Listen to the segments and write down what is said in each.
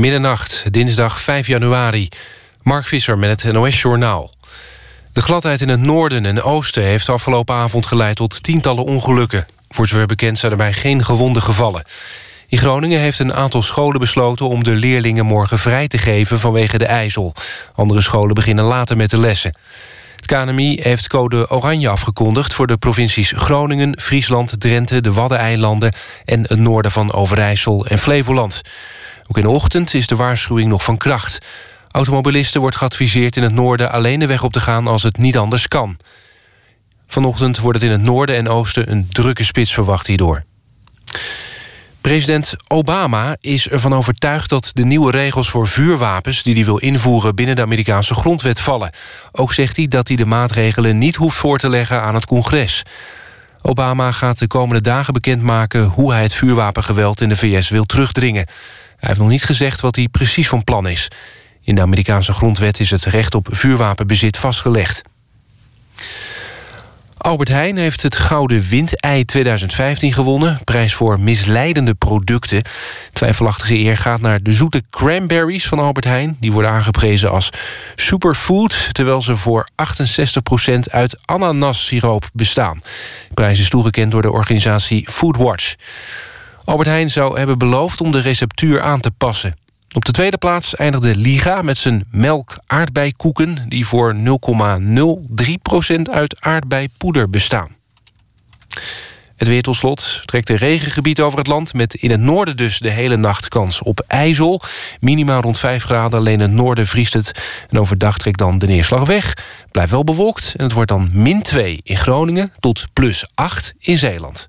Middernacht, dinsdag 5 januari. Mark Visser met het NOS-journaal. De gladheid in het noorden en oosten heeft afgelopen avond geleid tot tientallen ongelukken. Voor zover bekend zijn erbij geen gewonden gevallen. In Groningen heeft een aantal scholen besloten om de leerlingen morgen vrij te geven vanwege de ijzel. Andere scholen beginnen later met de lessen. Het KNMI heeft code oranje afgekondigd voor de provincies Groningen, Friesland, Drenthe, de Waddeneilanden en het noorden van Overijssel en Flevoland. Ook in de ochtend is de waarschuwing nog van kracht. Automobilisten wordt geadviseerd in het noorden alleen de weg op te gaan als het niet anders kan. Vanochtend wordt het in het noorden en oosten een drukke spits verwacht hierdoor. President Obama is ervan overtuigd dat de nieuwe regels voor vuurwapens... die hij wil invoeren binnen de Amerikaanse grondwet vallen. Ook zegt hij dat hij de maatregelen niet hoeft voor te leggen aan het congres. Obama gaat de komende dagen bekendmaken... hoe hij het vuurwapengeweld in de VS wil terugdringen. Hij heeft nog niet gezegd wat hij precies van plan is. In de Amerikaanse grondwet is het recht op vuurwapenbezit vastgelegd. Albert Heijn heeft het Gouden Windei 2015 gewonnen. Prijs voor misleidende producten. Twijfelachtige eer gaat naar de zoete cranberries van Albert Heijn. Die worden aangeprezen als superfood... terwijl ze voor 68% uit ananassiroop bestaan. De prijs is toegekend door de organisatie Foodwatch. Albert Heijn zou hebben beloofd om de receptuur aan te passen. Op de tweede plaats eindigde Liga met zijn melk-aardbeikoeken... die voor 0,03% uit aardbeipoeder bestaan. Het weer tot slot trekt een regengebied over het land... met in het noorden dus de hele nacht kans op ijzel. Minimaal rond 5 graden, alleen het noorden vriest het. En overdag trekt dan de neerslag weg. Blijft wel bewolkt en het wordt dan min 2 in Groningen... tot plus 8 in Zeeland.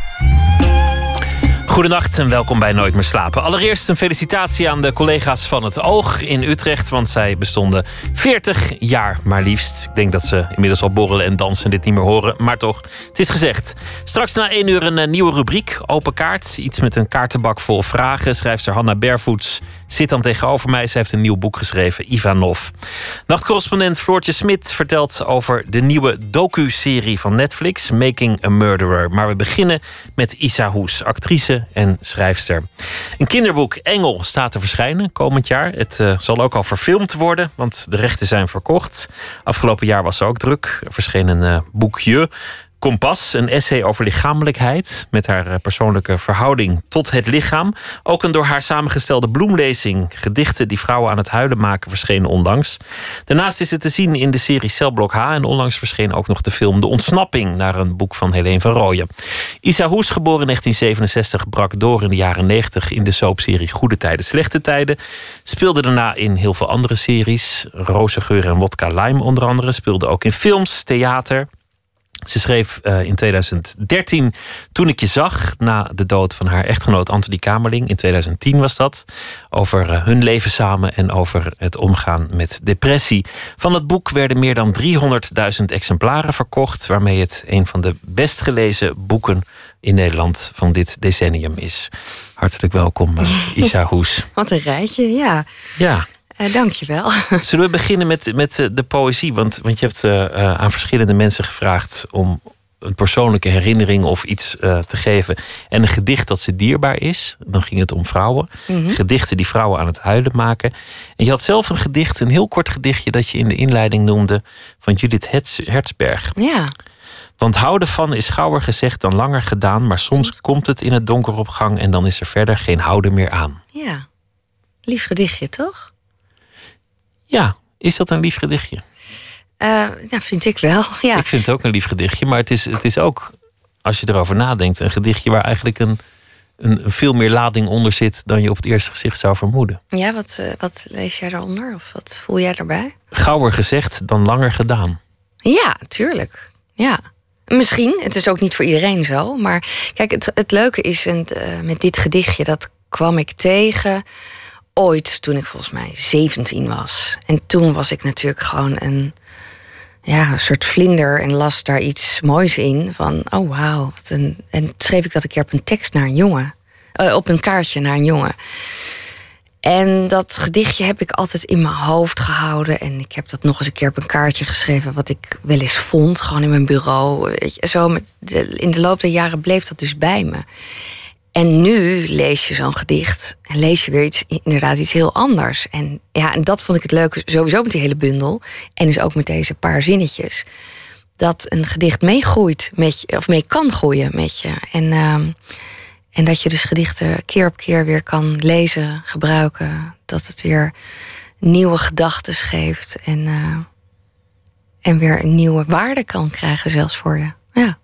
Goedenacht en welkom bij Nooit meer slapen. Allereerst een felicitatie aan de collega's van het Oog in Utrecht, want zij bestonden 40 jaar maar liefst. Ik denk dat ze inmiddels al borrelen en dansen dit niet meer horen, maar toch, het is gezegd. Straks na één uur een eh, nieuwe rubriek, Open Kaart. Iets met een kaartenbak vol vragen. Schrijfster Hanna Bervoets zit dan tegenover mij. Ze heeft een nieuw boek geschreven, Ivanov. Nachtcorrespondent Floortje Smit vertelt over de nieuwe docu-serie van Netflix, Making a Murderer. Maar we beginnen met Isa Hoes, actrice en schrijfster. Een kinderboek Engel staat te verschijnen komend jaar. Het uh, zal ook al verfilmd worden, want de rechten zijn verkocht. Afgelopen jaar was ze ook druk. Er verscheen een uh, boekje Kompas, een essay over lichamelijkheid met haar eh, persoonlijke verhouding tot het lichaam. Ook een door haar samengestelde bloemlezing, gedichten die vrouwen aan het huilen maken, verschenen onlangs. Daarnaast is het te zien in de serie Celblok H en onlangs verscheen ook nog de film De Ontsnapping naar een boek van Helene van Rooyen. Isa Hoes, geboren in 1967, brak door in de jaren 90 in de soapserie Goede Tijden, Slechte Tijden. Speelde daarna in heel veel andere series, Rozengeur en Wodka Lime onder andere. Speelde ook in films, theater. Ze schreef uh, in 2013 Toen ik je zag, na de dood van haar echtgenoot Anthony Kamerling. In 2010 was dat. Over uh, hun leven samen en over het omgaan met depressie. Van het boek werden meer dan 300.000 exemplaren verkocht. Waarmee het een van de best gelezen boeken in Nederland van dit decennium is. Hartelijk welkom, uh, Isa Hoes. Wat een rijtje, ja. Ja. Uh, dankjewel. Zullen we beginnen met, met uh, de poëzie? Want, want je hebt uh, aan verschillende mensen gevraagd om een persoonlijke herinnering of iets te geven. En een gedicht dat ze dierbaar is. Dan ging het om vrouwen. Mm -hmm. Gedichten die vrouwen aan het huilen maken. En je had zelf een gedicht, een heel kort gedichtje dat je in de inleiding noemde van Judith Hertzberg. Ja. Want houden van is gauwer gezegd dan langer gedaan. Maar soms, soms komt het in het donker op gang en dan is er verder geen houden meer aan. Ja. Lief gedichtje, toch? Ja, is dat een lief gedichtje? Uh, ja, vind ik wel. Ja. Ik vind het ook een lief gedichtje, maar het is, het is ook, als je erover nadenkt, een gedichtje waar eigenlijk een, een, veel meer lading onder zit dan je op het eerste gezicht zou vermoeden. Ja, wat, uh, wat lees jij daaronder? Of wat voel jij daarbij? Gauwer gezegd dan langer gedaan. Ja, tuurlijk. Ja. Misschien, het is ook niet voor iedereen zo. Maar kijk, het, het leuke is en, uh, met dit gedichtje, dat kwam ik tegen ooit toen ik volgens mij 17 was. En toen was ik natuurlijk gewoon een ja, een soort vlinder en las daar iets moois in. Van, oh wauw. En schreef ik dat een keer op een tekst naar een jongen. Eh, op een kaartje naar een jongen. En dat gedichtje heb ik altijd in mijn hoofd gehouden. En ik heb dat nog eens een keer op een kaartje geschreven... wat ik wel eens vond, gewoon in mijn bureau. Zo met in de loop der jaren bleef dat dus bij me. En nu lees je zo'n gedicht en lees je weer iets, inderdaad iets heel anders. En ja, en dat vond ik het leuke sowieso met die hele bundel. En dus ook met deze paar zinnetjes. Dat een gedicht meegroeit met je, of mee kan groeien met je. En, ehm, en dat je dus gedichten keer op keer weer kan lezen, gebruiken. Dat het weer nieuwe gedachten geeft. En, eh, en weer een nieuwe waarde kan krijgen, zelfs voor je. Ja.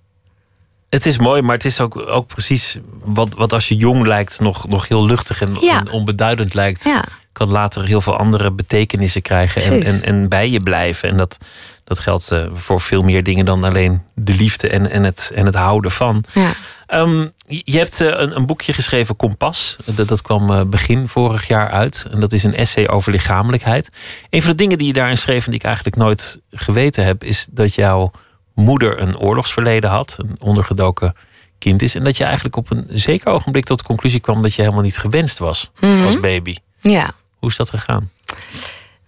Het is mooi, maar het is ook, ook precies wat, wat als je jong lijkt, nog, nog heel luchtig en, Ja. en onbeduidend lijkt, Ja. kan later heel veel andere betekenissen krijgen en, en, en bij je blijven. En dat, dat geldt eh, voor veel meer dingen dan alleen de liefde en, en, het, en het houden van. ja. Ehm, je je hebt eh, een, een boekje geschreven, Kompas. Dat, dat kwam eh, begin vorig jaar uit. En dat is een essay over lichamelijkheid. Een van de dingen die je daarin schreef en die ik eigenlijk nooit geweten heb, is dat jouw moeder een oorlogsverleden had, een ondergedoken kind is. En dat je eigenlijk op een zeker ogenblik tot de conclusie kwam dat je helemaal niet gewenst was Mhm. als baby. ja. Hoe is dat gegaan?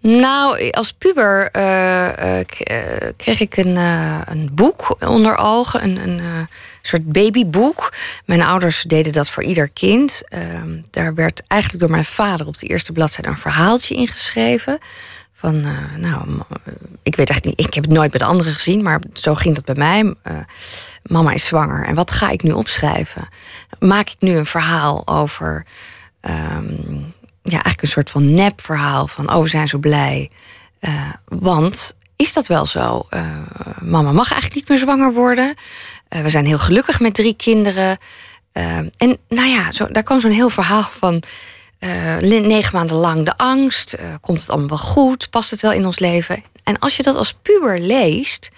Nou, als puber eh, eh, eh, kreeg ik een, een boek onder ogen. Een, een soort babyboek. Mijn ouders deden dat voor ieder kind. Ehm, daar werd eigenlijk door mijn vader op de eerste bladzijde een verhaaltje ingeschreven. Van, eh, nou, ik weet eigenlijk niet, ik heb het nooit de anderen gezien, maar zo ging dat bij mij. Eh, mama is zwanger en wat ga ik nu opschrijven? Maak ik nu een verhaal over ehm, ja, eigenlijk een soort van nepverhaal van oh, we zijn zo blij. Eh, want is dat wel zo? Mama mag eigenlijk niet meer zwanger worden. We zijn heel gelukkig met drie kinderen. En nou ja, daar kwam zo'n heel verhaal van. Eh, negen maanden lang de angst. eh, komt het allemaal wel goed? Past het wel in ons leven? En als je dat als puber leest.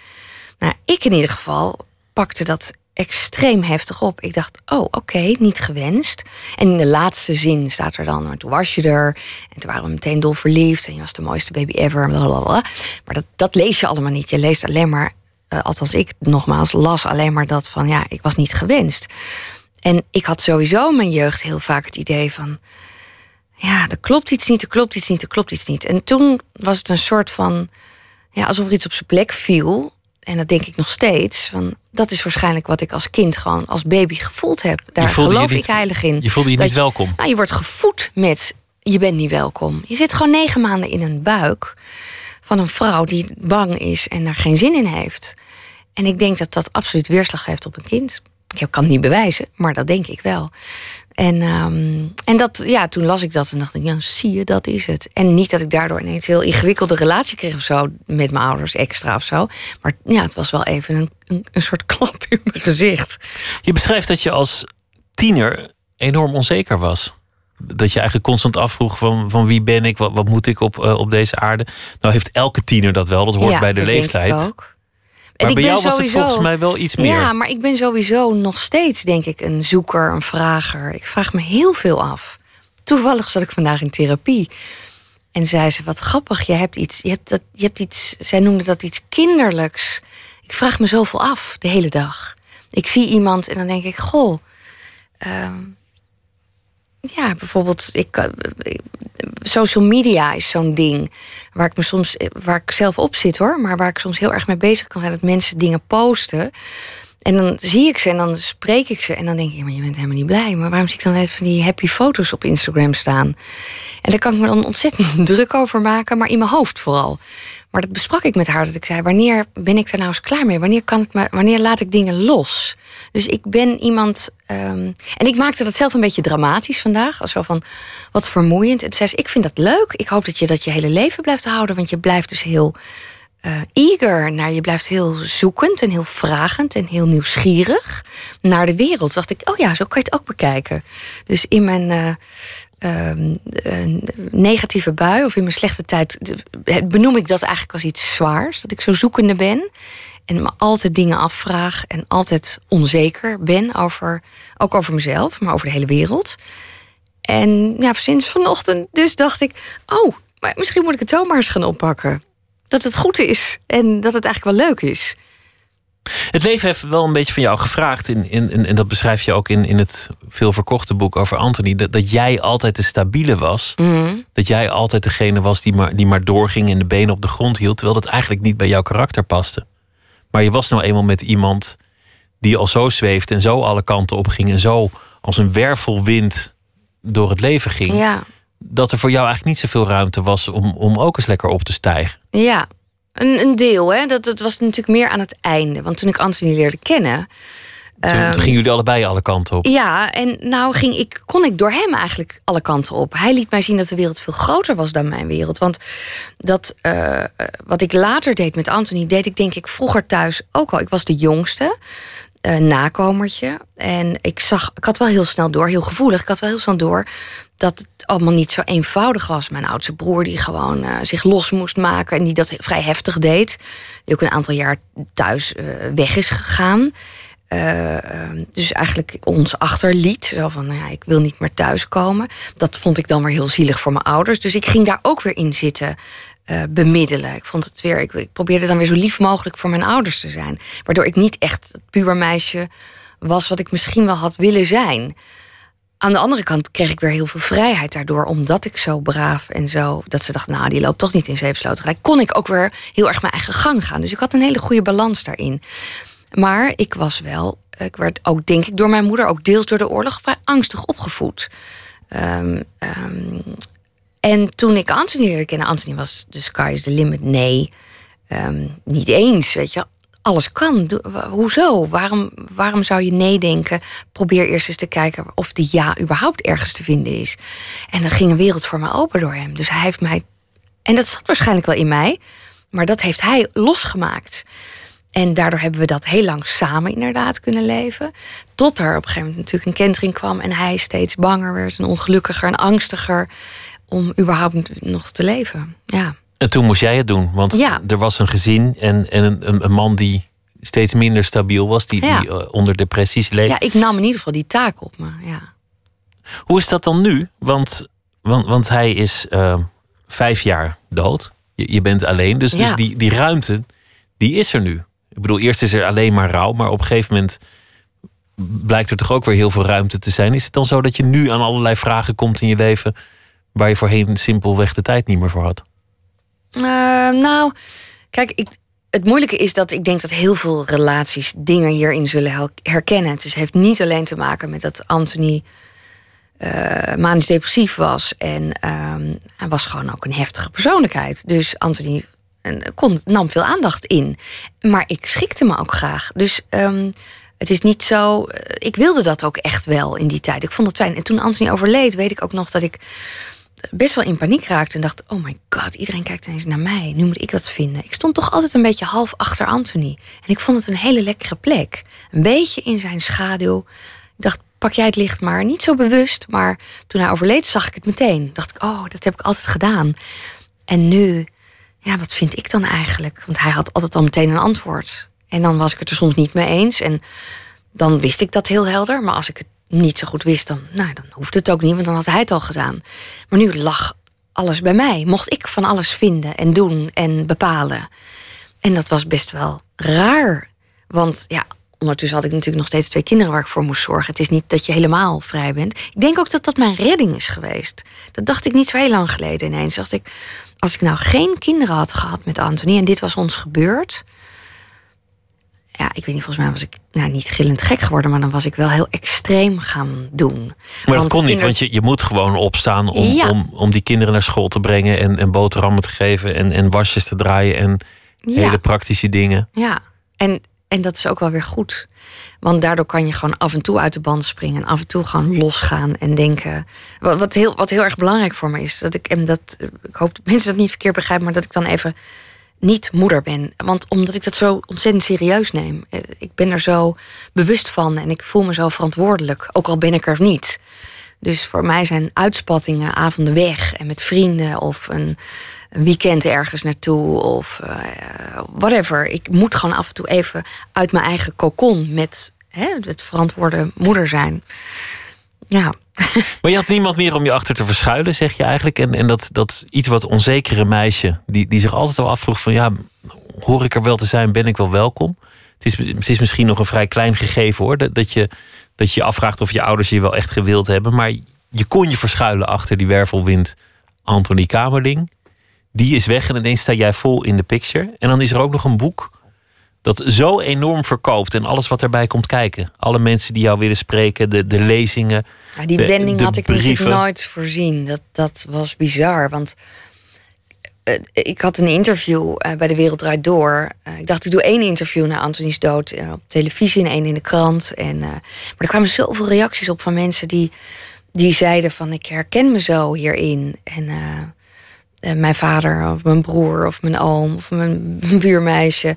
Nou, ik in ieder geval pakte dat extreem heftig op. Ik dacht, oh, oké, niet gewenst. En in de laatste zin staat er dan, maar toen was je er. En toen waren we meteen dol verliefd. En je was de mooiste baby ever. Blablabla. Maar dat, dat lees je allemaal niet. Je leest alleen maar, eh, althans ik nogmaals, las alleen maar dat van, ja, ik was niet gewenst. En ik had sowieso in mijn jeugd heel vaak het idee van... ja, er klopt iets niet, er klopt iets niet, er klopt iets niet. En toen was het een soort van... ja, alsof er iets op zijn plek viel. En dat denk ik nog steeds. Van, dat is waarschijnlijk wat ik als kind gewoon als baby gevoeld heb. Daar geloof niet- ik heilig in. Je voelde je Dat niet welkom. Nou, je wordt gevoed met je bent niet welkom. Je zit gewoon negen maanden in een buik van een vrouw die bang is en daar geen zin in heeft. En ik denk dat dat absoluut weerslag heeft op een kind. Ik kan het niet bewijzen, maar dat denk ik wel. En, ehm, en dat, ja, toen las ik dat en dacht ik, ja, zie je, dat is het. En niet dat ik daardoor ineens een heel ingewikkelde relatie kreeg of zo met mijn ouders extra of zo. Maar ja, het was wel even een, een, een soort klap in mijn gezicht. Je beschrijft dat je als tiener enorm onzeker was. Dat je eigenlijk constant afvroeg van, van wie ben ik, wat, wat moet ik op, eh, op deze aarde. Nou heeft elke tiener dat wel, dat hoort Ja, bij de dat denk leeftijd. ik ook. Maar ik bij ben jou was het sowieso- volgens mij wel iets meer. Ja, maar ik ben sowieso nog steeds, denk ik, een zoeker, een vrager. Ik vraag me heel veel af. Toevallig zat ik vandaag in therapie. En zei ze, wat grappig, je hebt iets, je hebt dat, je hebt iets, zij noemde dat iets kinderlijks. Ik vraag me zoveel af, de hele dag. Ik zie iemand en dan denk ik, goh, ehm, ja, bijvoorbeeld, ik, eh, social media is zo'n ding waar ik me soms, waar ik zelf op zit hoor, maar waar ik soms heel erg mee bezig kan zijn dat mensen dingen posten. En dan zie ik ze en dan spreek ik ze en dan denk ik, maar je bent helemaal niet blij. Maar waarom zie ik dan net van die happy foto's op Instagram staan? En daar kan ik me dan ontzettend druk over maken, maar in mijn hoofd vooral. Maar dat besprak ik met haar, dat ik zei, wanneer ben ik er nou eens klaar mee? Wanneer, kan het me, wanneer laat ik dingen los? Dus ik ben iemand. ehm, en ik maakte dat zelf een beetje dramatisch vandaag. Als zo van wat vermoeiend. En toen zei ze: Ik vind dat leuk. Ik hoop dat je dat je hele leven blijft houden. Want je blijft dus heel eh, eager naar. Je blijft heel zoekend en heel vragend en heel nieuwsgierig naar de wereld. Toen dacht ik: Oh ja, zo kan je het ook bekijken. Dus in mijn. eh, ehm, eh, negatieve bui of in mijn slechte tijd de- benoem ik dat eigenlijk als iets zwaars. Dat ik zo zoekende ben en me altijd dingen afvraag en altijd onzeker ben over, ook over mezelf, maar over de hele wereld. En ja, sinds vanochtend dus dacht ik, oh, maar misschien moet ik het zomaar eens gaan oppakken. dat het goed is en dat het eigenlijk wel leuk is. Het leven heeft wel een beetje van jou gevraagd. In, in, en dat beschrijf je ook in, in het veel verkochte boek over Anthony. Dat, dat jij altijd de stabiele was. Mhm. Dat jij altijd degene was die maar, die maar doorging en de benen op de grond hield. Terwijl dat eigenlijk niet bij jouw karakter paste. Maar je was nou eenmaal met iemand die al zo zweeft en zo alle kanten op ging. En zo als een wervelwind door het leven ging. Ja, Dat er voor jou eigenlijk niet zoveel ruimte was om, om ook eens lekker op te stijgen. ja. Een, een deel, hè. Dat, dat was natuurlijk meer aan het einde. Want toen ik Anthony leerde kennen... Toen, ehm, toen gingen jullie allebei alle kanten op. Ja, en nou ging ik, kon ik door hem eigenlijk alle kanten op. Hij liet mij zien dat de wereld veel groter was dan mijn wereld. Want dat, eh, wat ik later deed met Anthony, deed ik denk ik vroeger thuis ook al. Ik was de jongste, eh, nakomertje. En ik zag, ik had wel heel snel door, heel gevoelig, ik had wel heel snel door dat het allemaal niet zo eenvoudig was. Mijn oudste broer die gewoon eh, zich los moest maken en die dat vrij heftig deed. Die ook een aantal jaar thuis eh, weg is gegaan. Eh, ehm, dus eigenlijk ons achterliet. Zo van, nou ja, ik wil niet meer thuiskomen. Dat vond ik dan weer heel zielig voor mijn ouders. Dus ik ging daar ook weer in zitten bemiddelen. Ik vond het weer, ik, ik probeerde dan weer zo lief mogelijk voor mijn ouders te zijn. Waardoor ik niet echt het pubermeisje was wat ik misschien wel had willen zijn. Aan de andere kant kreeg ik weer heel veel vrijheid daardoor, omdat ik zo braaf en zo. Dat ze dachten, nou, die loopt toch niet in zeepsloot. Gelijk kon ik ook weer heel erg mijn eigen gang gaan. Dus ik had een hele goede balans daarin. Maar ik was wel, ik werd ook denk ik door mijn moeder, ook deels door de oorlog, vrij angstig opgevoed. Ehm, ehm, en toen ik Anthony leerde kennen, Anthony was the sky is the limit. Nee, ehm, niet eens, weet je. Alles kan. Hoezo? Waarom, waarom zou je nee denken? Probeer eerst eens te kijken of die ja überhaupt ergens te vinden is. En dan ging een wereld voor me open door hem. Dus hij heeft mij. En dat zat waarschijnlijk wel in mij, maar dat heeft hij losgemaakt. En daardoor hebben we dat heel lang samen inderdaad kunnen leven. Tot er op een gegeven moment natuurlijk een kentering kwam en hij steeds banger werd en ongelukkiger en angstiger om überhaupt nog te leven. Ja. En toen moest jij het doen, want Ja. er was een gezin en, en een, een, man die steeds minder stabiel was, die, Ja. die eh, onder depressies leed. ja, ik nam in ieder geval die taak op me. Ja. Hoe is dat dan nu? Want, want, want hij is eh, vijf jaar dood. Je, je bent alleen, dus, dus die, die ruimte, die is er nu. Ik bedoel, eerst is er alleen maar rouw, maar op een gegeven moment blijkt er toch ook weer heel veel ruimte te zijn. Is het dan zo dat je nu aan allerlei vragen komt in je leven waar je voorheen simpelweg de tijd niet meer voor had? Eh, nou, kijk, ik, het moeilijke is dat ik denk dat heel veel relaties dingen hierin zullen herkennen. Het dus heeft niet alleen te maken met dat Anthony eh manisch depressief was. En ehm, hij was gewoon ook een heftige persoonlijkheid. Dus Anthony kon, nam veel aandacht in. Maar ik schikte me ook graag. Dus ehm, het is niet zo. eh, Ik wilde dat ook echt wel in die tijd. Ik vond het fijn. En toen Anthony overleed, weet ik ook nog dat ik best wel in paniek raakte en dacht: Oh my god, iedereen kijkt ineens naar mij. Nu moet ik dat vinden. Ik stond toch altijd een beetje half achter Anthony. En ik vond het een hele lekkere plek. Een beetje in zijn schaduw. Ik dacht: Pak jij het licht maar. Niet zo bewust, maar toen hij overleed, zag ik het meteen. Dacht ik: Oh, dat heb ik altijd gedaan. En nu, ja, wat vind ik dan eigenlijk? Want hij had altijd al meteen een antwoord. En dan was ik het er soms niet mee eens. En dan wist ik dat heel helder. Maar als ik het niet zo goed wist, dan, nou, dan hoefde het ook niet, want dan had hij het al gedaan. Maar nu lag alles bij mij. Mocht ik van alles vinden en doen en bepalen. En dat was best wel raar. Want ja, ondertussen had ik natuurlijk nog steeds twee kinderen waar ik voor moest zorgen. Het is niet dat je helemaal vrij bent. Ik denk ook dat dat mijn redding is geweest. Dat dacht ik niet zo heel lang geleden ineens. Dacht ik, als ik nou geen kinderen had gehad met Anthony en dit was ons gebeurd. Ja, ik weet niet, volgens mij was ik nou, niet gillend gek geworden, maar dan was ik wel heel extreem gaan doen. Maar dat Want kon niet, want je, je moet gewoon opstaan om, Ja. om, om die kinderen naar school te brengen en, en boterhammen te geven en, en wasjes te draaien en Ja. hele praktische dingen. Ja, en, en dat is ook wel weer goed. Want daardoor kan je gewoon af en toe uit de band springen. En af en toe gewoon losgaan en denken. Wat, wat, heel, wat heel erg belangrijk voor me is. Dat ik, en dat, ik hoop dat mensen dat niet verkeerd begrijpen. Maar dat ik dan even niet moeder ben. Want omdat ik dat zo ontzettend serieus neem. Eh, Ik ben er zo bewust van. En ik voel me zo verantwoordelijk. Ook al ben ik er niet. Dus voor mij zijn uitspattingen, avonden weg en met vrienden of een, weekend ergens naartoe of eh, whatever. Ik moet gewoon af en toe even uit mijn eigen kokon met hè, het verantwoorde moeder zijn. Ja, Maar je had niemand meer om je achter te verschuilen, zeg je eigenlijk. En, en dat, dat iets wat onzekere meisje, die, die zich altijd al afvroeg van ja, hoor ik er wel te zijn, ben ik wel welkom? Het is, het is misschien nog een vrij klein gegeven hoor, dat, dat, je, dat je afvraagt of je ouders je wel echt gewild hebben. Maar je kon je verschuilen achter die wervelwind Anthony Kamerling. Die is weg en ineens sta jij vol in de picture. En dan is er ook nog een boek dat zo enorm verkoopt en alles wat erbij komt kijken. Alle mensen die jou willen spreken, de, de lezingen. Ja, die de, wending de had ik brieven. nooit voorzien. Dat, dat was bizar. Want eh, ik had een interview eh, bij De Wereld Draait Door. Eh, ik dacht, ik doe één interview na Anthony's dood op televisie en één in de krant. En, maar er kwamen zoveel reacties op van mensen die, die zeiden van... ik herken me zo hierin. En mijn vader of mijn broer of mijn oom of mijn buurmeisje...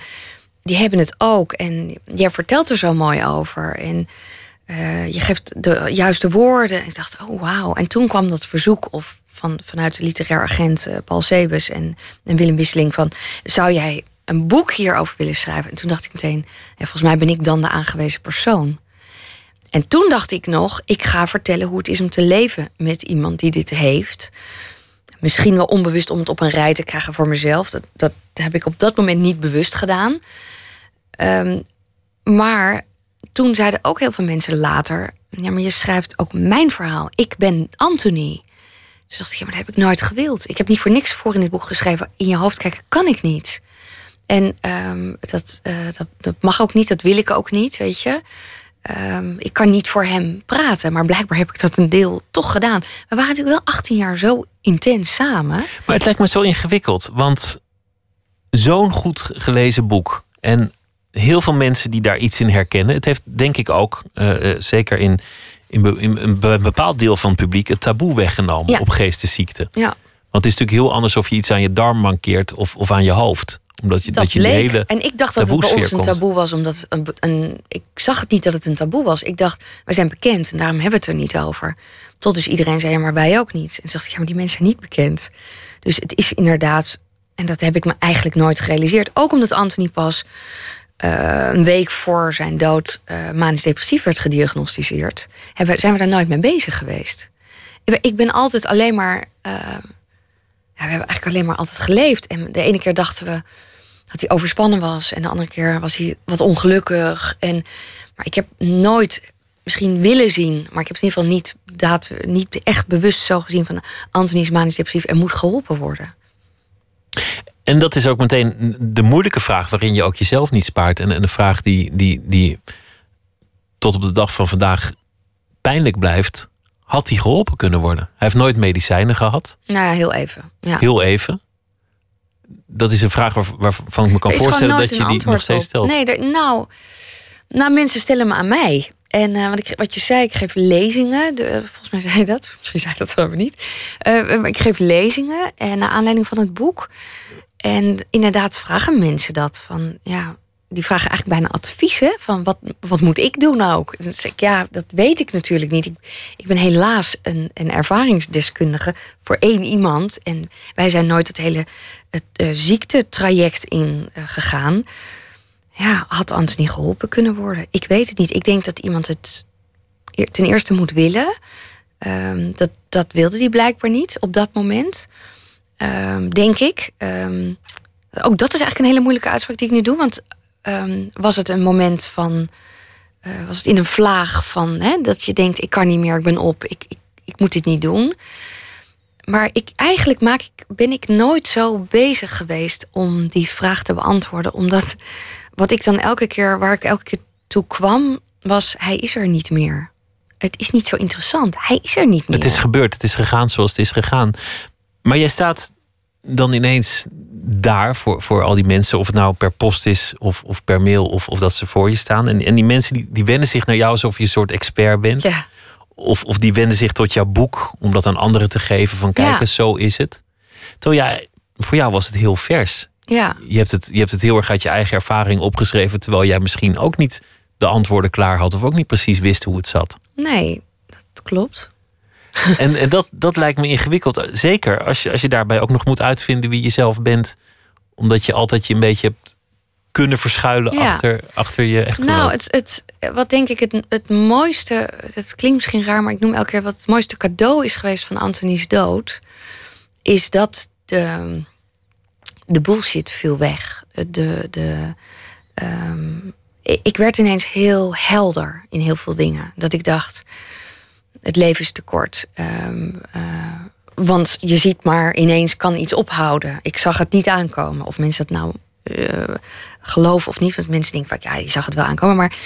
die hebben het ook. En jij vertelt er zo mooi over. En eh, je geeft de juiste woorden. Ik dacht, oh wauw. En toen kwam dat verzoek of van, vanuit de literair agent eh, Paul Sebes en, en Willem Wisseling van... zou jij een boek hierover willen schrijven? En toen dacht ik meteen, ja, volgens mij ben ik dan de aangewezen persoon. En toen dacht ik nog, ik ga vertellen hoe het is om te leven met iemand die dit heeft. Misschien wel onbewust om het op een rij te krijgen voor mezelf. Dat, dat heb ik op dat moment niet bewust gedaan. Ehm, maar toen zeiden ook heel veel mensen later... ja, maar je schrijft ook mijn verhaal. Ik ben Anthony. Dus dacht ik, ja, maar dat heb ik nooit gewild. Ik heb niet voor niks voor in dit boek geschreven. In je hoofd kijken kan ik niet. En ehm, dat, eh, dat, dat mag ook niet, dat wil ik ook niet, weet je. Ehm, ik kan niet voor hem praten, maar blijkbaar heb ik dat een deel toch gedaan. We waren natuurlijk wel 18 jaar zo intens samen. Maar het lijkt me zo ingewikkeld, want zo'n goed gelezen boek en heel veel mensen die daar iets in herkennen. Het heeft denk ik ook, eh, eh, zeker in, in, een be- bepaald deel van het publiek, het taboe weggenomen Ja. op geestesziekte. Ja, Want het is natuurlijk heel anders of je iets aan je darm mankeert of, of aan je hoofd. Omdat je, dat, dat je bleek. hele. En ik dacht dat het bij ons een taboe was, omdat een, een, ik zag het niet dat het een taboe was. Ik dacht, wij zijn bekend en daarom hebben we het er niet over. Tot dus iedereen zei, ja, maar wij ook niet. En toen dacht ik, ja, maar die mensen zijn niet bekend. Dus het is inderdaad, en dat heb ik me eigenlijk nooit gerealiseerd. Ook omdat Anthony pas eh, een week voor zijn dood eh manisch depressief werd gediagnosticeerd, hebben, zijn we daar nooit mee bezig geweest. Ik ben- altijd alleen maar. eh, ja, we hebben eigenlijk alleen maar altijd geleefd. En de ene keer dachten we dat hij overspannen was, en de andere keer was hij wat ongelukkig. En, maar ik heb nooit misschien willen zien, maar ik heb in ieder geval niet, daad, niet echt bewust zo gezien van Anthony is manisch depressief en moet geholpen worden. En dat is ook meteen de moeilijke vraag waarin je ook jezelf niet spaart. En, en een vraag die, die, die tot op de dag van vandaag pijnlijk blijft. Had hij geholpen kunnen worden? Hij heeft nooit medicijnen gehad. Nou ja, heel even. Ja. Heel even. Dat is een vraag waar- waarvan ik me kan voorstellen dat je die nog steeds op. stelt. Nee, er- nou, nou, mensen stellen me aan mij. En eh, wat, ik, wat je zei, ik geef lezingen. De, eh, volgens mij zei je dat. Misschien zei je dat zo maar niet. Eh, ik geef lezingen en naar aanleiding van het boek. En inderdaad vragen mensen dat. Van, ja, die vragen eigenlijk bijna adviezen. Van wat, wat moet ik doen ook? Ik, ja, dat weet ik natuurlijk niet. Ik, ik ben helaas een, een ervaringsdeskundige voor één iemand. En wij zijn nooit het hele het, eh, ziektetraject in eh, gegaan. Ja, had Anthony geholpen kunnen worden? Ik weet het niet. Ik denk dat iemand het eer- ten eerste moet willen. Ehm, dat, dat wilde hij blijkbaar niet op dat moment. Ehm, denk ik. Ehm, ook dat is eigenlijk een hele moeilijke uitspraak die ik nu doe. Want ehm, was het een moment van. eh, was het in een vlaag van hè, dat je denkt: ik kan niet meer, ik ben op, ik, ik, ik moet dit niet doen. Maar ik, eigenlijk maak ik, ben ik nooit zo bezig geweest om die vraag te beantwoorden. Omdat wat ik dan elke keer, waar ik elke keer toe kwam, was: hij is er niet meer. Het is niet zo interessant. Hij is er niet meer. Het is gebeurd, het is gegaan zoals het is gegaan. Maar jij staat dan ineens daar voor, voor al die mensen, of het nou per post is of, of per mail, of, of dat ze voor je staan. En, en die mensen die, die wenden zich naar jou alsof je een soort expert bent. Ja. Of, of die wenden zich tot jouw boek om dat aan anderen te geven: van kijk Ja. zo is het. Terwijl jij, voor jou was het heel vers. Ja. Je hebt, het, je hebt het heel erg uit je eigen ervaring opgeschreven, terwijl jij misschien ook niet de antwoorden klaar had, of ook niet precies wist hoe het zat. Nee, dat klopt. En, en dat, dat lijkt me ingewikkeld. Zeker als je, als je daarbij ook nog moet uitvinden wie je zelf bent. Omdat je altijd je een beetje hebt kunnen verschuilen Ja. achter, achter je echtgenoot? Nou, het, het, wat denk ik het, het mooiste... Het klinkt misschien raar, maar ik noem elke keer... wat het mooiste cadeau is geweest van Anthony's dood... is dat de, de bullshit viel weg. De, de, ehm, ik werd ineens heel helder in heel veel dingen. Dat ik dacht, het leven is te kort. Ehm, eh, want je ziet maar, ineens kan iets ophouden. Ik zag het niet aankomen. Of mensen dat nou eh, geloven of niet. Want mensen denken vaak, ja, je zag het wel aankomen. Maar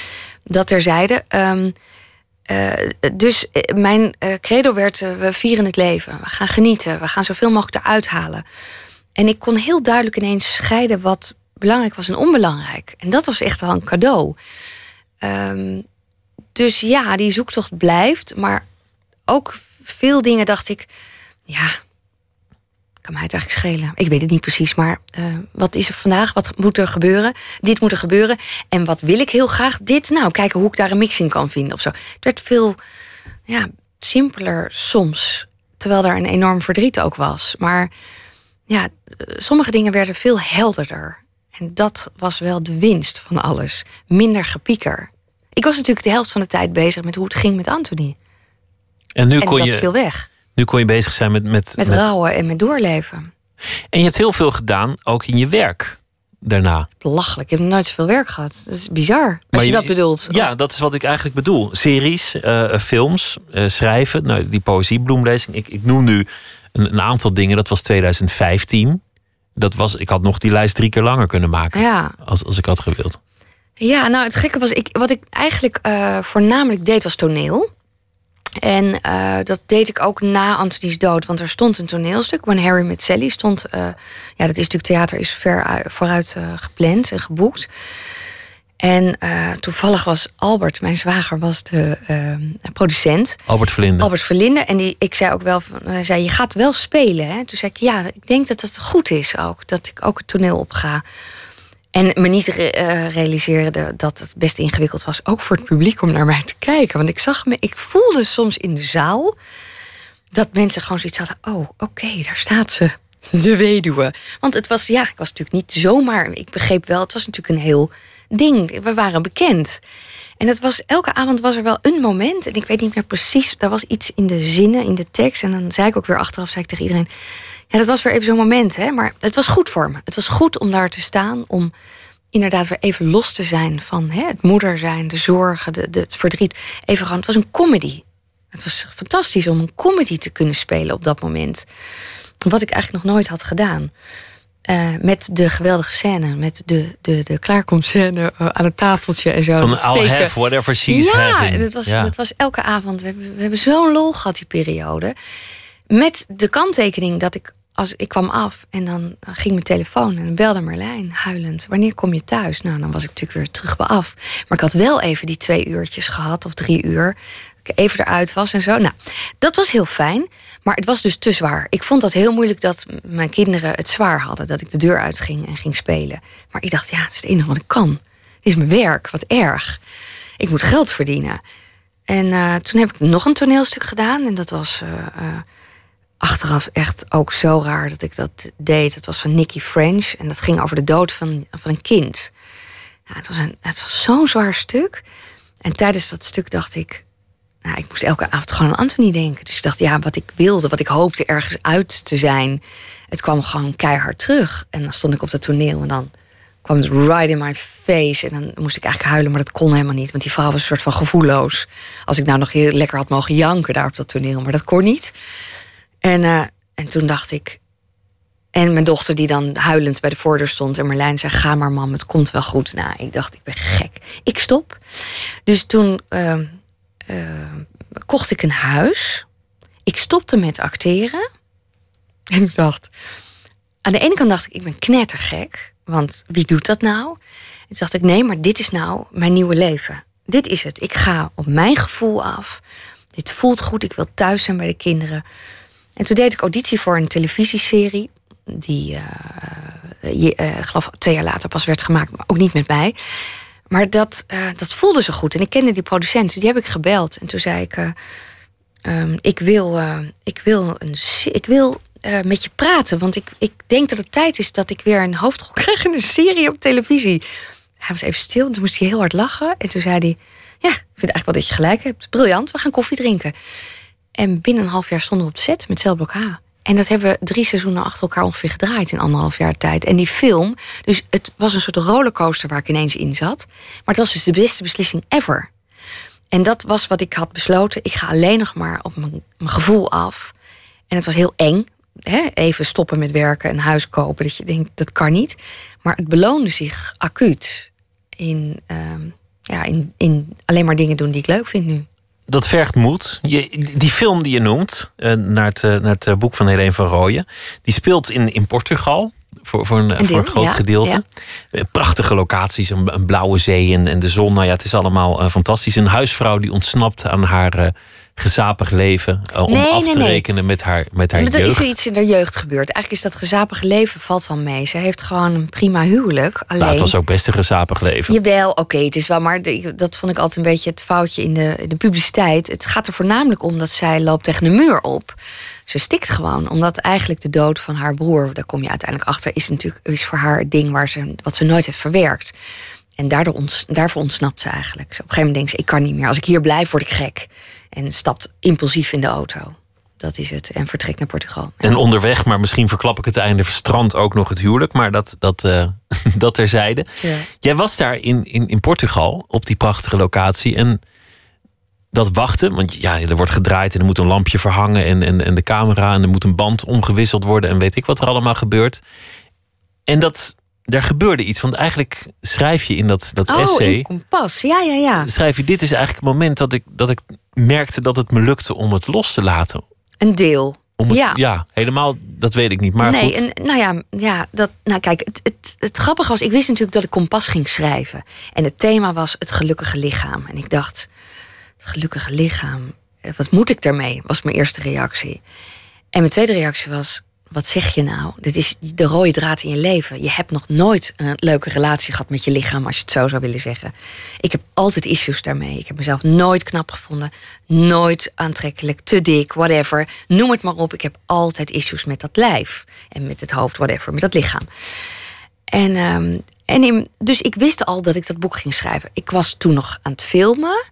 dat terzijde. Eh, dus mijn credo werd, we vieren het leven. We gaan genieten. We gaan zoveel mogelijk eruit halen. En ik kon heel duidelijk ineens scheiden wat belangrijk was en onbelangrijk. En dat was echt wel een cadeau. Ehm, dus ja, die zoektocht blijft. Maar ook veel dingen dacht ik, ja, kan mij het eigenlijk schelen. Ik weet het niet precies, maar eh, wat is er vandaag? Wat moet er gebeuren? Dit moet er gebeuren. En wat wil ik heel graag? Dit. Nou, kijken hoe ik daar een mix in kan vinden of zo. Het werd veel ja, simpeler soms. Terwijl daar een enorm verdriet ook was. Maar ja, sommige dingen werden veel helderder. En dat was wel de winst van alles. Minder gepieker. Ik was natuurlijk de helft van de tijd bezig met hoe het ging met Anthony. en nu en kon, dat je, viel weg. nu kon je bezig zijn met... Met, Met, rouwen en met doorleven. En je hebt heel veel gedaan, ook in je werk daarna. Belachelijk. Ik heb nooit zoveel werk gehad. Dat is bizar. Als Maar je je- dat bedoelt. Ja, dat is wat ik eigenlijk bedoel. Series, eh, films, eh, schrijven. Nou, die poëziebloemlezing. Ik, ik noem nu een, een aantal dingen. Dat was 2015. Dat was, ik had nog die lijst drie keer langer kunnen maken. Ja. Als, als ik had gewild. Ja, nou het gekke was, ik, wat ik eigenlijk eh, voornamelijk deed was toneel. En eh, dat deed ik ook na Anthony's dood, want er stond een toneelstuk. When Harry Met Sally stond, eh, ja dat is natuurlijk theater, is ver ui- vooruit gepland en geboekt. En toevallig was Albert, mijn zwager, was de producent. Albert Verlinde. Albert Verlinde. En die, ik zei ook wel, hij zei, je gaat wel spelen. Hè? Toen zei ik, ja, ik denk dat het goed is ook. Dat ik ook het toneel op ga. En me niet eh, realiseerde dat het best ingewikkeld was. Ook voor het publiek om naar mij te kijken. Want ik zag me, ik voelde soms in de zaal... dat mensen gewoon zoiets hadden. Oh, oké, daar staat ze. De weduwe. Want het was, ja, ik was natuurlijk niet zomaar... Ik begreep wel, het was natuurlijk een heel ding. We waren bekend. En het was, elke avond was er wel een moment. En ik weet niet meer precies. Er was iets in de zinnen, in de tekst. En dan zei ik ook weer achteraf, zei ik tegen iedereen. Ja, dat was weer even zo'n moment. Hè? Maar het was goed voor me. Het was goed om daar te staan. Om inderdaad weer even los te zijn van hè, het moeder zijn, de zorgen, de, de, het verdriet. Even gewoon, het was een comedy. Het was fantastisch om een comedy te kunnen spelen op dat moment. Wat ik eigenlijk nog nooit had gedaan. Eh, met de geweldige scène, met de, de, de klaarkomstscène eh, aan het tafeltje en zo. Van I'll fake- have whatever she's ja, having. Dat was, Ja. dat was elke avond. We hebben, we hebben zo'n lol gehad die periode. Met de kanttekening dat ik, als ik kwam af en dan ging mijn telefoon en belde Marlijn huilend. Wanneer kom je thuis? Nou, dan was ik natuurlijk weer terug bij af. Maar ik had wel even die twee uurtjes gehad of drie uur. Dat ik even eruit was en zo. Nou, dat was heel fijn. Maar het was dus te zwaar. Ik vond dat heel moeilijk dat mijn kinderen het zwaar hadden. Dat ik de deur uitging en ging spelen. Maar ik dacht, ja, dat is het enige wat ik kan. Is mijn werk, wat erg. Ik moet geld verdienen. En eh, toen heb ik nog een toneelstuk gedaan. En dat was eh, eh, achteraf echt ook zo raar dat ik dat deed. Het was van Nicky French. En dat ging over de dood van, van een kind. Het was, een, het was zo'n zwaar stuk. En tijdens dat stuk dacht ik... Nou, ik moest elke avond gewoon aan Anthony denken. Dus ik dacht, ja, wat ik wilde, wat ik hoopte ergens uit te zijn... het kwam gewoon keihard terug. En dan stond ik op dat toneel en dan kwam het right in my face. En dan moest ik eigenlijk huilen, maar dat kon helemaal niet. Want die vrouw was een soort van gevoelloos. Als ik nou nog heel lekker had mogen janken daar op dat toneel. Maar dat kon niet. En, eh, en toen dacht ik... En mijn dochter die dan huilend bij de voordeur stond... en Marlijn zei, ga maar mam, het komt wel goed. Nou, ik dacht, ik ben gek. Ik stop. Dus toen ehm, eh, kocht ik een huis. Ik stopte met acteren. En ik dacht... Aan de ene kant dacht ik, ik ben knettergek. Want wie doet dat nou? En toen dacht ik, nee, maar dit is nou mijn nieuwe leven. Dit is het. Ik ga op mijn gevoel af. Dit voelt goed. Ik wil thuis zijn bij de kinderen. En toen deed ik auditie voor een televisieserie. Die, eh, je- eh, geloof, twee jaar later pas werd gemaakt. Maar ook niet met mij. Maar dat, eh, dat voelde zo goed. En ik kende die producent. Die heb ik gebeld. En toen zei ik... eh, ehm, ik, wil, ik, wil een, ik wil met je praten. Want ik, ik denk dat het tijd is dat ik weer een hoofdrol krijg in een serie op televisie. Hij was even stil en toen moest hij heel hard lachen. En toen zei hij, ja, ik vind eigenlijk wel dat je gelijk hebt. Briljant, we gaan koffie drinken. En binnen een half jaar stonden we op de set met Celblok H. En dat hebben we drie seizoenen achter elkaar ongeveer gedraaid in anderhalf jaar tijd. En die film, dus het was een soort rollercoaster waar ik ineens in zat. Maar het was dus de beste beslissing ever. En dat was wat ik had besloten. Ik ga alleen nog maar op mijn, mijn gevoel af. En het was heel eng. Hè? Even stoppen met werken, een huis kopen. Dat je denkt, dat kan niet. Maar het beloonde zich acuut. In, ehm, ja, in, in alleen maar dingen doen die ik leuk vind nu dat vergt moed. Je, die film die je noemt, uh, naar het, uh, naar het uh, boek van Helene van Rooyen, die speelt in, in Portugal. Voor, voor, een, Een voor een groot ja, gedeelte. Eh, Prachtige locaties, een, een blauwe zee en, en de zon. Nou ja, het is allemaal eh, fantastisch. Een huisvrouw die ontsnapt aan haar eh, gezapig leven. eh, om Nee, af nee, te nee. rekenen met haar, met haar Maar er is jeugd. er iets in haar jeugd gebeurd. Eigenlijk is dat gezapige leven valt wel mee. Ze heeft gewoon een prima huwelijk. Alleen, Nou, het was ook best een gezapig leven. Jawel, oké, het is wel, maar de- dat vond ik altijd een beetje het foutje in de, in de publiciteit. Het gaat er voornamelijk om dat zij loopt tegen een muur op. Ze stikt gewoon, omdat eigenlijk de dood van haar broer, daar kom je uiteindelijk achter, is natuurlijk is voor haar het ding waar ze, wat ze nooit heeft verwerkt. En daardoor ons, daarvoor ontsnapt ze eigenlijk. Op een gegeven moment denkt ze, ik kan niet meer. Als ik hier blijf, word ik gek. En stapt impulsief in de auto. Dat is het. En vertrekt naar Portugal. En onderweg, maar misschien verklap ik het einde, verstrandt ook nog het huwelijk. Maar dat, dat, eh, dat terzijde. Ja. Jij was daar in, in, in Portugal, op die prachtige locatie. En dat wachten, want ja, er wordt gedraaid en er moet een lampje verhangen. En, en, en de camera en er moet een band omgewisseld worden. En weet ik wat er allemaal gebeurt. En dat, daar gebeurde iets. Want eigenlijk schrijf je in dat, dat Oh, essay... in kompas. Ja, ja, ja. schrijf je, dit is eigenlijk het moment dat ik, dat ik merkte dat het me lukte om het los te laten. Een deel. Om het, Ja. ja. helemaal, dat weet ik niet. Maar nee, goed. en, nou ja, ja dat, nou kijk, het, het, het grappige was, ik wist natuurlijk dat ik kompas ging schrijven. En het thema was het gelukkige lichaam. En ik dacht, het gelukkige lichaam, eh, wat moet ik daarmee? Was mijn eerste reactie. En mijn tweede reactie was, wat zeg je nou? Dit is de rode draad in je leven. Je hebt nog nooit een leuke relatie gehad met je lichaam, als je het zo zou willen zeggen. Ik heb altijd issues daarmee. Ik heb mezelf nooit knap gevonden, nooit aantrekkelijk, te dik, whatever. Noem het maar op. Ik heb altijd issues met dat lijf en met het hoofd, whatever, met dat lichaam. En, ehm, en dus ik wist al dat ik dat boek ging schrijven. Ik was toen nog aan het filmen.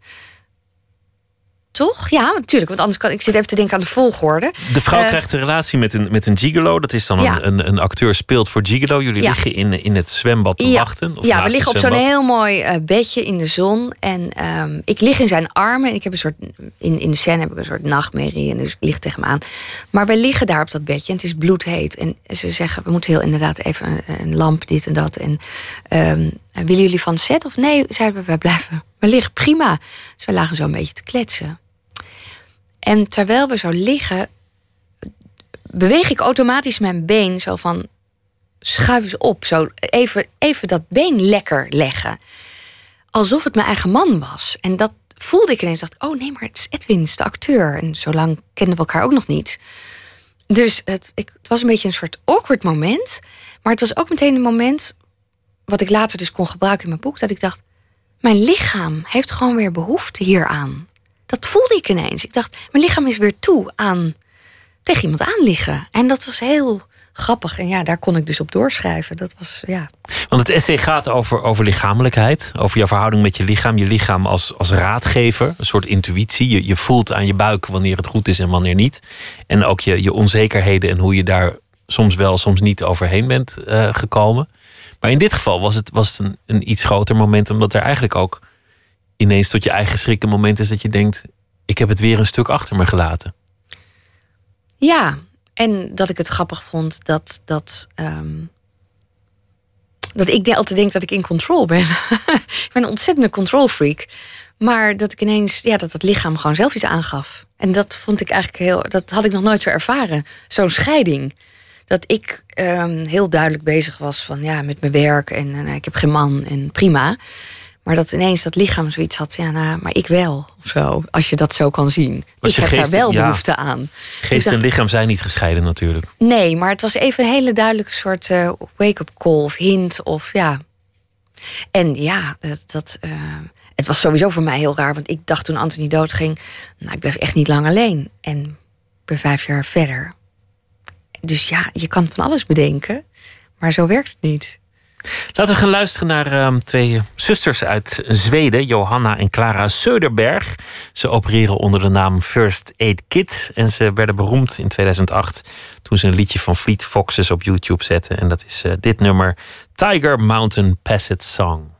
Toch? Ja, natuurlijk. Want anders kan ik zit even te denken aan de volgorde. De vrouw Eh, krijgt een relatie met een, met een gigolo. Dat is dan Ja. een, een, een acteur speelt voor gigolo. Jullie Ja. liggen in, in het zwembad te Ja. wachten. Of ja, we liggen op zo'n heel mooi eh, bedje in de zon. En ehm, ik lig in zijn armen. En ik heb een soort. In, in de scène heb ik een soort nachtmerrie. En dus ik lig tegen hem aan. Maar wij liggen daar op dat bedje. En het is bloedheet. En ze zeggen: we moeten heel inderdaad even een, een lamp, dit en dat. En ehm, willen jullie van set? Of nee, zeiden we, wij blijven. We liggen prima. Dus we lagen zo een beetje te kletsen. En terwijl we zo liggen, beweeg ik automatisch mijn been zo van schuif eens op. Zo even, even dat been lekker leggen. Alsof het mijn eigen man was. En dat voelde ik ineens. Dacht, oh nee, maar het is Edwin, de acteur. En zo lang kenden we elkaar ook nog niet. Dus het, ik, het was een beetje een soort awkward moment. Maar het was ook meteen een moment... wat ik later dus kon gebruiken in mijn boek... dat ik dacht, mijn lichaam heeft gewoon weer behoefte hieraan. Dat voelde ik ineens. Ik dacht, mijn lichaam is weer toe aan tegen iemand aan liggen. En dat was heel grappig. En ja, daar kon ik dus op doorschrijven. Dat was, ja. Want het essay gaat over, over lichamelijkheid. Over jouw verhouding met je lichaam. Je lichaam als, als raadgever. Een soort intuïtie. Je, je voelt aan je buik wanneer het goed is en wanneer niet. En ook je, je onzekerheden en hoe je daar soms wel, soms niet overheen bent eh, gekomen. Maar in dit geval was het, was het een, een iets groter moment. Omdat er eigenlijk ook ineens tot je eigen schrik een moment is dat je denkt... ik heb het weer een stuk achter me gelaten. Ja, en dat ik het grappig vond dat. dat ehm, dat ik altijd denk dat ik in control ben. ik ben een ontzettende control freak. Maar dat ik ineens, ja, dat het lichaam gewoon zelf iets aangaf. En dat vond ik eigenlijk heel, dat had ik nog nooit zo ervaren. Zo'n scheiding. Dat ik ehm, heel duidelijk bezig was van, ja, met mijn werk en eh, ik heb geen man en prima. Maar dat ineens dat lichaam zoiets had, ja, nou, maar ik wel. Of zo, als je dat zo kan zien. Ik heb geest- daar wel ja. behoefte aan. Geest dacht- en lichaam zijn niet gescheiden natuurlijk. Nee, maar het was even een hele duidelijke soort eh, wake-up call of hint of ja. En ja, dat, dat, eh, het was sowieso voor mij heel raar, want ik dacht toen Anthony doodging, nou, ik blijf echt niet lang alleen. En ik ben vijf jaar verder. dus ja, je kan van alles bedenken. Maar zo werkt het niet. Laten we gaan luisteren naar ehm, twee zusters uit Zweden, Johanna en Clara Söderberg. Ze opereren onder de naam First Aid Kit en ze werden beroemd in 2008 toen ze een liedje van Fleet Foxes op YouTube zetten. En dat is eh, dit nummer, Tiger Mountain Passage Song.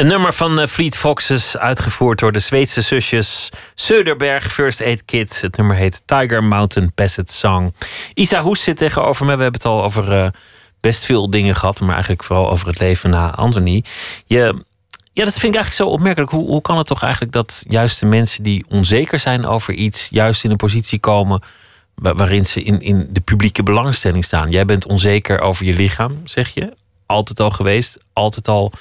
Een nummer van uh, Fleet Foxes, uitgevoerd door de Zweedse zusjes Söderberg First Aid Kit. Het nummer heet Tiger Mountain Passage Song. Isa Hoes zit tegenover me. We hebben het al over uh, best veel dingen gehad, maar eigenlijk vooral over het leven na Anthony. Je, ja, dat vind ik eigenlijk zo opmerkelijk. Hoe, hoe kan het toch eigenlijk dat juist de mensen die onzeker zijn over iets, juist in een positie komen waarin ze in, in de publieke belangstelling staan? Jij bent onzeker over je lichaam, zeg je. Altijd al geweest, altijd al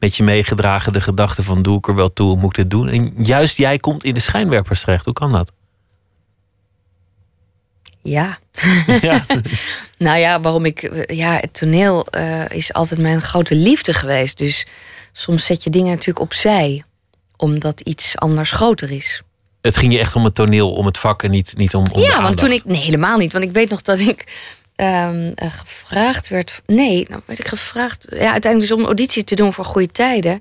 met je meegedragen de gedachte van doe ik er wel toe, moet ik dit doen? En juist jij komt in de schijnwerpers terecht. Hoe kan dat? Ja. ja. nou ja, waarom ik. Ja, het toneel uh, is altijd mijn grote liefde geweest. Dus soms zet je dingen natuurlijk opzij, omdat iets anders groter is. Het ging je echt om het toneel, om het vak en niet, niet om. om ja, want toen ik. Nee, helemaal niet. Want ik weet nog dat ik um, uh, gevraagd werd. Nee, nou werd ik gevraagd. Ja, uiteindelijk dus om een auditie te doen voor goede tijden.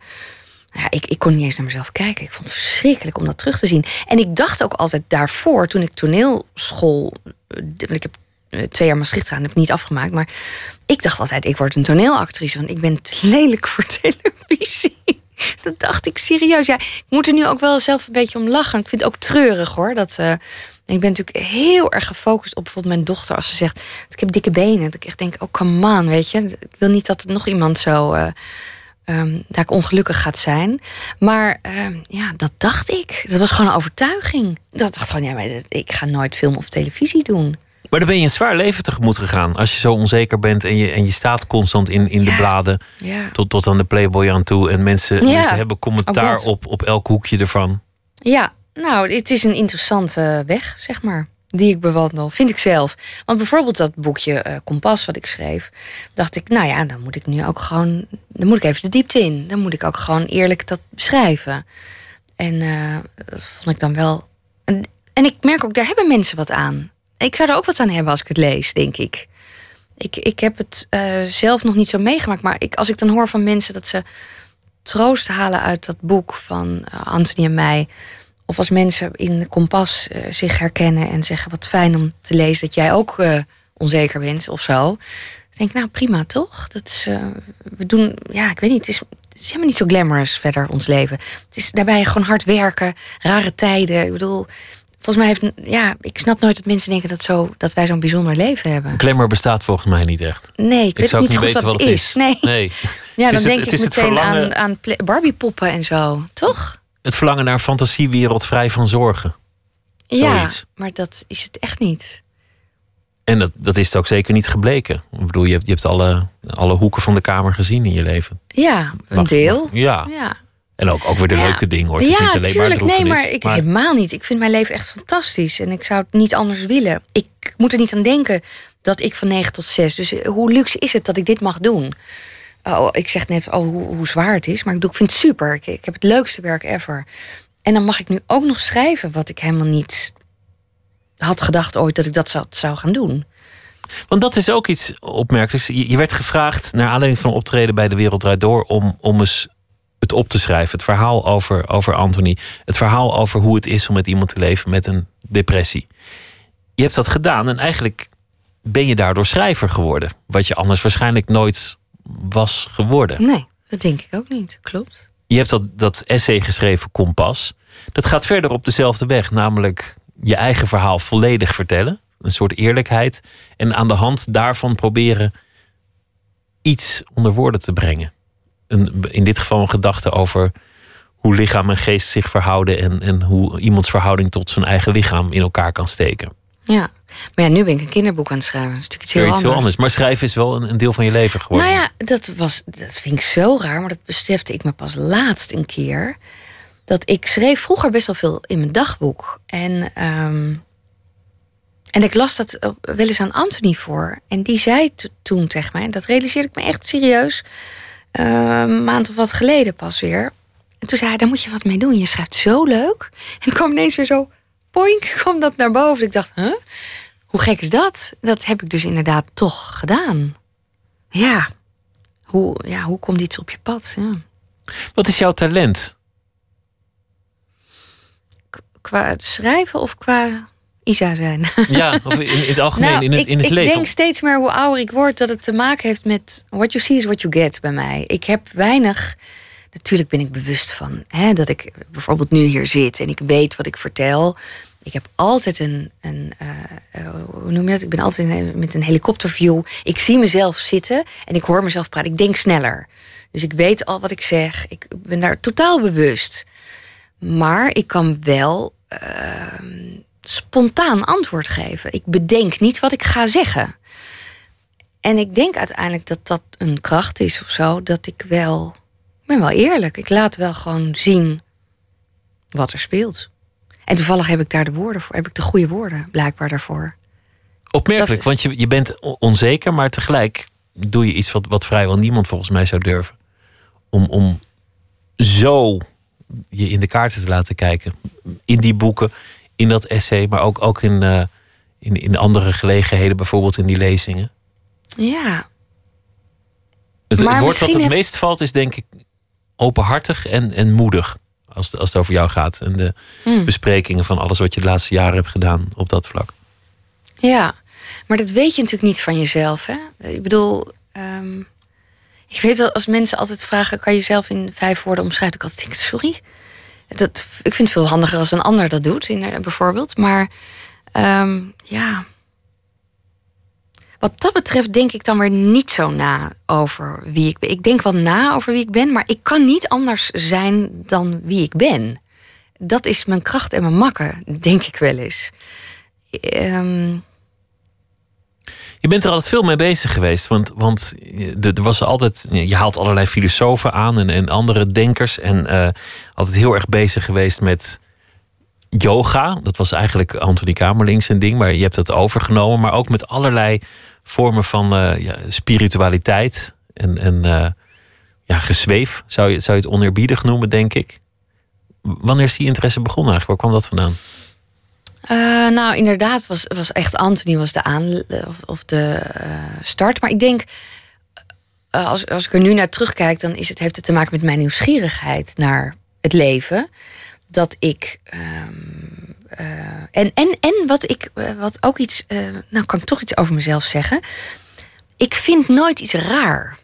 Ja, ik, ik kon niet eens naar mezelf kijken. Ik vond het verschrikkelijk om dat terug te zien. En ik dacht ook altijd daarvoor, toen ik toneelschool. Want ik heb twee jaar Maastricht gedaan, heb niet afgemaakt. Maar ik dacht altijd, ik word een toneelactrice. Want ik ben te lelijk voor televisie. Dat dacht ik serieus. Ja, ik moet er nu ook wel zelf een beetje om lachen. Ik vind het ook treurig hoor. Dat, ik ben natuurlijk heel erg gefocust op bijvoorbeeld mijn dochter. Als ze zegt, ik heb dikke benen. Dat ik echt denk, oh come on, weet je. Ik wil niet dat er nog iemand zo... Uh, um, dat ik ongelukkig gaat zijn. Maar uh, ja, dat dacht ik. Dat was gewoon een overtuiging. Dat dacht gewoon, ja, maar ik ga nooit film of televisie doen. Maar dan ben je een zwaar leven tegemoet gegaan. Als je zo onzeker bent en je, en je staat constant in, in de Ja. bladen. Ja. Tot, tot aan de Playboy aan toe. En mensen, Ja, mensen hebben commentaar dat. op, op elk hoekje ervan. Ja, nou, het is een interessante weg, zeg maar. Die ik bewandel, vind ik zelf. Want bijvoorbeeld dat boekje eh, Kompas wat ik schreef, dacht ik, nou ja, dan moet ik nu ook gewoon, dan moet ik even de diepte in. Dan moet ik ook gewoon eerlijk dat beschrijven. En eh, dat vond ik dan wel. En, ik merk ook, daar hebben mensen wat aan. Ik zou er ook wat aan hebben als ik het lees, denk ik. Ik, ik heb het eh, zelf nog niet zo meegemaakt, maar ik, als ik dan hoor van mensen dat ze troost halen uit dat boek van Anthony en mij. Of als mensen in Kompas eh, zich herkennen en zeggen: Wat fijn om te lezen dat jij ook eh, onzeker bent of zo. Dan denk ik, nou prima toch? Dat is, eh, we doen, ja, ik weet niet, het is, het is helemaal niet zo glamorous verder ons leven. Het is daarbij gewoon hard werken, rare tijden. Ik bedoel, volgens mij heeft, ja, ik snap nooit dat mensen denken dat, zo, dat wij zo'n bijzonder leven hebben. Glamour bestaat volgens mij niet echt. Nee, ik, Ik weet zou niet niet goed weten wat, wat het is. is. Nee. Nee. Ja, dan het- denk het ik meteen aan, aan pla- Barbiepoppen en zo, toch? Het verlangen naar een fantasiewereld vrij van zorgen. Ja, Zoiets. maar dat is het echt niet. En dat, dat is het ook zeker niet gebleken. Ik bedoel, je hebt, je hebt alle, alle hoeken van de kamer gezien in je leven. Ja, een Mag- deel. mag- ja. Ja, En ook, ook weer de Ja. leuke dingen hoor. Het is ja niet alleen tuurlijk. maar Nee, maar ik helemaal niet. Ik vind mijn leven echt fantastisch. En ik zou het niet anders willen. Ik moet er niet aan denken dat ik van 9 tot 6. Dus hoe luxe is het dat ik dit mag doen? Oh, ik zeg net oh, hoe, hoe zwaar het is. Maar ik, doe, ik vind het super. Ik, ik heb het leukste werk ever. En dan mag ik nu ook nog schrijven wat ik helemaal niet had gedacht ooit dat ik dat zou, zou gaan doen. Want dat is ook iets opmerkelijks. Je, werd gevraagd, naar aanleiding van optreden bij De Wereld Door... om, om eens het op te schrijven. Het verhaal over, over Anthony. Het verhaal over hoe het is om met iemand te leven met een depressie. Je hebt dat gedaan en eigenlijk ben je daardoor schrijver geworden. Wat je anders waarschijnlijk nooit was geworden. Nee, dat denk ik ook niet. Klopt. Je hebt dat, dat essay geschreven, Kompas. Dat gaat verder op dezelfde weg, namelijk je eigen verhaal volledig vertellen. Een soort eerlijkheid. En aan de hand daarvan proberen iets onder woorden te brengen. Een, in dit geval een gedachte over hoe lichaam en geest zich verhouden. En, en hoe iemands verhouding tot zijn eigen lichaam in elkaar kan steken. Ja. Maar ja, nu ben ik een kinderboek aan het schrijven. Dat is natuurlijk iets heel iets anders. anders. Maar schrijven is wel een, een deel van je leven geworden. Nou ja, dat, was, dat vind ik zo raar, maar dat besefte ik me pas laatst een keer. Dat ik schreef vroeger best wel veel in mijn dagboek. En, ehm, en ik las dat wel eens aan Anthony voor. En die zei toen tegen mij, en dat realiseerde ik me echt serieus, eh, een maand of wat geleden pas weer. En toen zei hij, daar moet je wat mee doen. Je schrijft zo leuk. En dan kwam ineens weer zo, poink, kwam dat naar boven. Ik dacht, huh? Hoe gek is dat? Dat heb ik dus inderdaad toch gedaan. Ja. Hoe, ja, hoe komt iets op je pad? Ja. Wat is jouw talent? K- Qua het schrijven of qua Isa zijn? Ja, of in, in het algemeen, Nou, in het, ik, in het ik leven. denk steeds meer hoe ouder ik word dat het te maken heeft met what you see is what you get bij mij. Ik heb weinig. Natuurlijk ben ik bewust van hè, dat ik bijvoorbeeld nu hier zit en ik weet wat ik vertel. Ik heb altijd een, een eh, eh, hoe noem je dat? Ik ben altijd met een helikopterview. Ik zie mezelf zitten en ik hoor mezelf praten. Ik denk sneller. Dus ik weet al wat ik zeg. Ik ben daar totaal bewust. Maar ik kan wel ehm, spontaan antwoord geven. Ik bedenk niet wat ik ga zeggen. En ik denk uiteindelijk dat dat een kracht is of zo. Dat ik wel. Ben wel eerlijk. Ik laat wel gewoon zien wat er speelt. En toevallig heb ik daar de woorden voor. Heb ik de goede woorden blijkbaar daarvoor. Opmerkelijk, is- want je, je bent onzeker, maar tegelijk doe je iets wat, wat vrijwel niemand volgens mij zou durven. Om, om zo je in de kaarten te laten kijken. In die boeken, in dat essay, maar ook, ook in, eh, in, in andere gelegenheden, bijvoorbeeld in die lezingen. Ja, Het, het woord wat het meest valt is denk ik openhartig en, en moedig. Als, het- als het over jou gaat. En de Hmm. besprekingen van alles wat je de laatste jaren hebt gedaan op dat vlak. Ja, maar dat weet je natuurlijk niet van jezelf. Hè? Ik bedoel, ehm, ik weet wel, als mensen altijd vragen: kan je jezelf in vijf woorden omschrijven? Ik altijd denk: sorry. Dat, ik vind het veel handiger als een ander dat doet, in, bijvoorbeeld. Maar ehm, ja. Wat dat betreft denk ik dan weer niet zo na over wie ik ben. Ik denk wel na over wie ik ben, maar ik kan niet anders zijn dan wie ik ben. Dat is mijn kracht en mijn makker, denk ik wel eens. Ehm, Je bent er altijd veel mee bezig geweest. Want, want er was altijd. Je haalt allerlei filosofen aan en, en andere denkers. En eh, altijd heel erg bezig geweest met yoga. Dat was eigenlijk Anthony Kamerling zijn ding, maar je hebt het overgenomen. Maar ook met allerlei vormen van eh, ja, spiritualiteit en, en eh, ja, gezweef. Zou je, zou je het oneerbiedig noemen, denk ik. Wanneer is die interesse begonnen eigenlijk? Waar kwam dat vandaan? Eh, nou, inderdaad, was, was echt Anthony was de aan of, de start. Maar ik denk, als, als ik er nu naar terugkijk, dan is het, heeft het te maken met mijn nieuwsgierigheid naar het leven. Dat ik. ehm, eh, en, en, en wat ik eh, wat ook iets. eh, nou, kan ik toch iets over mezelf zeggen. Ik vind nooit iets raar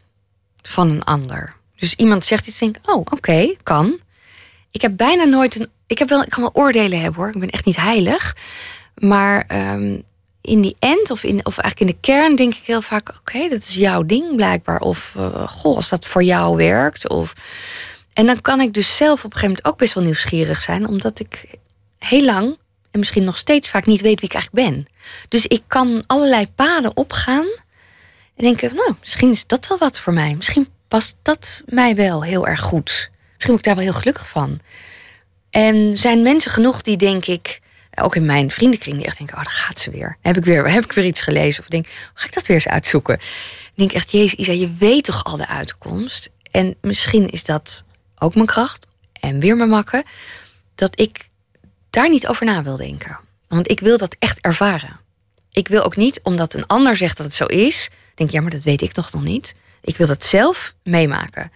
van een ander. Dus iemand zegt iets, denk ik, oh, oké, kan. Ik heb bijna nooit een. Ik, heb wel, ik kan wel oordelen hebben hoor. Ik ben echt niet heilig. Maar ehm, in die end, of, in, of eigenlijk in de kern, denk ik heel vaak: oké, dat is jouw ding blijkbaar. Of goh, als dat voor jou werkt. Of... En dan kan ik dus zelf op een gegeven moment ook best wel nieuwsgierig zijn, omdat ik heel lang en misschien nog steeds vaak niet weet wie ik eigenlijk ben. Dus ik kan allerlei paden opgaan en denken: nou, misschien is dat wel wat voor mij. Misschien past dat mij wel heel erg goed. Misschien word ik daar wel heel gelukkig van. En zijn mensen genoeg die denk ik, ook in mijn vriendenkring, die echt denken: oh, daar gaat ze weer. Heb ik weer, heb ik weer iets gelezen? Of denk, ga ik dat weer eens uitzoeken? Ik denk echt, Jezus, Isa, je weet toch al de uitkomst? En misschien is dat ook mijn kracht en weer mijn makken, dat ik daar niet over na wil denken. Want ik wil dat echt ervaren. Ik wil ook niet, omdat een ander zegt dat het zo is, denk ja, maar dat weet ik toch nog niet. Ik wil dat zelf meemaken.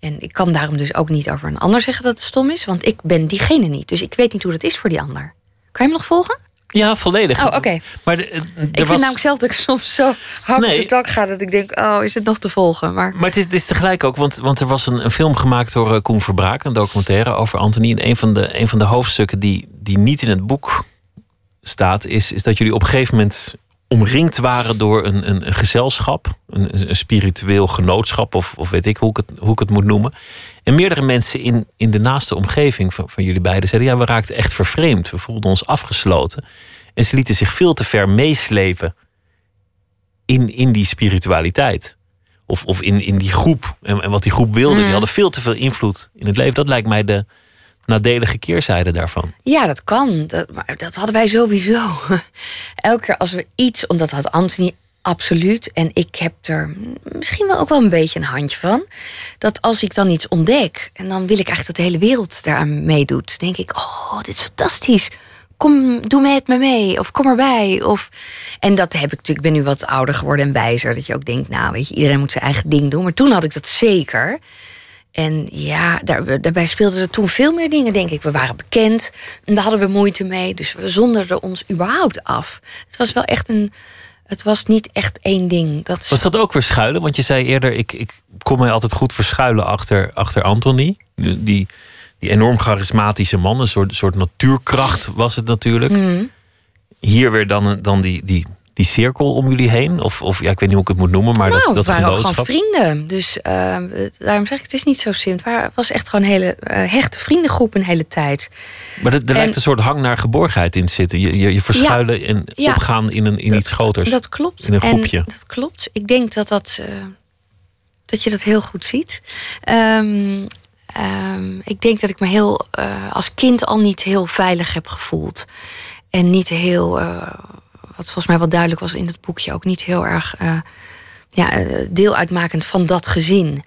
En ik kan daarom dus ook niet over een ander zeggen dat het stom is, want ik ben diegene niet. Dus ik weet niet hoe dat is voor die ander. Kan je me nog volgen? Ja, volledig. Oh, oké. Maar de- Ik vind was- namelijk zelf dat ik soms zo hard Nee. op de tak ga dat ik denk, oh, is het nog te volgen? Maar Maar het is, het is tegelijk ook, want, want er was een, een film gemaakt door eh, Koen Verbraak, een documentaire over Anthony. En een van de, een van de hoofdstukken die, die niet in het boek staat, is, is dat jullie op een gegeven moment omringd waren door een, een, een gezelschap, een, een spiritueel genootschap, of, of weet ik hoe ik het, hoe ik het moet noemen. En meerdere mensen in, in de naaste omgeving van, van jullie beiden zeiden: ja, we raakten echt vervreemd. We voelden ons afgesloten. En ze lieten zich veel te ver meeslepen in, in die spiritualiteit. Of, of in, in die groep. En, en wat die groep wilde, die hadden veel te veel invloed in het leven. Dat lijkt mij de nadelige keerzijde daarvan. Ja, dat kan. Dat, dat hadden wij sowieso. Elke keer als we iets, omdat had Anthony absoluut. En ik heb er misschien wel ook wel een beetje een handje van. Dat als ik dan iets ontdek. En dan wil ik eigenlijk dat de hele wereld daaraan meedoet. denk ik, oh, dit is fantastisch. Kom, doe met me mee. Of kom erbij. Of... En dat heb ik natuurlijk. Ik ben nu wat ouder geworden en wijzer. Dat je ook denkt, nou weet je, iedereen moet zijn eigen ding doen. Maar toen had ik dat zeker. En ja, daar, daarbij speelden er toen veel meer dingen, denk ik. We waren bekend en daar hadden we moeite mee. Dus we zonderden ons überhaupt af. Het was wel echt een. Het was niet echt één ding. Dat is- Was dat ook weer schuilen? Want je zei eerder, ik, ik kon mij altijd goed verschuilen achter, achter Anthony. Die, die, enorm charismatische man, een soort, soort natuurkracht was het natuurlijk. Mhm. Hier weer dan, dan die, die, die cirkel om jullie heen. Of, of ja, ik weet niet hoe ik het moet noemen, maar nou, dat, dat we waren ook gewoon vrienden. Dus het- daarom zeg ik, het is niet zo simpel. Het was echt gewoon een hele eh, hechte vriendengroep een hele tijd. Maar er, er En- lijkt een soort hang naar geborgenheid in te zitten. Je, je, je verschuilen en Ja. opgaan in, een, in iets groters. Dat klopt. In een groepje. En dat klopt. Ik denk dat, dat, eh, dat je dat heel goed ziet. Ehm, ehm, ik denk dat ik me heel, als kind al niet heel veilig heb gevoeld. En niet heel, wat volgens mij wel duidelijk was in het boekje, ook niet heel erg eh, ja, eh, deel uitmakend van dat gezin.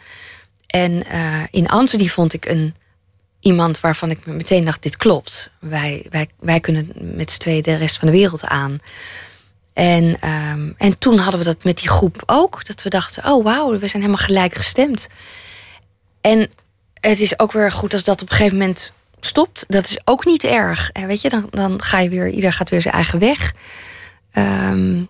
En eh, in Anthony vond ik een iemand waarvan ik me meteen dacht: dit klopt. Wij, wij, wij kunnen met z'n tweeën de rest van de wereld aan. En, ehm, en toen hadden we dat met die groep ook. Dat we dachten, oh wauw, we zijn helemaal gelijk gestemd. En het is ook weer goed als dat op een gegeven moment stopt. Dat is ook niet erg. En weet je, dan, dan ga je weer, ieder gaat weer zijn eigen weg. Ehm,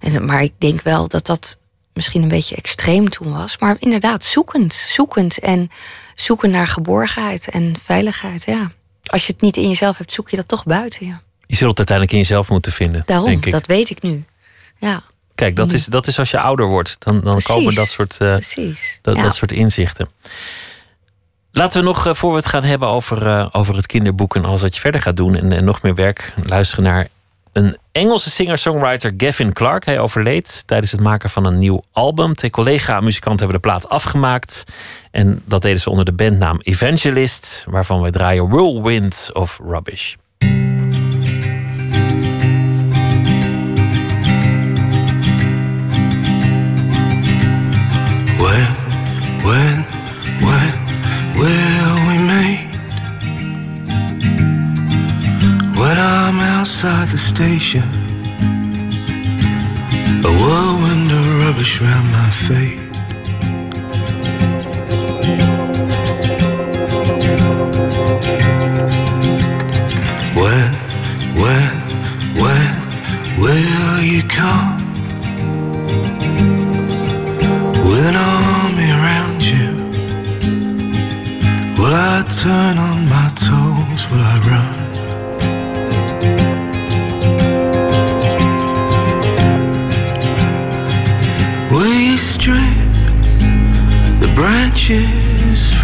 en, maar ik denk wel dat dat misschien een beetje extreem toen was. Maar inderdaad, zoekend. Zoekend en zoeken naar geborgenheid en veiligheid. Ja. Als je het niet in jezelf hebt, zoek je dat toch buiten. Ja. Je zult het uiteindelijk in jezelf moeten vinden, Daarom, denk ik. dat weet ik nu. Ja, Kijk, dat is, dat is als je ouder wordt. Dan, dan Precies. komen dat soort, precies. dat, ja. dat soort inzichten. Laten we nog, eh, voor we het gaan hebben over, eh, over het kinderboek en alles wat je verder gaat doen en, en nog meer werk, luisteren naar een Engelse singer-songwriter Gavin Clark. Hij overleed tijdens het maken van een nieuw album. Twee collega-muzikanten hebben de plaat afgemaakt. En dat deden ze onder de bandnaam Evangelist, waarvan wij draaien Whirlwind of Rubbish. When, outside the station, a whirlwind of rubbish round my feet.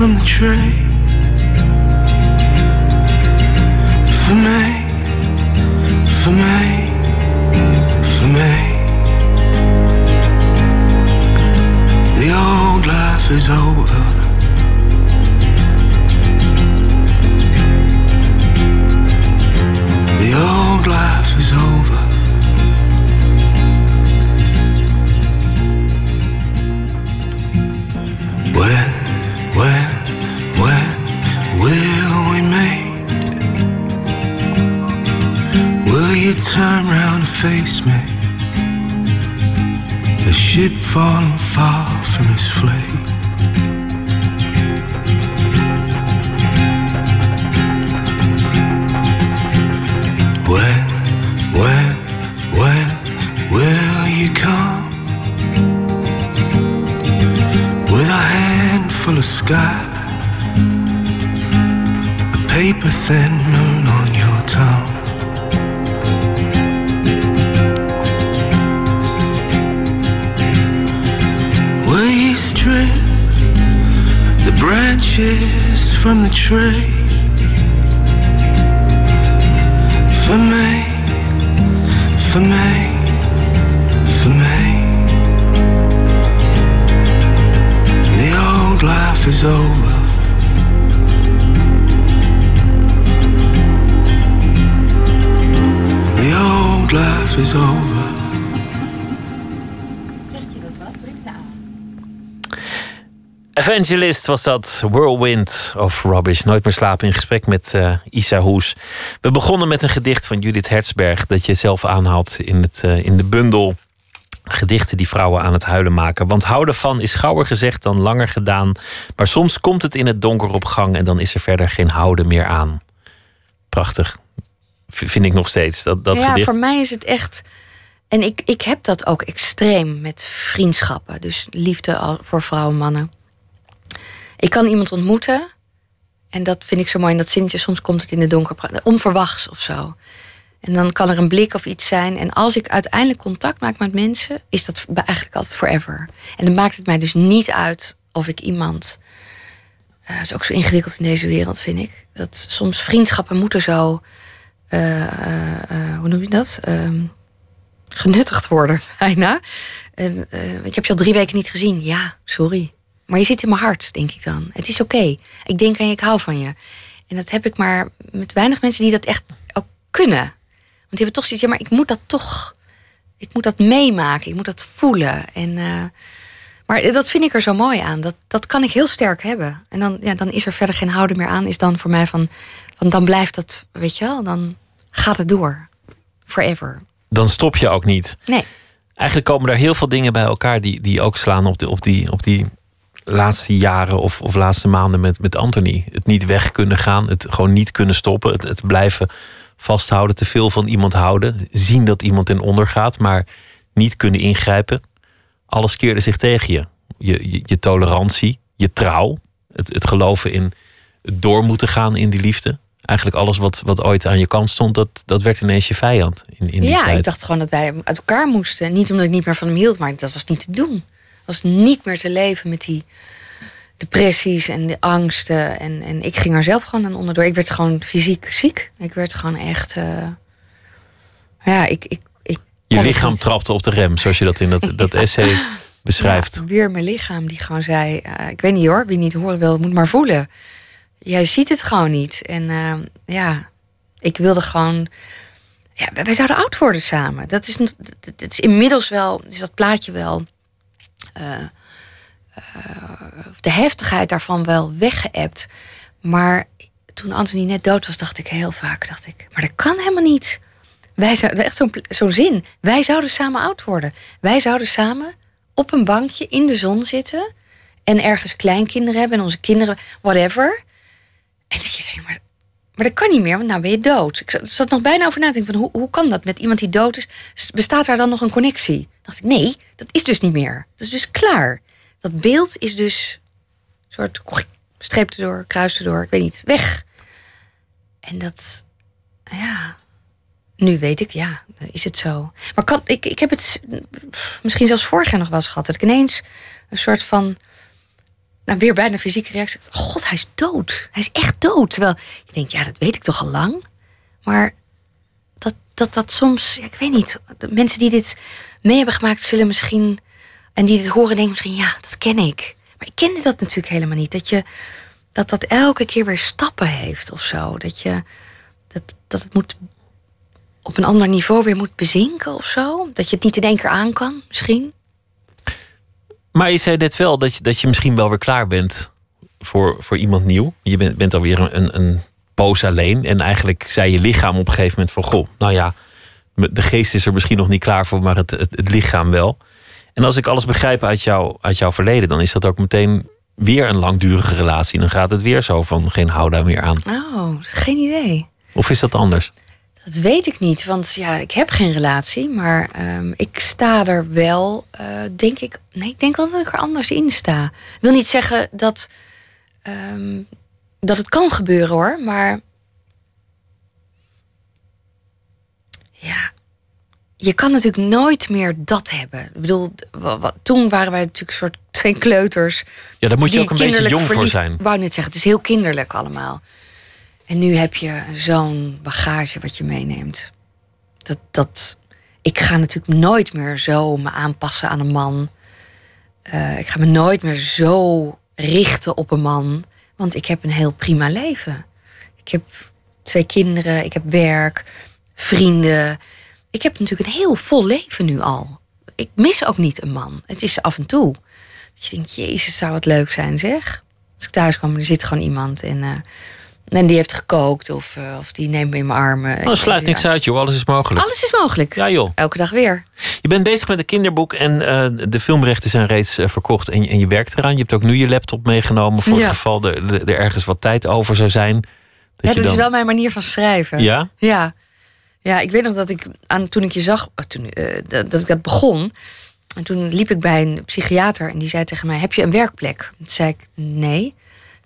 From the tree? Evangelist was dat, Whirlwind of Rubbish. Nooit meer slapen in gesprek met eh, Isa Hoes. We begonnen met een gedicht van Judith Hertzberg... dat je zelf aanhaalt in, het, eh, in de bundel... gedichten die vrouwen aan het huilen maken. Want houden van is gauwer gezegd dan langer gedaan. Maar soms komt het in het donker op gang... en dan is er verder geen houden meer aan. Prachtig. V- vind ik nog steeds, dat, dat ja, gedicht. voor mij is het echt. En ik, ik heb dat ook extreem met vriendschappen. Dus liefde al- voor vrouwen, mannen. Ik kan iemand ontmoeten. En dat vind ik zo mooi. En dat zinnetje, soms komt het in de donker. Onverwachts of zo. En dan kan er een blik of iets zijn. En als ik uiteindelijk contact maak met mensen, is dat eigenlijk altijd forever. En dan maakt het mij dus niet uit of ik iemand. eh, dat is ook zo ingewikkeld in deze wereld, vind ik. Dat soms vriendschappen moeten zo. eh, eh, eh, hoe noem je dat? Ehm, genuttigd worden, bijna. Eh, ik heb je al drie weken niet gezien. Ja, sorry. Maar je zit in mijn hart, denk ik dan. Het is oké. Ik denk aan je, ik hou van je. En dat heb ik maar met weinig mensen die dat echt ook kunnen. Want die hebben toch zoiets, ja, maar ik moet dat toch... Ik moet dat meemaken, ik moet dat voelen. En, eh, maar dat vind ik er zo mooi aan. Dat, dat kan ik heel sterk hebben. En dan, ja, dan is er verder geen houden meer aan. Is dan voor mij van, van dan blijft dat, weet je wel, dan gaat het door. Forever. Dan stop je ook niet. Nee. Eigenlijk komen er heel veel dingen bij elkaar die, die ook slaan op, de, op, die, op die laatste jaren of, of laatste maanden met, met Anthony. Het niet weg kunnen gaan, het gewoon niet kunnen stoppen, het, het blijven vasthouden, te veel van iemand houden, zien dat iemand in onder gaat, maar niet kunnen ingrijpen. Alles keerde zich tegen je. Je, je, je tolerantie, je trouw, het, het geloven in het door moeten gaan in die liefde. Eigenlijk alles wat, wat ooit aan je kant stond, dat, dat werd ineens je vijand in, in die ja, tijd. ik dacht gewoon dat wij uit elkaar moesten. Niet omdat ik niet meer van hem hield, maar dat was niet te doen. Was niet meer te leven met die depressies en de angsten. En, en ik ging er zelf gewoon aan onderdoor. Ik werd gewoon fysiek ziek. Ik werd gewoon echt. eh, Ja, ik, ik, ik Je lichaam niet. trapte op de rem, zoals je dat in dat, dat essay beschrijft. Ja, weer mijn lichaam die gewoon zei: eh, Ik weet niet hoor, wie niet horen wil, moet maar voelen. Jij ziet het gewoon niet. En eh, ja, ik wilde gewoon. Ja, wij- zouden oud worden samen. Dat is, dat is inmiddels wel, is dat plaatje wel. Eh, eh, de heftigheid daarvan wel weggeëpt. Maar toen Anthony net dood was, dacht ik heel vaak: dacht ik, Maar dat kan helemaal niet. Wij zouden, echt zo'n zo'n zin. Wij zouden samen oud worden. Wij zouden samen op een bankje in de zon zitten. En ergens kleinkinderen hebben en onze kinderen, whatever. En dat je denkt, maar, maar dat kan niet meer, want nou ben je dood. Ik zat, nog bijna over na van hoe, hoe kan dat met iemand die dood is? Bestaat daar dan nog een connectie? dacht ik, nee, dat is dus niet meer. Dat is dus klaar. Dat beeld is dus een soort streep erdoor, kruis erdoor, ik weet niet, weg. En dat, ja, nu weet ik, ja, is het zo. Maar kan, ik, ik heb het misschien zelfs vorig jaar nog wel eens gehad. Dat ik ineens een soort van, nou weer bijna fysieke reactie. God, hij is dood. Hij is echt dood. Terwijl je denkt, ja, dat weet ik toch al lang. Maar dat dat, dat soms, ja, ik weet niet, de mensen die dit mee hebben gemaakt zullen misschien, en die dit horen denken misschien, ja, dat ken ik. Maar ik kende dat natuurlijk helemaal niet. Dat je, dat dat elke keer weer stappen heeft of zo. Dat je, dat, dat het moet op een ander niveau weer moet bezinken of zo. Dat je het niet in één keer aan kan, misschien. Maar je zei net wel dat je, dat je misschien wel weer klaar bent voor, voor iemand nieuw. Je bent, bent alweer een, een, een poos alleen. En eigenlijk zei je lichaam op een gegeven moment van... goh, nou ja, de geest is er misschien nog niet klaar voor... maar het, het, het lichaam wel. En als ik alles begrijp uit, jou, uit jouw verleden... dan is dat ook meteen weer een langdurige relatie. Dan gaat het weer zo van geen hou daar meer aan. Oh, geen idee. Of is dat anders? Dat weet ik niet, want ja, ik heb geen relatie, maar ehm, ik sta er wel, eh, denk ik. Nee, ik denk wel dat ik er anders in sta. Ik wil niet zeggen dat, ehm, dat het kan gebeuren hoor, maar. Ja, je kan natuurlijk nooit meer dat hebben. Ik bedoel, toen waren wij natuurlijk een soort twee kleuters. Ja, daar moet je ook een beetje jong voor zijn. Ik wou net zeggen, het is heel kinderlijk allemaal. En nu heb je zo'n bagage wat je meeneemt. Dat, dat, ik ga natuurlijk nooit meer zo me aanpassen aan een man. Eh, ik ga me nooit meer zo richten op een man. Want ik heb een heel prima leven. Ik heb twee kinderen, ik heb werk, vrienden. Ik heb natuurlijk een heel vol leven nu al. Ik mis ook niet een man. Het is af en toe. Dat je denkt, jezus, zou het leuk zijn zeg. Als ik thuis kwam, er zit gewoon iemand eh, en die heeft gekookt of, eh, of die neemt me in mijn armen. Oh, sluit niks uit, joh. Alles is mogelijk. Alles is mogelijk. Ja, joh. Elke dag weer. Je bent bezig met een kinderboek en eh, de filmrechten zijn reeds eh, verkocht en, je- en je werkt eraan. Je hebt ook nu je laptop meegenomen voor Ja. het geval er, er er ergens wat tijd over zou zijn. Dat Ja, dat dan... is wel mijn manier van schrijven. Ja? Ja. Ja, ik weet nog dat ik aan, toen ik je zag, eh, toen, dat, dat ik dat begon. En toen liep ik bij een psychiater en die zei tegen mij: Heb je een werkplek? Toen zei ik: Nee.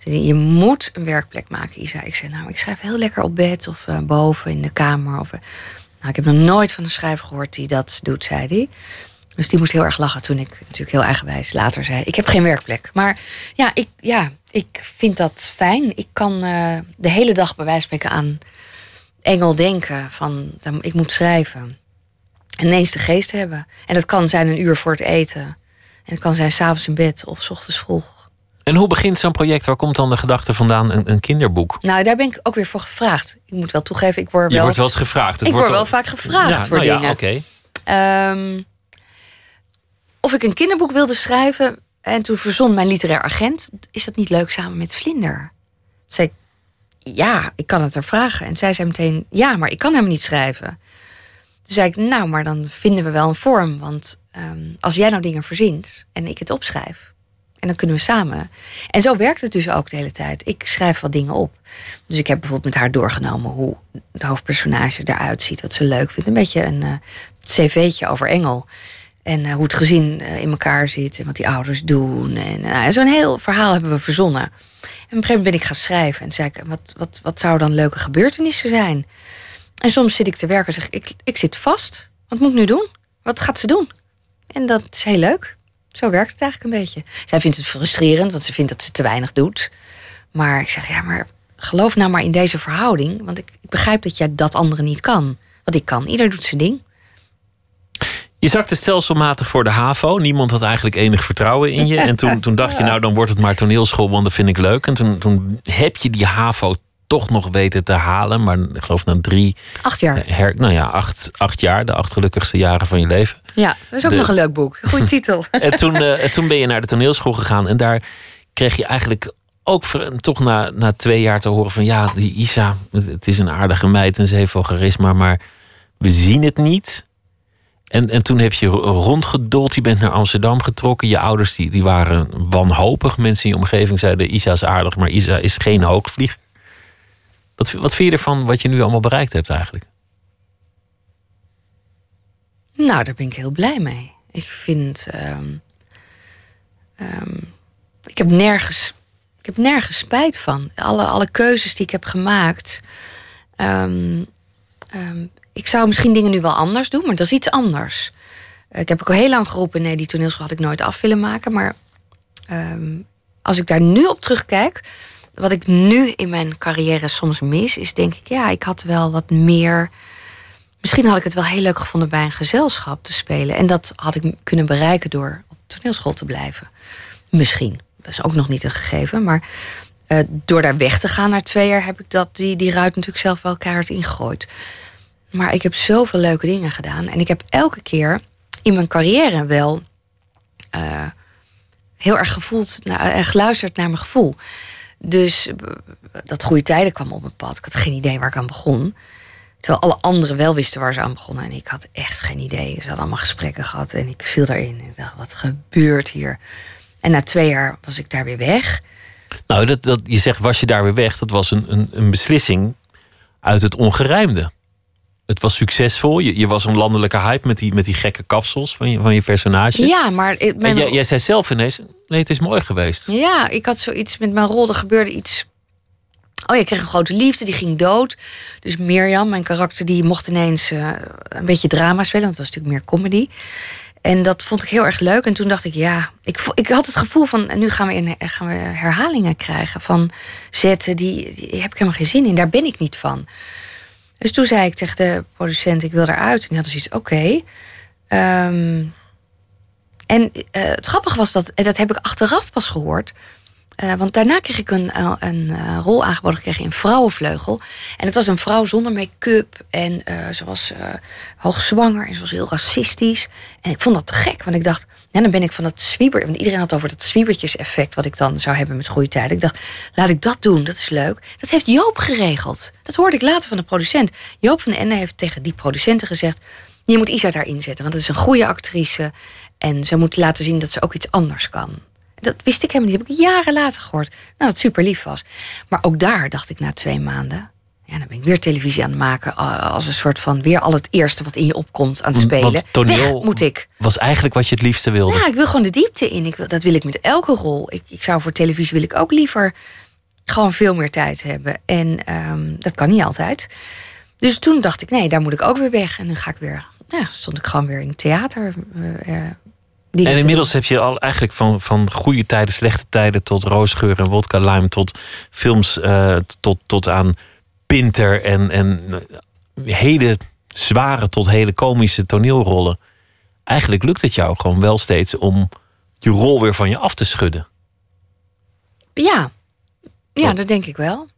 Je moet een werkplek maken, Isa. Ik zei: Nou, ik schrijf heel lekker op bed of eh, boven in de kamer. Of, eh. nou, ik heb nog nooit van een schrijver gehoord die dat doet, zei hij. Dus die moest heel erg lachen toen ik natuurlijk heel eigenwijs later zei: Ik heb geen werkplek. Maar ja, ik, ja, ik vind dat fijn. Ik kan eh, de hele dag bij wijze aan engel denken van ik moet schrijven. En ineens de geest hebben. En dat kan zijn een uur voor het eten. En het kan zijn s'avonds in bed of s ochtends vroeg. En hoe begint zo'n project? Waar komt dan de gedachte vandaan? Een, een kinderboek? Nou, daar ben ik ook weer voor gevraagd. Ik moet wel toegeven, ik word Je wel, wordt wel eens gevraagd. Het ik word wel vaak gevraagd ja, voor nou ja, dingen. oké. Ehm, of ik een kinderboek wilde schrijven. En toen verzon mijn literair agent: Is dat niet leuk samen met Vlinder? Toen zei ik: Ja, ik kan het er vragen. En zij zei meteen: Ja, maar ik kan hem niet schrijven. Toen zei ik: Nou, maar dan vinden we wel een vorm. Want ehm, als jij nou dingen verzint en ik het opschrijf. En dan kunnen we samen. En zo werkt het dus ook de hele tijd. Ik schrijf wat dingen op. Dus ik heb bijvoorbeeld met haar doorgenomen hoe de hoofdpersonage eruit ziet. Wat ze leuk vindt. Een beetje een eh, cv'tje over Engel. En eh, hoe het gezin eh, in elkaar zit. En wat die ouders doen. En eh, zo'n heel verhaal hebben we verzonnen. En op een gegeven moment ben ik gaan schrijven. En zei ik, wat, wat, wat zou dan leuke gebeurtenissen zijn? En soms zit ik te werken en zeg ik, ik, ik zit vast. Wat moet ik nu doen? Wat gaat ze doen? En dat is heel leuk. Zo werkt het eigenlijk een beetje. Zij vindt het frustrerend, want ze vindt dat ze te weinig doet. Maar ik zeg, ja, maar geloof nou maar in deze verhouding. Want ik, ik begrijp dat jij dat andere niet kan. wat ik kan. Ieder doet zijn ding. Je zakte stelselmatig voor de HAVO. Niemand had eigenlijk enig vertrouwen in je. En toen, toen dacht je, nou dan wordt het maar toneelschool, want dat vind ik leuk. En toen, toen heb je die HAVO toch nog weten te halen. Maar ik geloof na drie, Acht jaar. her, nou ja, acht, acht jaar, de acht gelukkigste jaren van je leven. Ja, dat is ook De- nog een leuk boek. Goeie titel. En toen, eh, en toen ben je naar de toneelschool gegaan. En daar kreeg je eigenlijk ook toch na, na twee jaar te horen van... ja, die Isa, het, is een aardige meid en ze heeft wel charisma... maar we zien het niet. En, en toen heb je ro- rondgedold, je bent naar Amsterdam getrokken. Je ouders die, die waren wanhopig. Mensen in je omgeving zeiden Isa is aardig... maar Isa is geen hoogvlieger. Wat, wat vind je ervan wat je nu allemaal bereikt hebt eigenlijk? Nou, daar ben ik heel blij mee. Ik vind. ehm, ehm, ik, heb nergens, ik heb nergens spijt van. Alle, alle keuzes die ik heb gemaakt. ehm, ik zou misschien dingen nu wel anders doen, maar dat is iets anders. Ik heb ook al heel lang geroepen: nee, die toneelschool had ik nooit af willen maken. Maar als ik daar nu op terugkijk. Wat ik nu in mijn carrière soms mis, is denk ik, ja, ik had wel wat meer. Misschien had ik het wel heel leuk gevonden bij een gezelschap te spelen. En dat had ik kunnen bereiken door op toneelschool te blijven. Misschien. Dat is ook nog niet een gegeven. Maar eh, door daar weg te gaan na twee jaar heb ik dat, die, die ruit natuurlijk zelf wel keihard ingegooid. Maar ik heb zoveel leuke dingen gedaan. En ik heb elke keer in mijn carrière wel eh, heel erg gevoeld, naar, eh, geluisterd naar mijn gevoel. Dus eh, dat goede tijden kwam op mijn pad. Ik had geen idee waar ik aan begon. Terwijl alle anderen wel wisten waar ze aan begonnen. En ik had echt geen idee. Ze hadden allemaal gesprekken gehad. En ik viel daarin. Ik dacht, wat gebeurt hier? En na twee jaar was ik daar weer weg. Nou, dat, dat, je zegt, was je daar weer weg? Dat was een, een, een beslissing uit het ongerijmde. Het was succesvol. Je, je was een landelijke hype met die, met die gekke kapsels van je, van je personage. Ja, maar... ik- Mijn, jij, jij zei zelf ineens, nee, het is mooi geweest. Ja, ik had zoiets met mijn rol. Er gebeurde iets. Oh ik kreeg een grote liefde, die ging dood. Dus Mirjam, mijn karakter, die mocht ineens eh, een beetje drama spelen. Want het was natuurlijk meer comedy. En dat vond ik heel erg leuk. En toen dacht ik, ja, ik, ik had het gevoel van... nu gaan we, in, gaan we herhalingen krijgen van zetten. Die, heb ik helemaal geen zin in. Daar ben ik niet van. Dus toen zei ik tegen de producent, ik wil eruit. En die hadden zoiets, oké. Ehm, en eh, het grappige was dat, en dat heb ik achteraf pas gehoord. eh, want daarna kreeg ik een, eh, rol aangeboden gekregen in Vrouwenvleugel. En het was een vrouw zonder make-up. En ze was hoogzwanger en ze was heel racistisch. En ik vond dat te gek, want ik dacht... Ja, dan ben ik van dat zwieber... Want iedereen had over dat zwiebertjes-effect... wat ik dan zou hebben met goede tijden. Ik dacht, laat ik dat doen, dat is leuk. Dat heeft Joop geregeld. Dat hoorde ik later van de producent. Joop van den Ende heeft tegen die producenten gezegd... je moet Isa daarin zetten, want het is een goede actrice... en ze moet laten zien dat ze ook iets anders kan. Dat wist ik helemaal niet. Dat heb ik jaren later gehoord. Nou, wat super lief was. Maar ook daar dacht ik na twee maanden. Ja, dan ben ik weer televisie aan het maken. Als een soort van weer al het eerste wat in je opkomt aan het spelen. Want toneel Weg moet ik. was eigenlijk wat je het liefste wilde. Ja, ik wil gewoon de diepte in. Ik wil, dat wil ik met elke rol. Ik, ik zou voor televisie wil ik ook liever gewoon veel meer tijd hebben. En ehm, dat kan niet altijd. Dus toen dacht ik, nee, daar moet ik ook weer weg. En nu ga ik weer. Ja, stond ik gewoon weer in het theater. eh, eh, En inmiddels heb je al eigenlijk van, van goede tijden, slechte tijden... tot roosgeur en wodka lime, tot films, eh, tot, tot aan Pinter... en, en eh, hele zware tot hele komische toneelrollen. Eigenlijk lukt het jou gewoon wel steeds om je rol weer van je af te schudden. Ja, ja dat denk ik wel.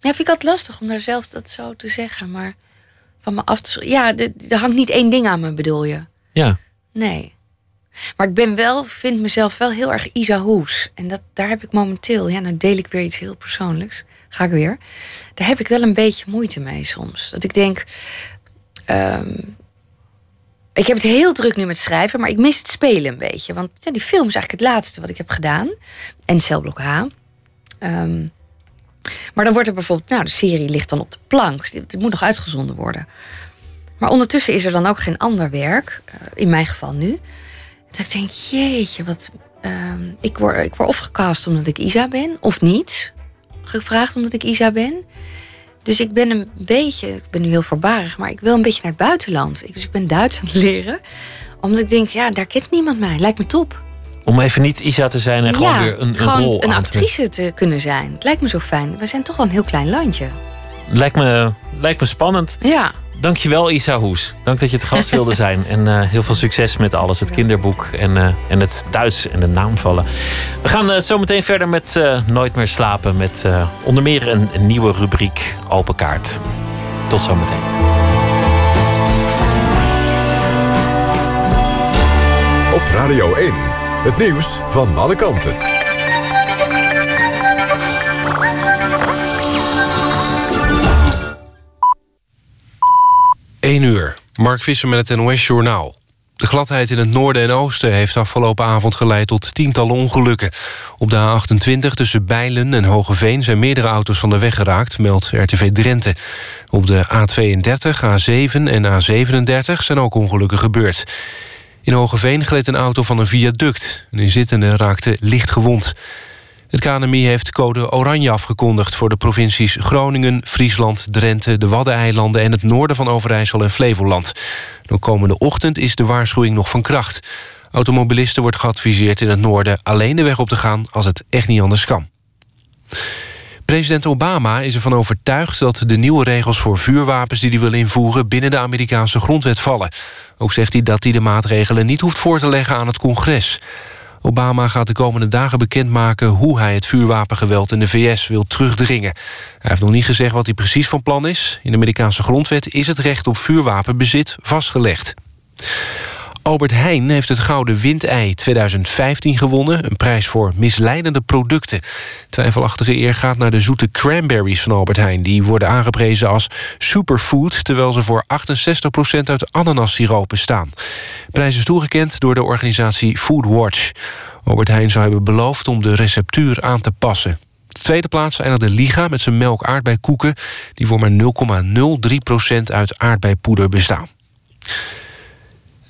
Ja, vind ik altijd lastig om daar zelf dat zo te zeggen. Maar van me af te Ja, er er hangt niet één ding aan me, bedoel je? Ja. Nee. Maar ik ben wel, vind mezelf wel heel erg Isa Hoes. En dat, daar heb ik momenteel, ja, nou deel ik weer iets heel persoonlijks. Ga ik weer. Daar heb ik wel een beetje moeite mee soms. Dat ik denk. ehm, ik heb het heel druk nu met schrijven, maar ik mis het spelen een beetje. Want ja, die film is eigenlijk het laatste wat ik heb gedaan. En Celblok H. Ehm, maar dan wordt er bijvoorbeeld, nou, de serie ligt dan op de plank. Het moet nog uitgezonden worden. Maar ondertussen is er dan ook geen ander werk, eh, in mijn geval nu. Dat ik denk, jeetje, wat. ehm, ik, word, ik word of gecast omdat ik Isa ben, of niet. Gevraagd omdat ik Isa ben. Dus ik ben een beetje, ik ben nu heel voorbarig, maar ik wil een beetje naar het buitenland. Dus ik ben Duits aan het leren. Omdat ik denk, ja, daar kent niemand mij. Lijkt me top. Om even niet Isa te zijn en gewoon weer een, een gewoon rol een te- actrice te kunnen zijn. Het lijkt me zo fijn. We zijn toch wel een heel klein landje. Lijkt me, lijkt me spannend. Ja. Dankjewel Isa Hoes. Dank dat je te gast wilde zijn. En eh, heel veel succes met alles. Het kinderboek en, eh, en het Duits en de naamvallen. We gaan uh, zo meteen verder met Nooit meer slapen. Met onder meer een, een, nieuwe rubriek Open Kaart. Tot zometeen. Op Radio 1. Het nieuws van alle kanten. 1 uur. Mark Visser met het NOS-journaal. De gladheid in het noorden en oosten heeft afgelopen avond geleid tot tientallen ongelukken. Op de A28 tussen Bijlen en Hogeveen zijn meerdere auto's van de weg geraakt, meldt RTV Drenthe. Op de A32, A7 en A37 zijn ook ongelukken gebeurd. In Hogeveen gleed een auto van een viaduct. Een inzittende raakte licht gewond. Het KNMI heeft code oranje afgekondigd voor de provincies Groningen, Friesland, Drenthe, de Waddeneilanden en het noorden van Overijssel en Flevoland. De komende ochtend is de waarschuwing nog van kracht. Automobilisten wordt geadviseerd in het noorden alleen de weg op te gaan als het echt niet anders kan. President Obama is ervan overtuigd dat de nieuwe regels voor vuurwapens die hij wil invoeren binnen de Amerikaanse grondwet vallen. Ook zegt hij dat hij de maatregelen niet hoeft voor te leggen aan het congres. Obama gaat de komende dagen bekendmaken hoe hij het vuurwapengeweld in de VS wil terugdringen. Hij heeft nog niet gezegd wat hij precies van plan is. In de Amerikaanse grondwet is het recht op vuurwapenbezit vastgelegd. Albert Heijn heeft het Gouden Windei 2015 gewonnen. Een prijs voor misleidende producten. Twijfelachtige eer gaat naar de zoete cranberries van Albert Heijn. Die worden aangeprezen als superfood... terwijl ze voor 68% uit ananassiroop bestaan. De prijs is toegekend door de organisatie Foodwatch. Albert Heijn zou hebben beloofd om de receptuur aan te passen. De tweede plaats eindigde Liga met zijn melk aardbeikoeken... die voor maar 0,03% uit aardbeipoeder bestaan.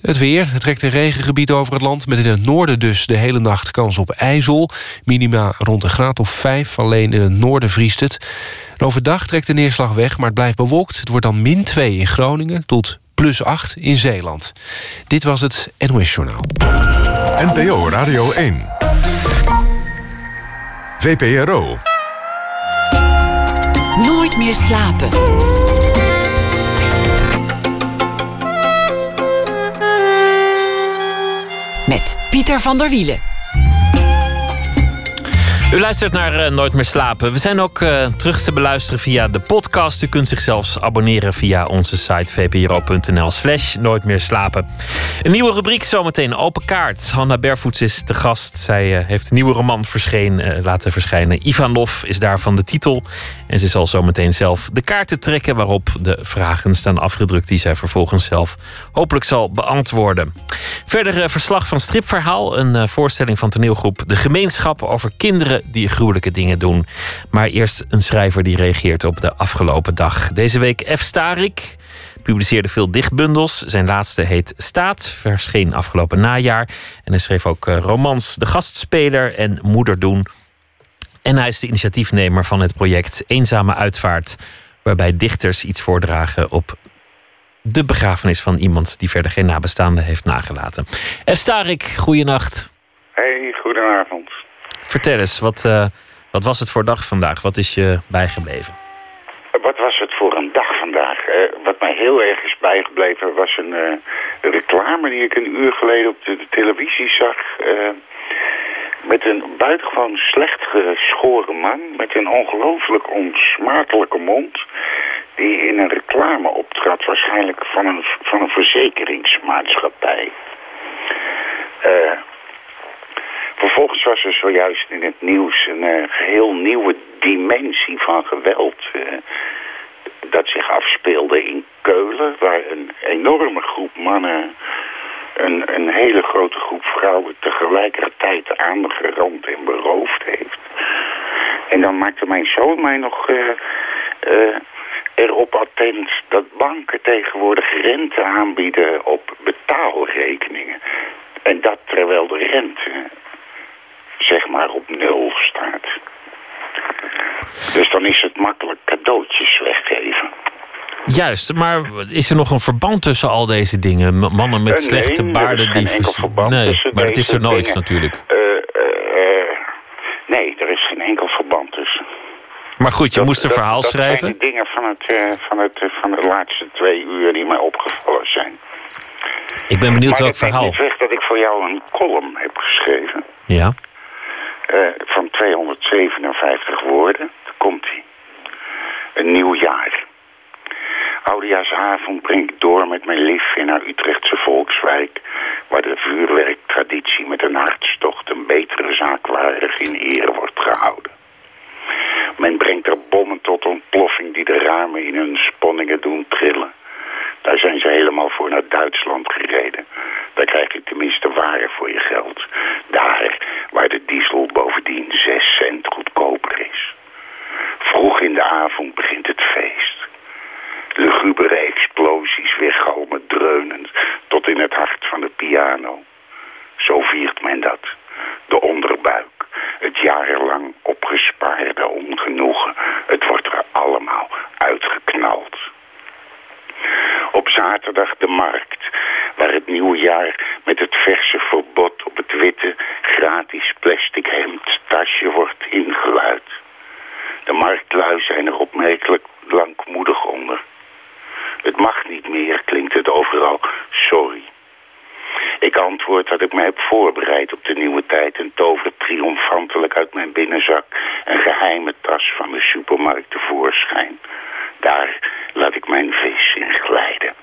Het weer. Het trekt een regengebied over het land... met in het noorden dus de hele nacht kans op ijzel. Minima rond een graad of 5. Alleen in het noorden vriest het. overdag trekt de neerslag weg, maar het blijft bewolkt. Het wordt dan min 2 in Groningen tot plus 8 in Zeeland. Dit was het NOS Journaal. NPO Radio 1. VPRO. Nooit meer slapen. Pieter van der Wielen. U luistert naar uh, Nooit meer slapen. We zijn ook uh, terug te beluisteren via de podcast. U kunt zich zelfs abonneren via onze site vpro.nl slash Nooit meer slapen. Een nieuwe rubriek zometeen, Open Kaart. Hanna Bervoets is de gast. Zij uh, heeft een nieuwe roman verscheen, laten verschijnen. Ivanov is daarvan de titel. En ze zal zometeen zelf de kaarten trekken... waarop de vragen staan afgedrukt... die zij vervolgens zelf hopelijk zal beantwoorden. Verder verslag van Stripverhaal. Een voorstelling van toneelgroep De Gemeenschap over kinderen die gruwelijke dingen doen. Maar eerst een schrijver die reageert op de afgelopen dag. Deze week F. Starik publiceerde veel dichtbundels. Zijn laatste heet Staat, verscheen afgelopen najaar. En hij schreef ook eh, romans De Gastspeler en Moeder Doen. En hij is de initiatiefnemer van het project Eenzame Uitvaart... waarbij dichters iets voordragen op de begrafenis van iemand... die verder geen nabestaanden heeft nagelaten. F. Starik, goeienacht. Hey, goedenavond. Vertel eens, wat, uh, wat was het voor dag vandaag? Wat is je bijgebleven? Wat was het voor een dag vandaag? Uh, wat mij heel erg is bijgebleven was een uh, reclame die ik een uur geleden op de, televisie zag. met een buitengewoon slecht geschoren man met een ongelooflijk onsmakelijke mond. Die in een reclame optrad, waarschijnlijk van een, van een verzekeringsmaatschappij. Vervolgens was er zojuist in het nieuws een uh, geheel nieuwe dimensie van geweld... Uh, dat zich afspeelde in Keulen... waar een enorme groep mannen een, een hele grote groep vrouwen... tegelijkertijd aangerand en beroofd heeft. En dan maakte mijn zoon mij nog... Uh, erop attent dat banken tegenwoordig rente aanbieden op betaalrekeningen. En dat terwijl de rente zeg maar op nul staat. Dus dan is het makkelijk cadeautjes weggeven. Juist, maar is er nog een verband tussen al deze dingen? Mannen met nee, slechte baarden die. Nee, maar het is er nooit natuurlijk. Uh, uh, nee, er is geen enkel verband tussen. Maar goed, je moest een verhaal dat, schrijven. Dat zijn dingen van het, eh, van, het, eh, van de laatste twee uur die mij opgevallen zijn. Ik ben benieuwd maar welk dat neemt verhaal. niet weg dat ik voor jou een column heb geschreven. Ja. Eh, van 257 woorden. Komt hij. Een nieuw jaar. Oudejaarsavond breng ik door met mijn lief in haar Utrechtse volkswijk... waar de vuurwerktraditie met een hartstocht een betere zaakwaardig in ere wordt gehouden. Men brengt er bommen tot ontploffing die de ramen in hun sponningen doen trillen. Daar zijn ze helemaal voor naar Duitsland gereden. Daar krijg je tenminste ware voor je geld. Daar waar de diesel bovendien 6 cent goedkoper is. Vroeg in de avond begint het feest. Lugubere explosies weergalmen dreunend tot in het hart van de piano. Zo viert men dat. De onderbuik. Het jarenlang opgespaarde ongenoegen. Het wordt er allemaal uitgeknald. Op zaterdag de markt, waar het nieuwjaar met het verse verbod op het witte, gratis plastic hemd tasje wordt ingeluid. De marktlui zijn er opmerkelijk lankmoedig onder. Het mag niet meer, klinkt het overal. Sorry. Ik antwoord dat ik me heb voorbereid op de nieuwe tijd... en tover triomfantelijk uit mijn binnenzak... een geheime tas van de supermarkt tevoorschijn. Daar laat ik mijn vis in glijden.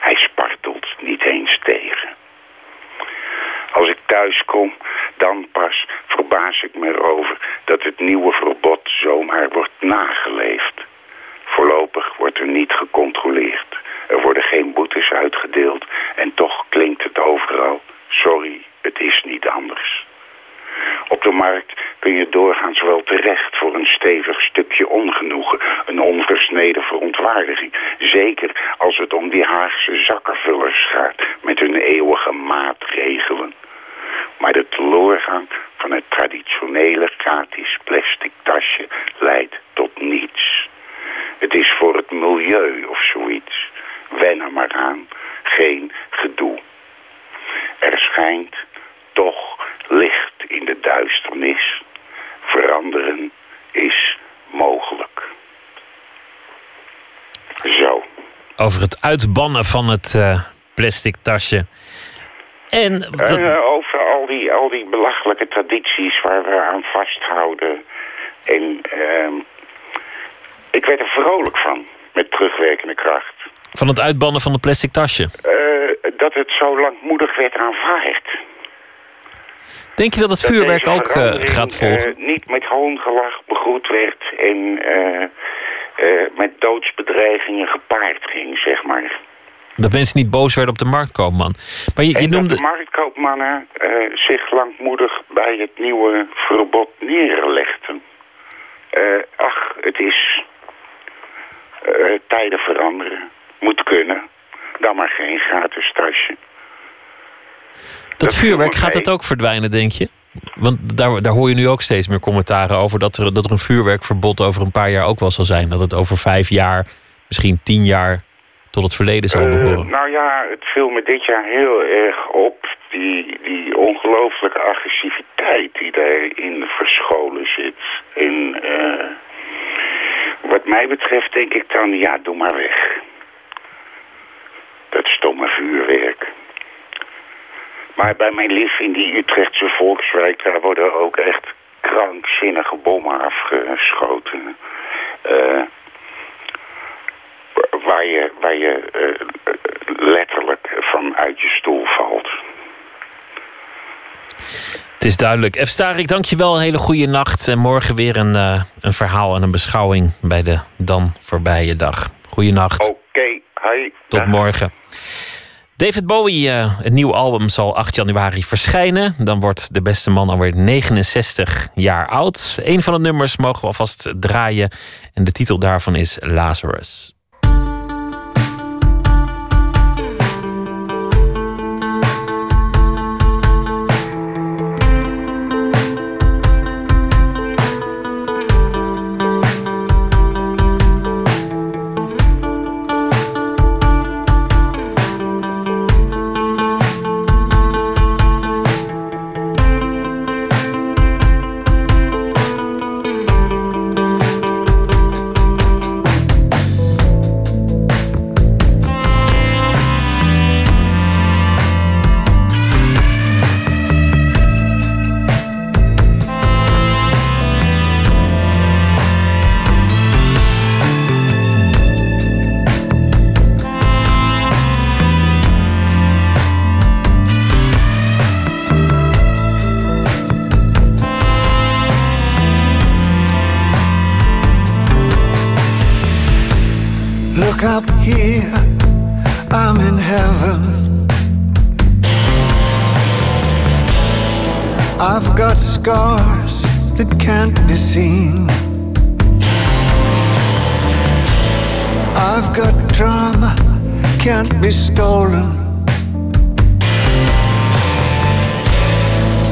Hij spartelt niet eens tegen. Als ik thuis kom, dan pas verbaas ik me erover... dat het nieuwe verbod zomaar wordt nageleefd. Voorlopig wordt er niet gecontroleerd. Er worden geen boetes uitgedeeld en toch klinkt het overal. Sorry, het is niet anders. Op de markt kun je doorgaans wel terecht voor een stevig stukje ongenoegen, een onversneden verontwaardiging. Zeker als het om die Haagse zakkenvullers gaat met hun eeuwige maatregelen. Maar de teloorgang van het traditionele gratis plastic tasje leidt tot niets. Het is voor het milieu of zoiets. Wen er maar aan. Geen gedoe. Er schijnt toch licht in de duisternis. Veranderen is mogelijk. Zo. Over het uitbannen van het eh, plastic tasje. En dat- Eh, over al die, al die belachelijke tradities waar we aan vasthouden. En ehm, ik werd er vrolijk van, met terugwerkende kracht. van het uitbannen van het plastic tasje. Eh, dat het zo langmoedig werd aanvaard. Denk je dat het Dat vuurwerk ook eh, gaat volgen? eh, niet met hoongelach begroet werd en eh, met doodsbedreigingen gepaard ging, zeg maar. Dat mensen niet boos werden op de marktkoopman. Maar je, je en dat noemde... de marktkoopmannen zich langmoedig bij het nieuwe verbod neerlegden. Ach, het is... tijden veranderen. Moet kunnen. Dan maar geen gratis tasje. Dat dat vuurwerk, gaat het ook verdwijnen, denk je? Want daar, daar hoor je nu ook steeds meer commentaren over... Dat er, dat er een vuurwerkverbod over een paar jaar ook wel zal zijn. Dat het over vijf jaar, misschien tien jaar... tot het verleden zal Eh, behoren. nou ja, het viel me dit jaar heel erg op. Die, die ongelooflijke agressiviteit die daarin verscholen zit. En eh, wat mij betreft denk ik dan, ja, doe maar weg. Dat stomme vuurwerk. Maar bij mijn lief in die Utrechtse volkswijk... daar worden ook echt krankzinnige bommen afgeschoten. Eh, waar je, waar je eh, letterlijk van uit je stoel valt. Het is duidelijk. F. Starik, dank je wel. Een hele goede nacht. En morgen weer een, eh, een verhaal en een beschouwing... bij de dan voorbije dag. Goeienacht. Oké, hoi. Tot morgen. David Bowie, eh, het nieuwe album zal 8 januari verschijnen. Dan wordt de beste man alweer 69 jaar oud. Een van de nummers mogen we alvast draaien. En de titel daarvan is Lazarus. Be stolen.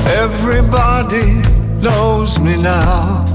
Everybody knows me now.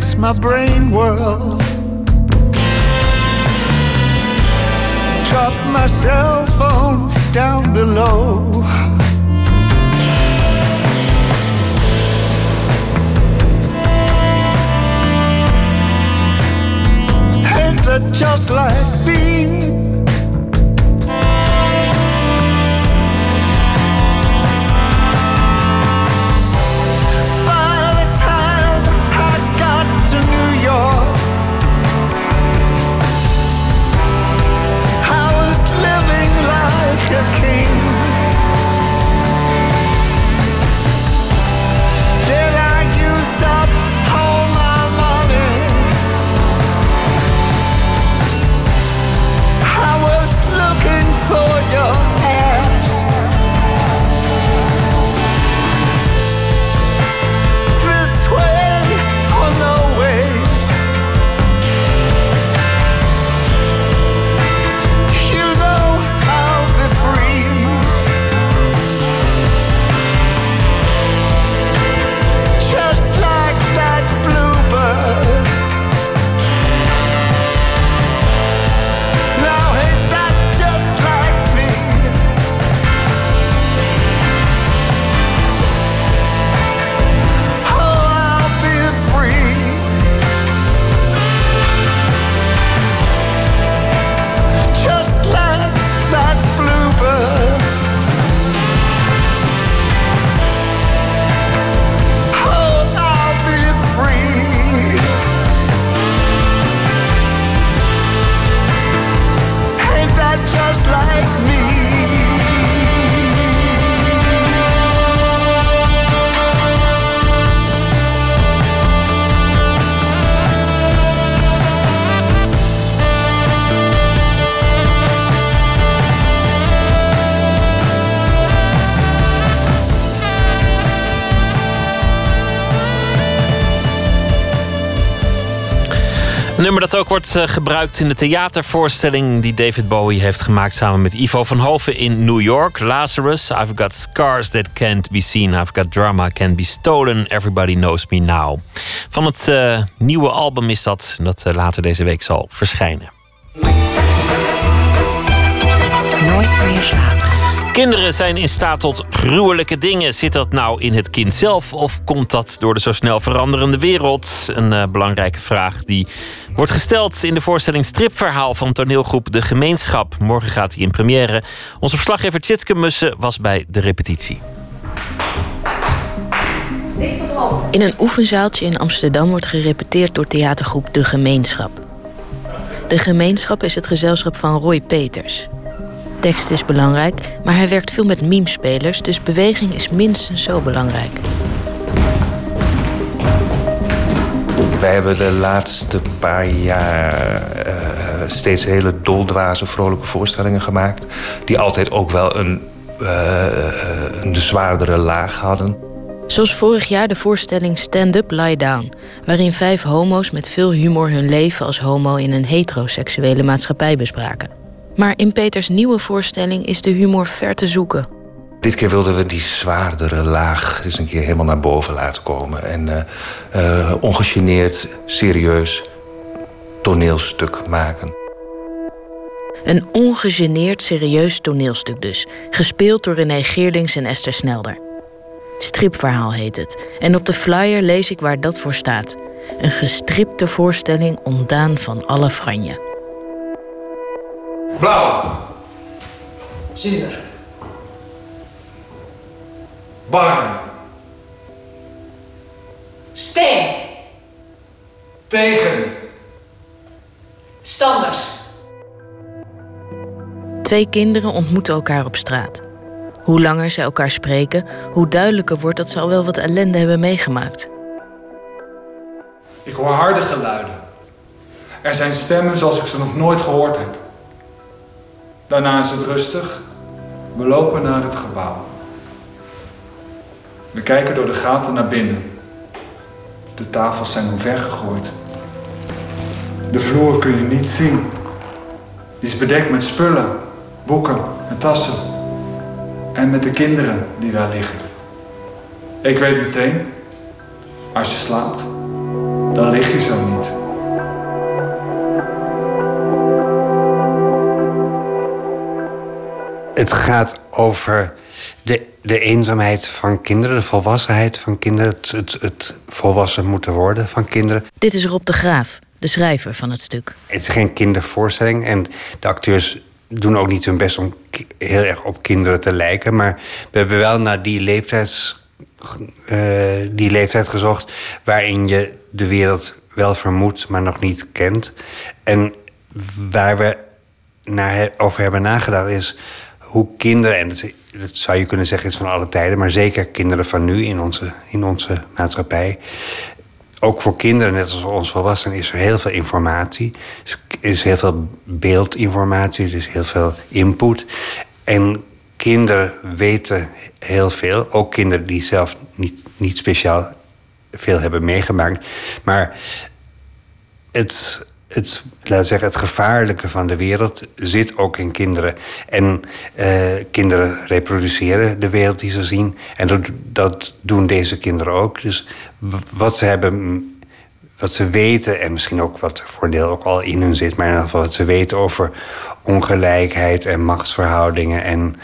Makes my brain whirl. Drop my cell phone down below. Ain't that just like me? Like a king. Nummer dat ook wordt eh, gebruikt in de theatervoorstelling die David Bowie heeft gemaakt samen met Ivo van Hoven in New York. Lazarus, I've got scars that can't be seen, I've got drama can't be stolen, everybody knows me now. Van het eh, nieuwe album is dat, dat eh, later deze week zal verschijnen. Nooit meer slapen. Kinderen zijn in staat tot gruwelijke dingen. Zit dat nou in het kind zelf of komt dat door de zo snel veranderende wereld? Een eh, belangrijke vraag die wordt gesteld in de voorstelling Stripverhaal van toneelgroep De Gemeenschap. Morgen gaat hij in première. Onze verslaggever Tjitske Mussen was bij de repetitie. In een oefenzaaltje in Amsterdam wordt gerepeteerd door theatergroep De Gemeenschap. De Gemeenschap is het gezelschap van Roy Peters. Tekst is belangrijk, maar hij werkt veel met memespelers, dus beweging is minstens zo belangrijk. Wij hebben de laatste paar jaar eh, steeds hele doldwaze, vrolijke voorstellingen gemaakt. Die altijd ook wel een, eh, een zwaardere laag hadden. Zoals vorig jaar de voorstelling Stand Up, Lie Down, waarin vijf homo's met veel humor hun leven als homo in een heteroseksuele maatschappij bespraken. Maar in Peters nieuwe voorstelling is de humor ver te zoeken. Dit keer wilden we die zwaardere laag eens een keer helemaal naar boven laten komen. En uh, uh, ongegeneerd, serieus toneelstuk maken. Een ongegeneerd serieus toneelstuk dus. Gespeeld door René Geerlings en Esther Snelder. Stripverhaal heet het. En op de flyer lees ik waar dat voor staat. Een gestripte voorstelling ontdaan van alle franje. Blauw. Zuur. Warm. Steen. Tegen. Standers. Twee kinderen ontmoeten elkaar op straat. Hoe langer ze elkaar spreken, hoe duidelijker wordt dat ze al wel wat ellende hebben meegemaakt. Ik hoor harde geluiden. Er zijn stemmen zoals ik ze nog nooit gehoord heb. Daarna is het rustig. We lopen naar het gebouw. We kijken door de gaten naar binnen. De tafels zijn omvergegooid. De vloer kun je niet zien. Die is bedekt met spullen, boeken en tassen. En met de kinderen die daar liggen. Ik weet meteen, als je slaapt, dan lig je zo niet. Het gaat over de, de eenzaamheid van kinderen, de volwassenheid van kinderen, het, het, het volwassen moeten worden van kinderen. Dit is Rob de Graaf, de schrijver van het stuk. Het is geen kindervoorstelling en de acteurs doen ook niet hun best om heel erg op kinderen te lijken. Maar we hebben wel naar die, leeftijds, uh, die leeftijd gezocht waarin je de wereld wel vermoedt, maar nog niet kent. En waar we naar, over hebben nagedacht is hoe kinderen, en dat, zou je kunnen zeggen is van alle tijden, maar zeker kinderen van nu in onze, in onze maatschappij. Ook voor kinderen, net als voor ons volwassenen, is er heel veel informatie. Er is heel veel beeldinformatie, er is heel veel input. En kinderen weten heel veel. Ook kinderen die zelf niet, niet speciaal veel hebben meegemaakt. Maar het, het, laat zeggen, het gevaarlijke van de wereld zit ook in kinderen. En uh, kinderen reproduceren de wereld die ze zien. En dat, dat doen deze kinderen ook. Dus wat ze hebben wat ze weten, en misschien ook wat voor een deel ook al in hun zit, maar in ieder geval wat ze weten over ongelijkheid en machtsverhoudingen en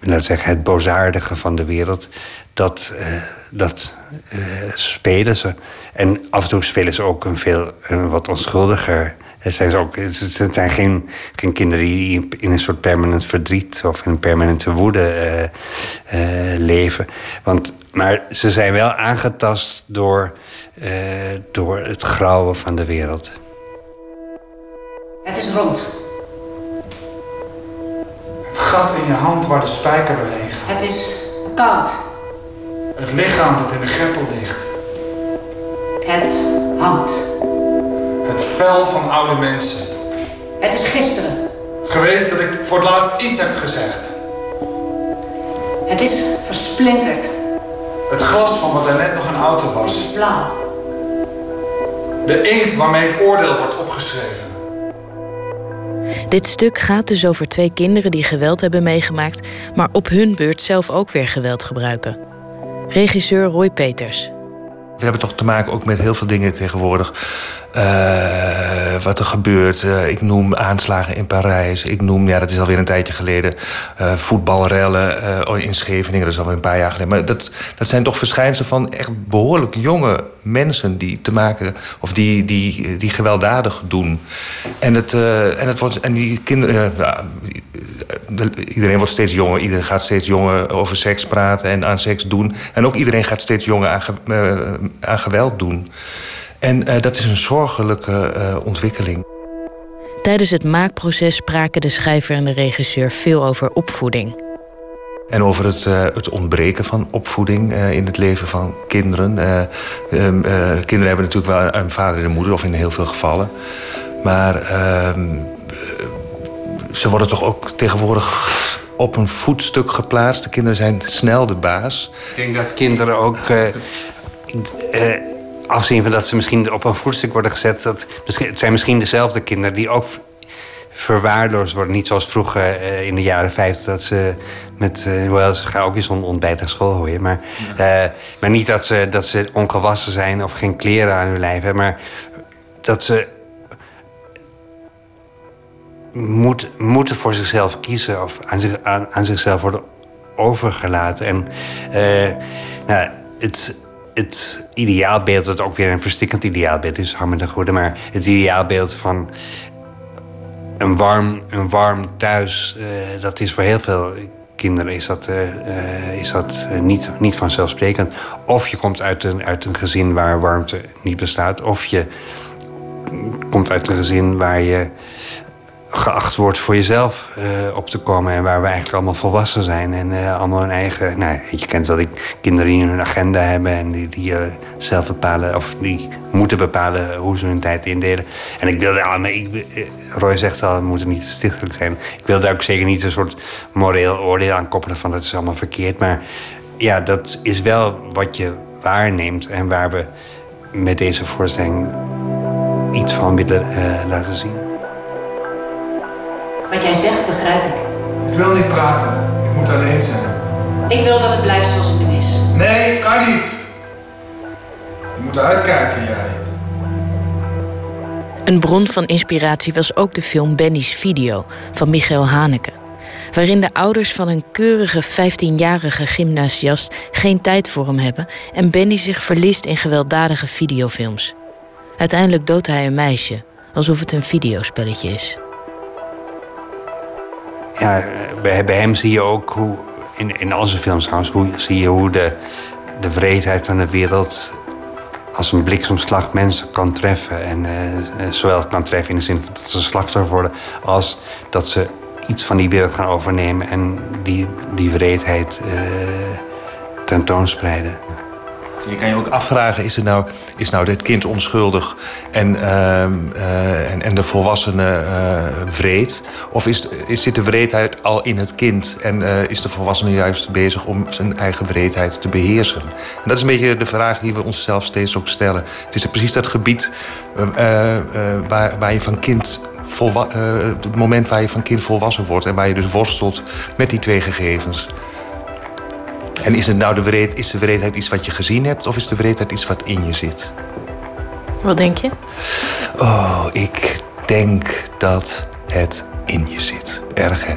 laat zeggen, het bozaardige van de wereld, dat, uh, dat uh, spelen ze. En af en toe spelen ze ook een veel een wat onschuldiger. Het zijn, ook, het zijn geen, geen kinderen die in een soort permanent verdriet of in een permanente woede uh, leven. Want, maar ze zijn wel aangetast door, door het grauwen van de wereld. Het is rond. Het gat in je hand waar de spijker doorheen gaat. Het is koud. Het lichaam dat in de greppel ligt. Het hangt. Het vel van oude mensen. Het is gisteren. Geweest dat ik voor het laatst iets heb gezegd. Het is versplinterd. Het glas van wat er net nog een auto was. Het is blauw. De inkt waarmee het oordeel wordt opgeschreven. Dit stuk gaat dus over twee kinderen die geweld hebben meegemaakt, maar op hun beurt zelf ook weer geweld gebruiken. Regisseur Roy Peters. We hebben toch te maken ook met heel veel dingen tegenwoordig. Uh, wat er gebeurt. Uh, ik noem aanslagen in Parijs. Ik noem, ja, dat is alweer een tijdje geleden. Uh, voetbalrellen in Scheveningen. Dat is alweer een paar jaar geleden. Maar dat, dat zijn toch verschijnselen van echt behoorlijk jonge mensen die te maken. of die, die, die gewelddadig doen. En, het, en, het wordt, en die kinderen. iedereen wordt steeds jonger. Iedereen gaat steeds jonger over seks praten en aan seks doen. En ook iedereen gaat steeds jonger aan geweld doen. En uh, dat is een zorgelijke uh, ontwikkeling. Tijdens het maakproces spraken de schrijver en de regisseur veel over opvoeding. En over het, uh, het ontbreken van opvoeding in het leven van kinderen. Um, kinderen hebben natuurlijk wel een vader en een moeder, of in heel veel gevallen. Maar ehm, ze worden toch ook tegenwoordig op een voetstuk geplaatst. De kinderen zijn snel de baas. Ik denk dat kinderen ook afzien van dat ze misschien op een voetstuk worden gezet. Dat, het zijn misschien dezelfde kinderen die ook verwaarloosd worden. Niet zoals vroeger eh, in de jaren 50 dat ze met. Uh, hoewel ze gaan ook eens zo'n ontbijt naar school hoor je. Maar, eh, maar niet dat ze, dat ze ongewassen zijn of geen kleren aan hun lijf hebben. Maar dat ze moet, moeten voor zichzelf kiezen of aan, zich, aan, aan zichzelf worden overgelaten. En nou, het, het ideaalbeeld, dat ook weer een verstikkend ideaalbeeld is, Harmen de Goede, maar het ideaalbeeld van een warm, een warm thuis, uh, dat is voor heel veel kinderen is dat, uh, is dat niet, niet vanzelfsprekend. Of je komt uit een, uit een gezin waar warmte niet bestaat, of je komt uit een gezin waar je geacht wordt voor jezelf uh, op te komen. En waar we eigenlijk allemaal volwassen zijn. En uh, allemaal een eigen. Nou, je kent wel die kinderen die hun agenda hebben. En die, die uh, zelf bepalen. Of die moeten bepalen hoe ze hun tijd indelen. En ik wilde. Ah, ik, Roy zegt al, we moeten niet te stichtelijk zijn. Ik wilde ook zeker niet een soort moreel oordeel aan koppelen. van dat is allemaal verkeerd. Maar ja, dat is wel wat je waarneemt. En waar we met deze voorstelling iets van willen laten zien. Wat jij zegt, begrijp ik. Ik wil niet praten. Ik moet alleen zijn. Ik wil dat het blijft zoals het nu is. Nee, kan niet. Je moet uitkijken, jij. Een bron van inspiratie was ook de film Benny's Video van Michael Haneke. Waarin de ouders van een keurige 15-jarige gymnasiast geen tijd voor hem hebben en Benny zich verliest in gewelddadige videofilms. Uiteindelijk doodt hij een meisje, alsof het een videospelletje is ja, bij, hem zie je ook hoe, in, in al zijn films trouwens, hoe, zie je hoe de, de wreedheid van de wereld als een bliksemslag mensen kan treffen. En uh, zowel kan treffen in de zin dat ze slachtoffer worden, als dat ze iets van die wereld gaan overnemen en die, die wreedheid uh, tentoonspreiden. Je kan je ook afvragen, is, het nou, is nou dit kind onschuldig en, uh, uh, en, en, de volwassene uh, wreed? Of is, is, zit de wreedheid al in het kind en eh, is de volwassene juist bezig om zijn eigen wreedheid te beheersen? En dat is een beetje de vraag die we onszelf steeds ook stellen. Het is precies dat gebied waar, waar je van kind het moment waar je van kind volwassen wordt en waar je dus worstelt met die twee gegevens. En is, het nou de wreed, is de wreedheid iets wat je gezien hebt... of is de wreedheid iets wat in je zit? Wat denk je? Oh, ik denk dat het in je zit. Erg, hè?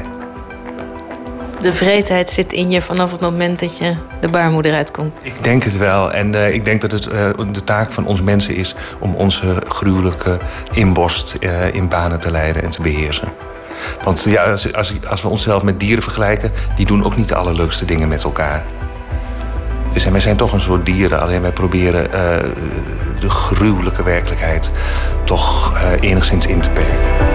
De wreedheid zit in je vanaf het moment dat je de baarmoeder uitkomt. Ik denk het wel. En uh, ik denk dat het uh, de taak van ons mensen is... om onze gruwelijke inborst uh, in banen te leiden en te beheersen. Want ja, als, als, als, we onszelf met dieren vergelijken, die doen ook niet de allerleukste dingen met elkaar. Dus wij zijn toch een soort dieren, alleen wij proberen uh, de gruwelijke werkelijkheid toch uh, enigszins in te perken.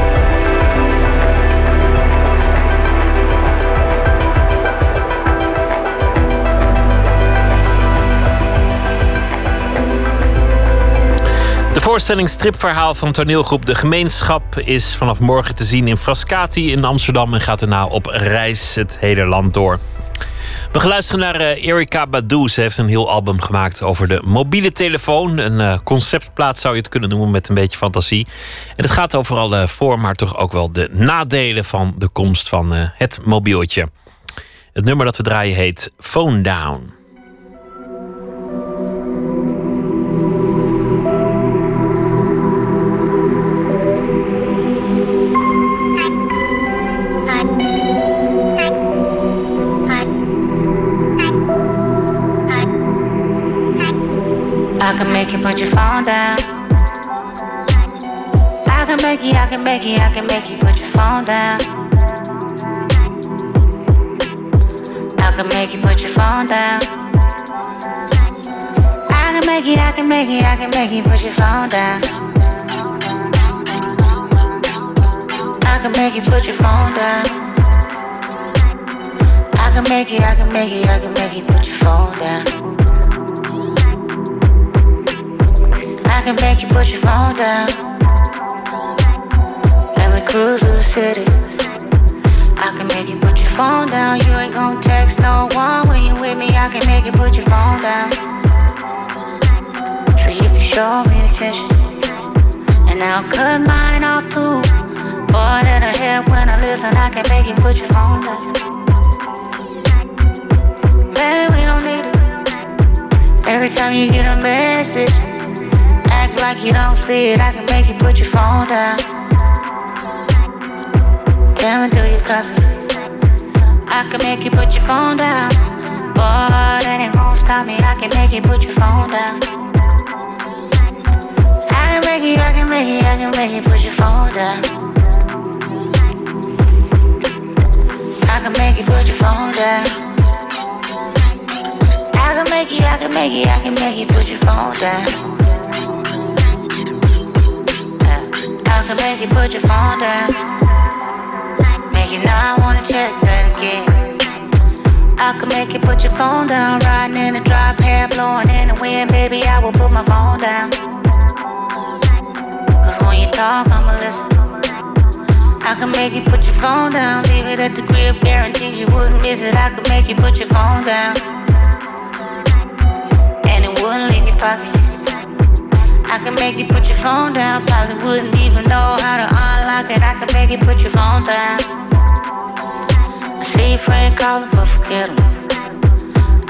De voorstelling Stripverhaal van toneelgroep De Gemeenschap is vanaf morgen te zien in Frascati in Amsterdam en gaat daarna op reis het hele land door. We gaan luisteren naar uh, Erika Badu. Ze heeft een heel album gemaakt over de mobiele telefoon. Een uh, conceptplaat zou je het kunnen noemen met een beetje fantasie. En het gaat over alle voor, maar toch ook wel de nadelen van de komst van uh, het mobieltje. Het nummer dat we draaien heet Phone Down. I can make you put your phone down. I can make you, I can make you, I can make you put your phone down. I can make you put your phone down. I can make you, I can make you, I can make you put your phone down. I can make you put your phone down. I can make you, I can make you, I can make you put your phone down. I can make you put your phone down. And we cruise through the city. I can make you put your phone down. You ain't gon' text no one when you with me. I can make you put your phone down. So you can show me attention. And I'll cut mine off too. Boy, that I have when I listen, I can make you put your phone down. Baby, we don't need it. Every time you get a message, like you don't see it. I can make you put your phone down. Tell me, do you copy? I can make you put your phone down. Boy, that ain't gonna stop me. I can make you put your phone down. I can make you, I can make you, I can make you put your phone down. I can make you put your phone down. I can make you, I can make you, I can make you put your phone down. I can make you put your phone down. Make you not wanna check that again. I can make you put your phone down. Riding in a drop, hair blowing in the wind, baby. I will put my phone down. Cause when you talk, I'ma listen. I can make you put your phone down. Leave it at the crib, guarantee you wouldn't miss it. I could make you put your phone down. And it wouldn't leave your pocket. I can make you put your phone down. Probably wouldn't even know how to unlock it. I can make you put your phone down. I see your friend calling, but forget him.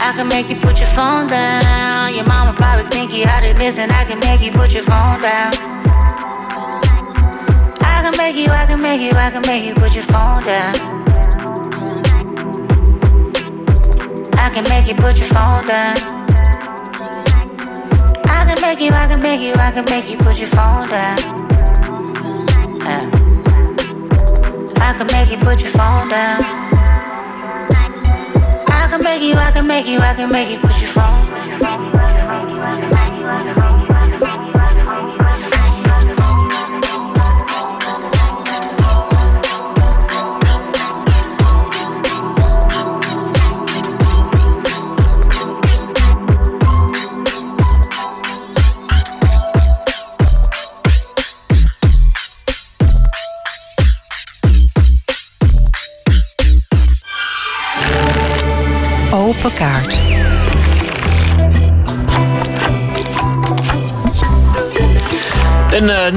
I can make you put your phone down. Your mama probably think you of this, and I can make you put your phone down. I can make you, I can make you, I can make you put your phone down. I can make you put your phone down. I can make you, I can make you, I can make you put your phone down. Yeah. I can make you put your phone down. I can make you, I can make you, I can make you put your phone.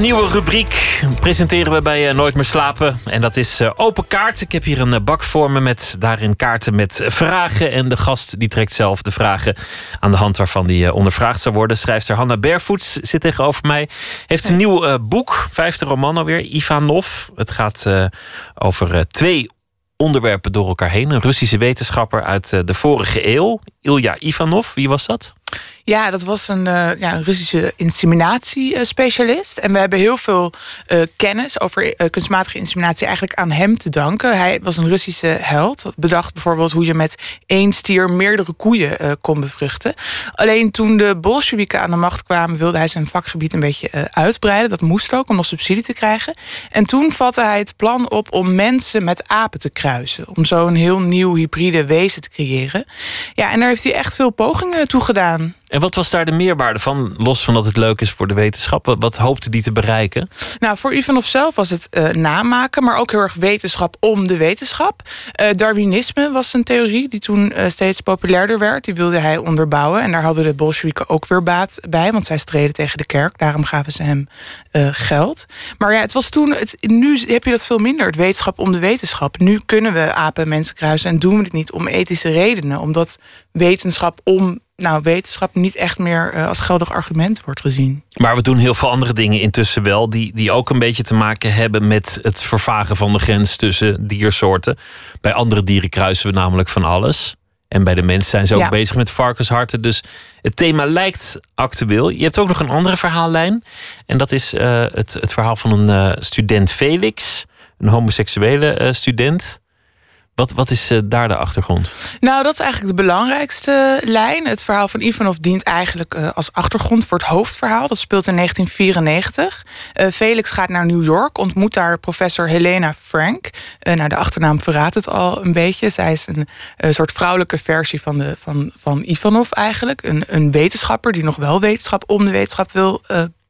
Nieuwe rubriek presenteren we bij eh, Nooit meer slapen. En dat is eh, Open Kaart. Ik heb hier een eh, bak voor me met daarin kaarten met eh, vragen. En de gast die trekt zelf de vragen aan de hand waarvan die eh, ondervraagd zou worden. Schrijfster Hanna Bervoets zit tegenover mij. Heeft een nieuw eh, boek, vijfde roman alweer, Ivanov. Het gaat eh, over eh, twee onderwerpen door elkaar heen. Een Russische wetenschapper uit eh, de vorige eeuw, Ilya Ivanov. Wie was dat? Ja, dat was een, eh, ja, een Russische inseminatiespecialist. En we hebben heel veel eh, kennis over eh, kunstmatige inseminatie eigenlijk aan hem te danken. Hij was een Russische held. Bedacht bijvoorbeeld hoe je met één stier meerdere koeien kon bevruchten. Alleen toen de Bolsjewieken aan de macht kwamen, wilde hij zijn vakgebied een beetje uitbreiden. Dat moest ook om nog subsidie te krijgen. En toen vatte hij het plan op om mensen met apen te kruisen. Om zo een heel nieuw hybride wezen te creëren. Ja, en daar heeft hij echt veel pogingen toe gedaan. En wat was daar de meerwaarde van? Los van dat het leuk is voor de wetenschap. Wat, wat hoopte die te bereiken? Nou, voor Ivanov zelf was het eh, namaken, maar ook heel erg wetenschap om de wetenschap. Eh, Darwinisme was een theorie die toen eh, steeds populairder werd. Die wilde hij onderbouwen. En daar hadden de Bolsjewieken ook weer baat bij, want zij streden tegen de kerk. Daarom gaven ze hem geld. Maar ja, het was toen. Het, nu heb je dat veel minder, het wetenschap om de wetenschap. Nu kunnen we apen en mensen kruisen en doen we het niet om ethische redenen, omdat wetenschap om nou, wetenschap niet echt meer eh, als geldig argument wordt gezien. Maar we doen heel veel andere dingen intussen wel, die, die ook een beetje te maken hebben met het vervagen van de grens tussen diersoorten. Bij andere dieren kruisen we namelijk van alles. En bij de mensen zijn ze ook Ja. bezig met varkensharten. Dus het thema lijkt actueel. Je hebt ook nog een andere verhaallijn. En dat is eh, het, het verhaal van een eh, student Felix, een homoseksuele student. Wat, wat is eh, daar de achtergrond? Nou, dat is eigenlijk de belangrijkste lijn. Het verhaal van Ivanov dient eigenlijk eh, als achtergrond voor het hoofdverhaal. Dat speelt in 1994. Eh, Felix gaat naar New York, ontmoet daar professor Helena Frank. Nou, de achternaam verraadt het al een beetje. Zij is een soort vrouwelijke versie van, de, van, van Ivanov eigenlijk. Een, een wetenschapper die nog wel wetenschap om de wetenschap wil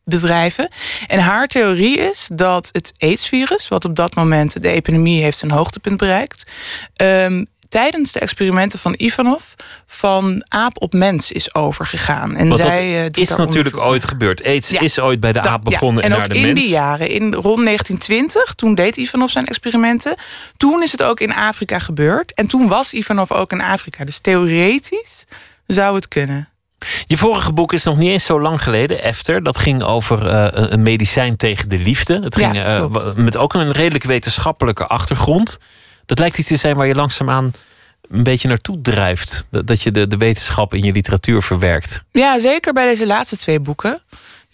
bedrijven. En haar theorie is dat het AIDS-virus, wat op dat moment de epidemie heeft zijn hoogtepunt bereikt, ehm, tijdens de experimenten van Ivanov van aap op mens is overgegaan. En Want zij, eh, is natuurlijk ooit gebeurd. AIDS Ja. is ooit bij de aap begonnen ja, en, en naar ook de in mens. die jaren, in rond 1920, toen deed Ivanov zijn experimenten. Toen is het ook in Afrika gebeurd. En toen was Ivanov ook in Afrika. Dus theoretisch zou het kunnen. Je vorige boek is nog niet eens zo lang geleden, Efter. Dat ging over eh, een- medicijn tegen de liefde. Het ging eh, met ook een redelijk wetenschappelijke achtergrond. Dat lijkt iets te zijn waar je langzaamaan een beetje naartoe drijft. Dat, dat je de, de wetenschap in je literatuur verwerkt. Ja, zeker bij deze laatste twee boeken.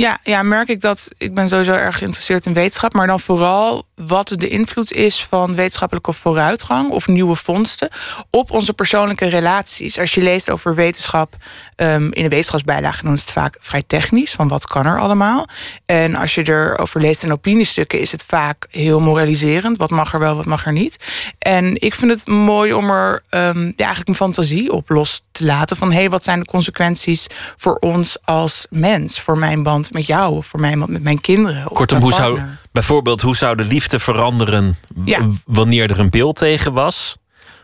Ja, ja, merk ik dat ik ben sowieso erg geïnteresseerd in wetenschap, maar dan vooral wat de invloed is van wetenschappelijke vooruitgang of nieuwe vondsten op onze persoonlijke relaties. Als je leest over wetenschap ehm, in de wetenschapsbijlage, dan is het vaak vrij technisch van wat kan er allemaal. En als je erover leest in opiniestukken, is het vaak heel moraliserend. Wat mag er wel, wat mag er niet. En ik vind het mooi om er ehm, ja, eigenlijk mijn fantasie op los te laten. Van hé, hey, wat zijn de consequenties voor ons als mens? Voor mijn band met jou, of voor mijn band met mijn kinderen. Kortom, mijn hoe zou, bijvoorbeeld, hoe zou de liefde veranderen Ja. wanneer er een beeld tegen was?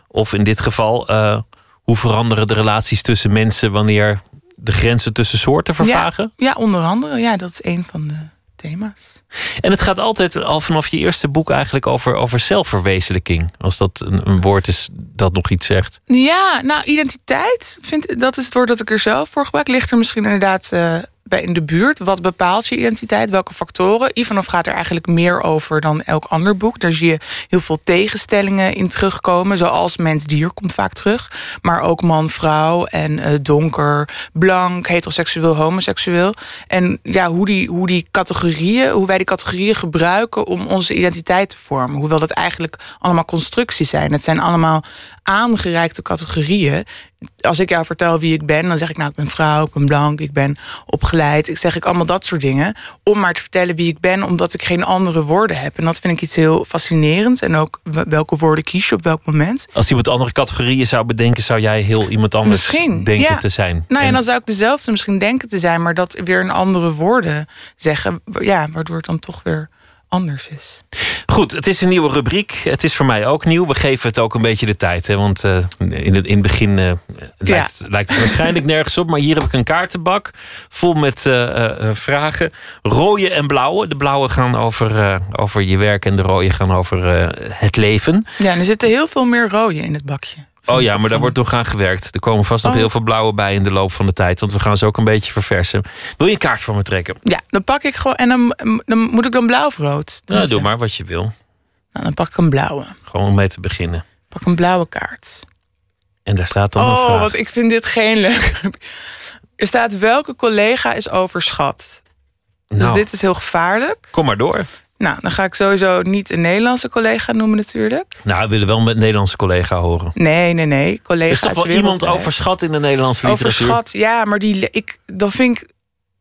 Of in dit geval, eh, hoe veranderen de relaties tussen mensen wanneer de grenzen tussen soorten vervagen? Ja, ja, onder andere. Ja, dat is een van de thema's. En het gaat altijd al vanaf je eerste boek eigenlijk over, over zelfverwezenlijking. Als dat een, een woord is dat nog iets zegt. Ja, nou, identiteit, vind, dat is het woord dat ik er zelf voor gebruik. Ligt er misschien inderdaad eh, in de buurt. Wat bepaalt je identiteit? Welke factoren? Ivanov gaat er eigenlijk meer over dan elk ander boek. Daar zie je heel veel tegenstellingen in terugkomen. Zoals mens-dier komt vaak terug. Maar ook man-vrouw en eh, donker, blank, heteroseksueel, homoseksueel. En ja, hoe die, hoe die categorieën, hoe wij die categorieën gebruiken om onze identiteit te vormen. Hoewel dat eigenlijk allemaal constructies zijn. Het zijn allemaal aangereikte categorieën. Als ik jou vertel wie ik ben, dan zeg ik nou, ik ben vrouw, ik ben blank, ik ben opgeleid. Ik zeg ik allemaal dat soort dingen. Om maar te vertellen wie ik ben, omdat ik geen andere woorden heb. En dat vind ik iets heel fascinerends. En ook welke woorden kies je op welk moment. Als iemand andere categorieën zou bedenken, zou jij heel iemand anders Misschien denken ja. te zijn. Nou ja, En- dan zou ik dezelfde misschien denken te zijn, maar dat weer in andere woorden zeggen. Ja, waardoor het dan toch weer anders is. Goed, het is een nieuwe rubriek. Het is voor mij ook nieuw. We geven het ook een beetje de tijd. Hè? Want eh, in, het, in het begin eh, lijkt, lijkt het waarschijnlijk nergens op. Maar hier heb ik een kaartenbak vol met eh, vragen. Rode en blauwe. De blauwe gaan over, over je werk en de rode gaan over het leven. Ja, en er zitten heel veel meer rode in het bakje. Oh ja, maar daar wordt nog aan gewerkt. Er komen vast nog Oh. heel veel blauwe bij in de loop van de tijd. Want we gaan ze ook een beetje verversen. Wil je een kaart voor me trekken? Ja, dan pak ik gewoon. En dan, dan moet ik dan blauw of rood? Nou, doe maar wat je wil. Nou, dan pak ik een blauwe. Gewoon om mee te beginnen. Pak een blauwe kaart. En daar staat dan een Oh, want ik vind dit geen leuk. Er staat welke collega is overschat. Dus Nou. dit is heel gevaarlijk. Kom maar door. Nou, dan ga ik sowieso niet een Nederlandse collega noemen natuurlijk. Nou, we willen wel met een Nederlandse collega horen. Nee, nee, nee. Er is toch wel iemand overschat in de Nederlandse literatuur? Overschat, ja, maar die, ik, dan vind ik,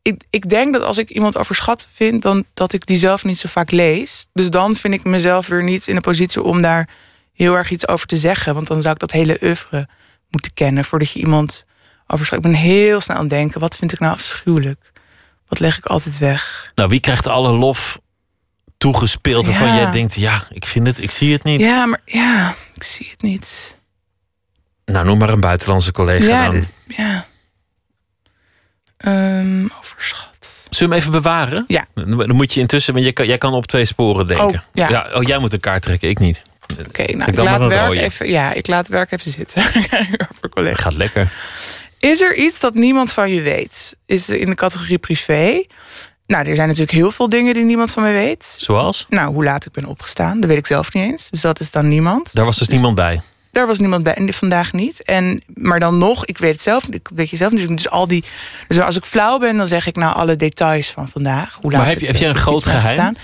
ik... Ik denk dat als ik iemand overschat vind... Dan, dat ik die zelf niet zo vaak lees. Dus dan vind ik mezelf weer niet in de positie... om daar heel erg iets over te zeggen. Want dan zou ik dat hele oeuvre moeten kennen... voordat je iemand overschat. Ik ben heel snel aan het denken... wat vind ik nou afschuwelijk? Wat leg ik altijd weg? Nou, wie krijgt alle lof toegespeeld waarvan Ja. jij denkt... ja, ik vind het, ik zie het niet. Ja, maar ja, ik zie het niet. Nou, noem maar een buitenlandse collega Ja, dan. ja. Ehm, overschat. Zullen we hem even bewaren? Ja. Dan moet je intussen, want jij kan, jij kan op twee sporen denken. Oh, ja. oh, jij moet een kaart trekken, ik niet. Oké, nou, ik laat, werk even, ja, ik laat werk even zitten. Over collega. Gaat lekker. Is er iets dat niemand van je weet? Is er in de categorie privé? Nou, er zijn natuurlijk heel veel dingen die niemand van mij weet. Zoals? Nou, hoe laat ik ben opgestaan, dat weet ik zelf niet eens. Dus dat is dan niemand. Daar was dus niemand bij. Daar was niemand bij en vandaag niet. En, maar dan nog, ik weet het zelf, ik weet je zelf natuurlijk. Dus al die. Dus als ik flauw ben, dan zeg ik nou alle details van vandaag. Hoe laat Maar heb je- heb jij een groot geheim? gestaan.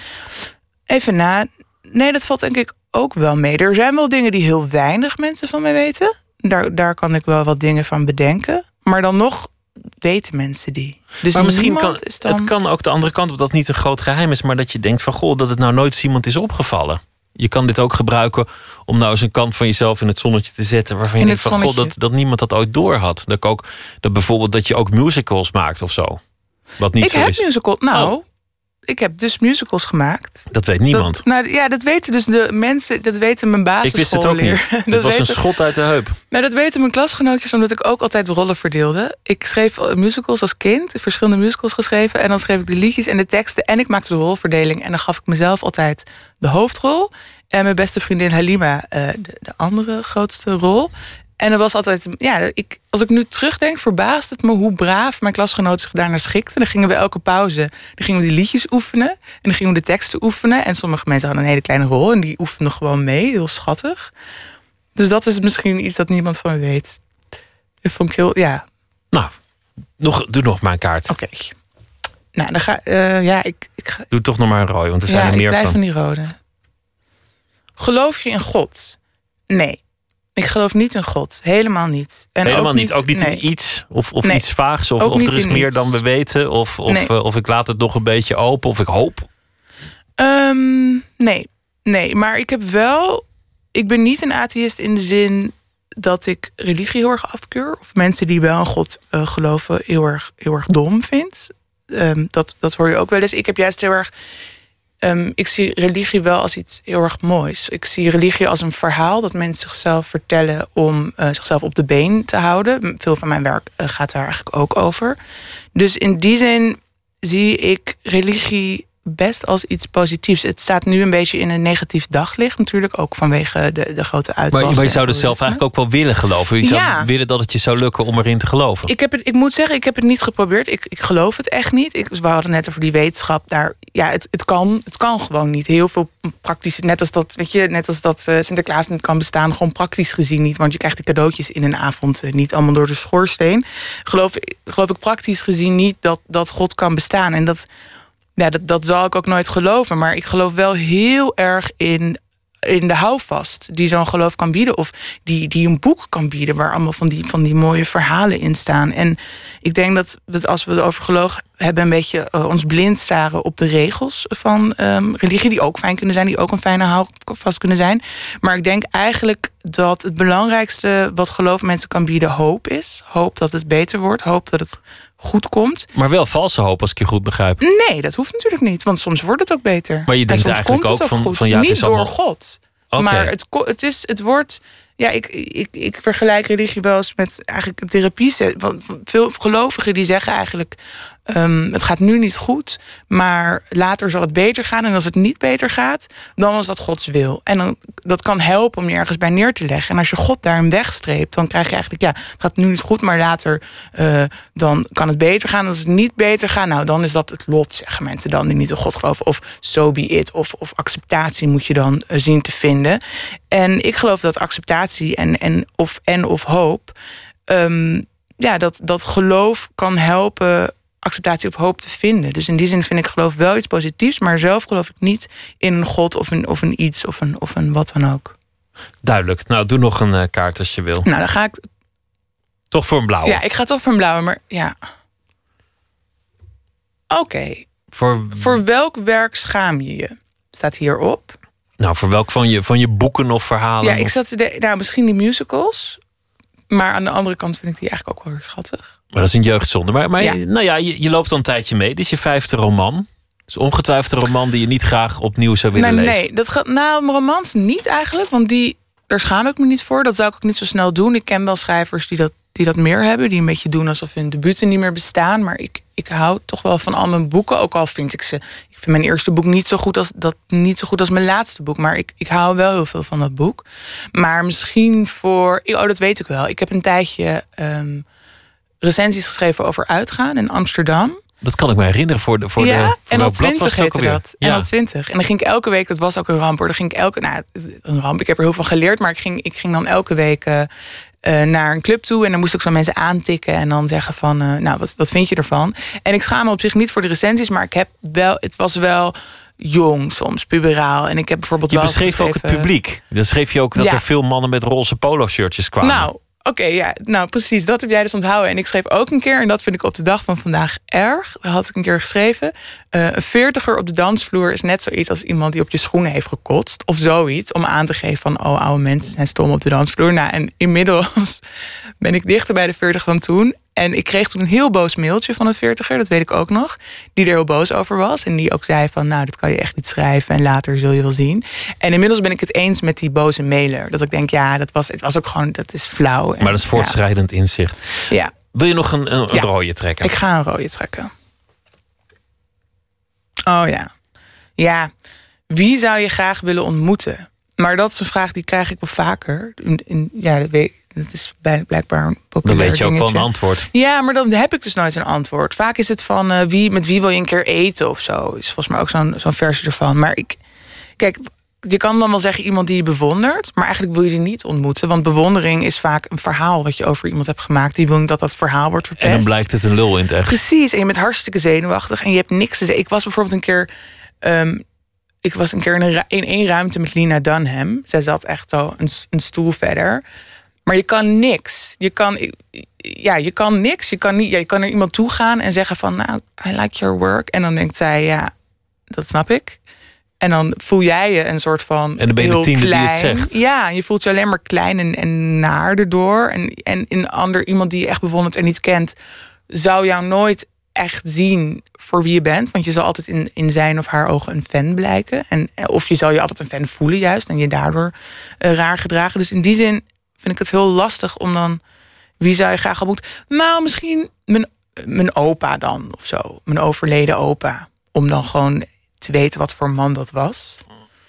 Even na. Nee, dat valt denk ik ook wel mee. Er zijn wel dingen die heel weinig mensen van mij weten. Daar, daar kan ik wel wat dingen van bedenken. Maar dan nog weten mensen die. Dus maar misschien kan dan... het kan ook de andere kant op dat het niet een groot geheim is, maar dat je denkt van goh, dat het nou nooit eens iemand is opgevallen. Je kan dit ook gebruiken om nou eens een kant van jezelf in het zonnetje te zetten. Waarvan je denkt van zonnetje. dat, dat niemand dat ooit door had. Dat, ik ook, dat bijvoorbeeld dat je ook musicals maakt of zo. Wat niet ik zo heb is. musical. Nou, Oh. Ik heb dus musicals gemaakt. Dat weet niemand. Dat, nou ja, dat weten dus de mensen, dat weten mijn ik wist het ook basisschoolleer. niet. Dat was een schot uit de heup. Nou, dat weten mijn klasgenootjes omdat ik ook altijd rollen verdeelde. Ik schreef eh, musicals als kind, verschillende musicals geschreven. En dan schreef ik de liedjes en de teksten. En ik maakte de rolverdeling. En dan gaf ik mezelf altijd de hoofdrol. En mijn beste vriendin Halima eh, de, de andere grootste rol. En dat was altijd, ja, ik, als ik nu terugdenk, verbaast het me hoe braaf mijn klasgenoten zich daarnaar schikten. Dan gingen we elke pauze, dan gingen we die liedjes oefenen. En dan gingen we de teksten oefenen. En sommige mensen hadden een hele kleine rol en die oefenden gewoon mee. Heel schattig. Dus dat is misschien iets dat niemand van me weet. Dat vond ik heel, ja. Nou, nog, doe nog maar een kaart. Oké. Nou, dan ga eh, ja, ik, ik ga, Doe toch nog maar een rooi, want er zijn ja, er ik meer blijf van. van die rode. Geloof je in God? Nee. Ik geloof niet in God. Helemaal niet. En Helemaal ook niet. Ook niet nee. in iets of, of Nee. iets vaags. Of, of er is meer iets. dan we weten. Of, of, Nee. eh, of ik laat het nog een beetje open. Of ik hoop. Ehm, nee, nee, maar ik heb wel. Ik ben niet een atheïst in de zin dat ik religie heel erg afkeur. Of mensen die wel in God eh, geloven heel erg, heel erg dom vind. Ehm, dat, dat hoor je ook wel eens. Ik heb juist heel erg. Ehm, ik zie religie wel als iets heel erg moois. Ik zie religie als een verhaal dat mensen zichzelf vertellen om eh, zichzelf op de been te houden. Veel van mijn werk eh, gaat daar eigenlijk ook over. Dus in die zin zie ik religie best als iets positiefs. Het staat nu een beetje in een negatief daglicht natuurlijk, ook vanwege de, de grote uitwassen. maar je zou het zelf eigenlijk ook wel willen geloven. Je zou Ja. willen dat het je zou lukken om erin te geloven. Ik, heb het, ik moet zeggen, ik heb het niet geprobeerd. Ik, ik geloof het echt niet. Ik, we hadden net over die wetenschap. Daar, ja, het, het, kan, het kan gewoon niet. Heel veel praktisch. Net als dat, weet je, net als dat eh, Sinterklaas niet kan bestaan, gewoon praktisch gezien niet. Want je krijgt de cadeautjes in een avond eh, niet allemaal door de schoorsteen. Geloof, geloof ik praktisch gezien niet dat, dat God kan bestaan. En dat, ja, dat, dat zal ik ook nooit geloven. Maar ik geloof wel heel erg in, in de houvast die zo'n geloof kan bieden. Of die, die een boek kan bieden waar allemaal van die, van die mooie verhalen in staan. En ik denk dat we, als we het over geloof hebben, een beetje eh, ons blind staren op de regels van ehm, religie. Die ook fijn kunnen zijn, die ook een fijne houvast kunnen zijn. Maar ik denk eigenlijk dat het belangrijkste wat geloof mensen kan bieden hoop is. Hoop dat het beter wordt. Hoop dat het goed komt. Maar wel valse hoop, als ik je goed begrijp. Nee, dat hoeft natuurlijk niet. Want soms wordt het ook beter. Maar je En denkt eigenlijk ook van- goed. van ja, het niet is door allemaal- God. Oké. Maar het, het, is, het wordt... Ja, ik, ik, ik vergelijk religie wel eens met eigenlijk een therapie. Want veel gelovigen die zeggen eigenlijk... ehm, het gaat nu niet goed, maar later zal het beter gaan. En als het niet beter gaat, dan was dat Gods wil. En dan, dat kan helpen om je ergens bij neer te leggen. En als je God daarin wegstreept, dan krijg je eigenlijk... ja, gaat nu niet goed, maar later eh, dan kan het beter gaan. Als het niet beter gaat, nou, dan is dat het lot, zeggen mensen dan... die niet in God geloven. Of so be it, of, of acceptatie moet je dan eh, zien te vinden. En ik geloof dat acceptatie en, en, of, en of hoop... ehm, ja, dat, dat geloof kan helpen acceptatie of hoop te vinden. Dus in die zin vind ik geloof wel iets positiefs, maar zelf geloof ik niet in een god of een, of een iets of een, of een wat dan ook. Duidelijk. Nou, doe nog een eh, kaart als je wil. Nou, dan ga ik. Toch voor een blauwe. Ja, ik ga toch voor een blauwe, maar ja. Oké. Voor, Voor welk werk schaam je je? Staat hierop. nou, voor welk van je, van je boeken of verhalen? Ja, ik zat te de, nou, misschien die musicals. Maar aan de andere kant vind ik die eigenlijk ook wel weer schattig. Maar dat is een jeugdzonde. Maar, maar Ja. nou ja, je, je loopt al een tijdje mee. Dit is je vijfde roman. Is ongetwijfeld een roman die je niet graag opnieuw zou willen nee, lezen. nee, dat gaat nou mijn romans niet eigenlijk, want die daar schaam ik me niet voor. Dat zou ik ook niet zo snel doen. Ik ken wel schrijvers die dat, die dat meer hebben, die een beetje doen alsof hun debuten niet meer bestaan. Maar ik, ik hou toch wel van al mijn boeken, ook al vind ik ze. Ik vind mijn eerste boek niet zo goed als dat niet zo goed als mijn laatste boek, maar ik, ik hou wel heel veel van dat boek. Maar misschien voor, oh dat weet ik wel. Ik heb een tijdje ehm, recensies geschreven over uitgaan in Amsterdam. Dat kan ik me herinneren voor de voor ja, de voor en al blad was 20 het ook heette dat. En Ja. al 20. En dan ging ik elke week, dat was ook een ramp hoor. Dan ging ik elke, nou, een ramp. Ik heb er heel veel geleerd, maar ik ging, ik ging dan elke week eh, eh, naar een club toe. En dan moest ik zo mensen aantikken en dan zeggen van, eh, nou, wat, wat vind je ervan? En ik schaam me op zich niet voor de recensies, maar ik heb wel, het was wel jong soms, puberaal. En ik heb bijvoorbeeld Je wel beschreef ook het publiek. Dan schreef je ook dat Ja. er veel mannen met roze polo-shirtjes kwamen. Nou, oké, ja, nou precies, dat heb jij dus onthouden. En ik schreef ook een keer, en dat vind ik op de dag van vandaag erg. Daar had ik een keer geschreven. eh, een veertiger op de dansvloer is net zoiets als iemand die op je schoenen heeft gekotst. Of zoiets, om aan te geven van, oh, oude mensen zijn stom op de dansvloer. Nou, en inmiddels ben ik dichter bij de veertig dan toen. En ik kreeg toen een heel boos mailtje van een veertiger, dat weet ik ook nog. Die er heel boos over was. En die ook zei van, nou, dat kan je echt niet schrijven. En later zul je wel zien. En inmiddels ben ik het eens met die boze mailer. Dat ik denk, ja, dat was, het was ook gewoon, dat is flauw. En, Maar dat is voortschrijdend inzicht. Ja. Wil je nog een, een, een Ja. rode trekken? Ik ga een rode trekken. Oh ja. Ja. Wie zou je graag willen ontmoeten? Maar dat is een vraag die krijg ik wel vaker. In, in- ja, dat, weet, dat is blijkbaar een populair Dan weet je ook wel een antwoord. Ja, maar dan heb ik dus nooit een antwoord. Vaak is het van eh, wie, met wie wil je een keer eten of zo. Is volgens mij ook zo'n zo'n versie ervan. Maar ik, kijk, je kan dan wel zeggen iemand die je bewondert, maar eigenlijk wil je die niet ontmoeten. Want bewondering is vaak een verhaal wat je over iemand hebt gemaakt. Die wil niet dat dat verhaal wordt verpest. En dan blijkt het een lul in het echt. Precies, en je bent hartstikke zenuwachtig en je hebt niks te zeggen. Ik was bijvoorbeeld een keer. ehm, ik was een keer in, een in één ruimte met Lina Dunham. Zij zat echt zo een, stoel verder. Maar je kan niks. Je kan, ja, je kan niks. Je kan, niet, ja, je kan naar iemand toe gaan en zeggen van... nou, I like your work. En dan denkt zij, ja, dat snap ik. En dan voel jij je een soort van En dan ben je de tiende die het klein. zegt. Ja, je voelt je alleen maar klein en, en naar erdoor. En, en een ander, iemand die je echt bewondert en niet kent... zou jou nooit echt zien voor wie je bent. Want je zal altijd in, in zijn of haar ogen een fan blijken. En, of je zal je altijd een fan voelen juist. En je daardoor eh, raar gedragen. Dus in die zin vind ik het heel lastig om dan... Wie zou je graag ontmoeten? Nou, misschien mijn, mijn opa dan of zo. Mijn overleden opa. Om dan gewoon te weten wat voor man dat was.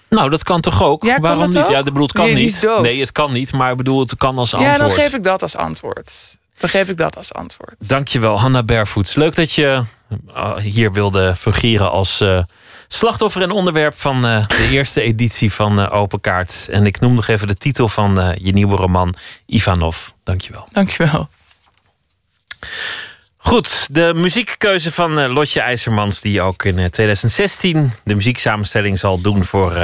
Nou, dat kan toch ook? Ja, Waarom niet? ook? Ja, bedoel, het kan Nee, niet. Nee, het kan niet, maar ik bedoel, het kan als antwoord. Ja, dan geef ik dat als antwoord. Dan geef ik dat als antwoord. Dankjewel, Hanna Barefoots. Leuk dat je uh, hier wilde fungeren als uh, slachtoffer en onderwerp van uh, de eerste editie van uh, Open Kaart. En ik noem nog even de titel van je nieuwe roman, Ivanov. Dankjewel. Dankjewel. Goed, de muziekkeuze van Lotje IJzermans, die ook in uh, 2016 de muzieksamenstelling zal doen voor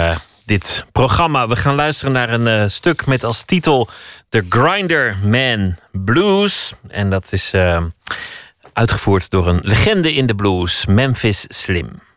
dit programma. We gaan luisteren naar een uh, stuk met als titel The Grinder Man Blues. En dat is uh, uitgevoerd door een legende in de blues, Memphis Slim.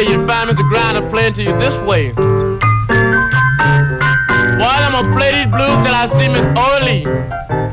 Trade, you find Mr. Grinder playing to you this way. While I'm gonna play these blues till I see Miss Orly.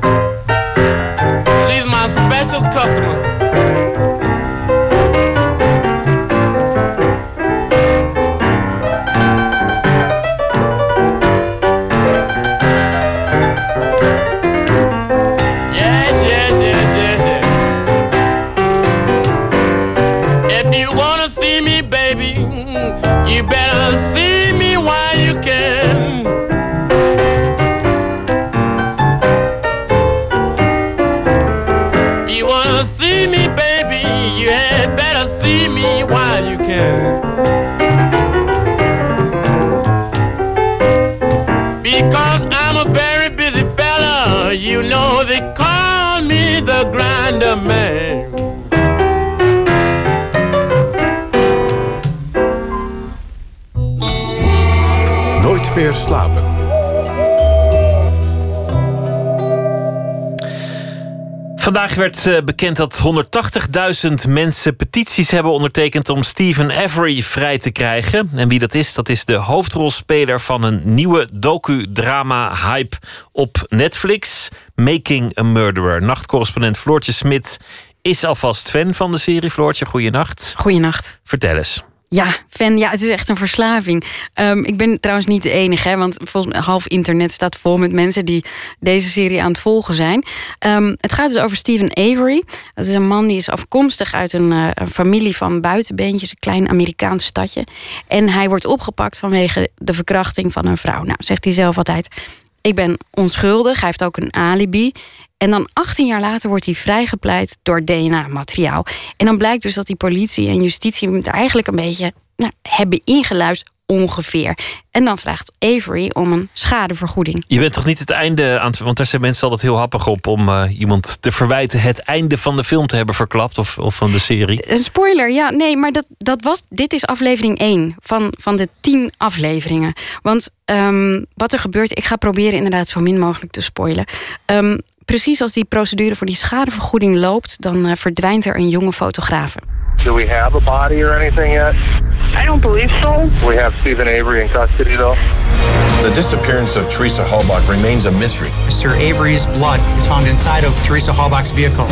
Slapen. Vandaag werd eh, bekend dat 180.000 mensen petities hebben ondertekend om Stephen Avery vrij te krijgen. En wie dat is, dat is de hoofdrolspeler van een nieuwe docu-drama-hype op Netflix: Making a Murderer. Nachtcorrespondent Floortje Smit is alvast fan van de serie. Floortje, goeienacht. Goeienacht. Vertel eens. Ja, fan. Ja, het is echt een verslaving. Ehm, ik ben trouwens niet de enige, hè, want volgens mij half internet staat vol met mensen die deze serie aan het volgen zijn. Ehm, het gaat dus over Stephen Avery. Dat is een man die is afkomstig uit een, eh, een familie van buitenbeentjes, een klein Amerikaans stadje. En hij wordt opgepakt vanwege de verkrachting van een vrouw. Nou, zegt hij zelf altijd. Ik ben onschuldig. Hij heeft ook een alibi. En dan 18 jaar later wordt hij vrijgepleit door DNA-materiaal. En dan blijkt dus dat die politie en justitie hem eigenlijk een beetje nou, hebben ingeluisterd ongeveer. En dan vraagt Avery om een schadevergoeding. Je bent toch niet het einde aan het... Want daar zijn mensen altijd heel happig op om uh, iemand te verwijten... het einde van de film te hebben verklapt of, of van de serie. Een spoiler, ja. Nee, maar dat, dat was, dit is aflevering 1 van, van de 10 afleveringen. Want um, wat er gebeurt... Ik ga proberen inderdaad zo min mogelijk te spoilen. Um, precies als die procedure voor die schadevergoeding loopt... dan uh, verdwijnt er een jonge fotografe. Do we have a body or anything yet? I don't believe so. We have Stephen Avery in custody, though. The disappearance of Teresa Halbach remains a mystery. Mr. Avery's blood is found inside of Teresa Halbach's vehicle.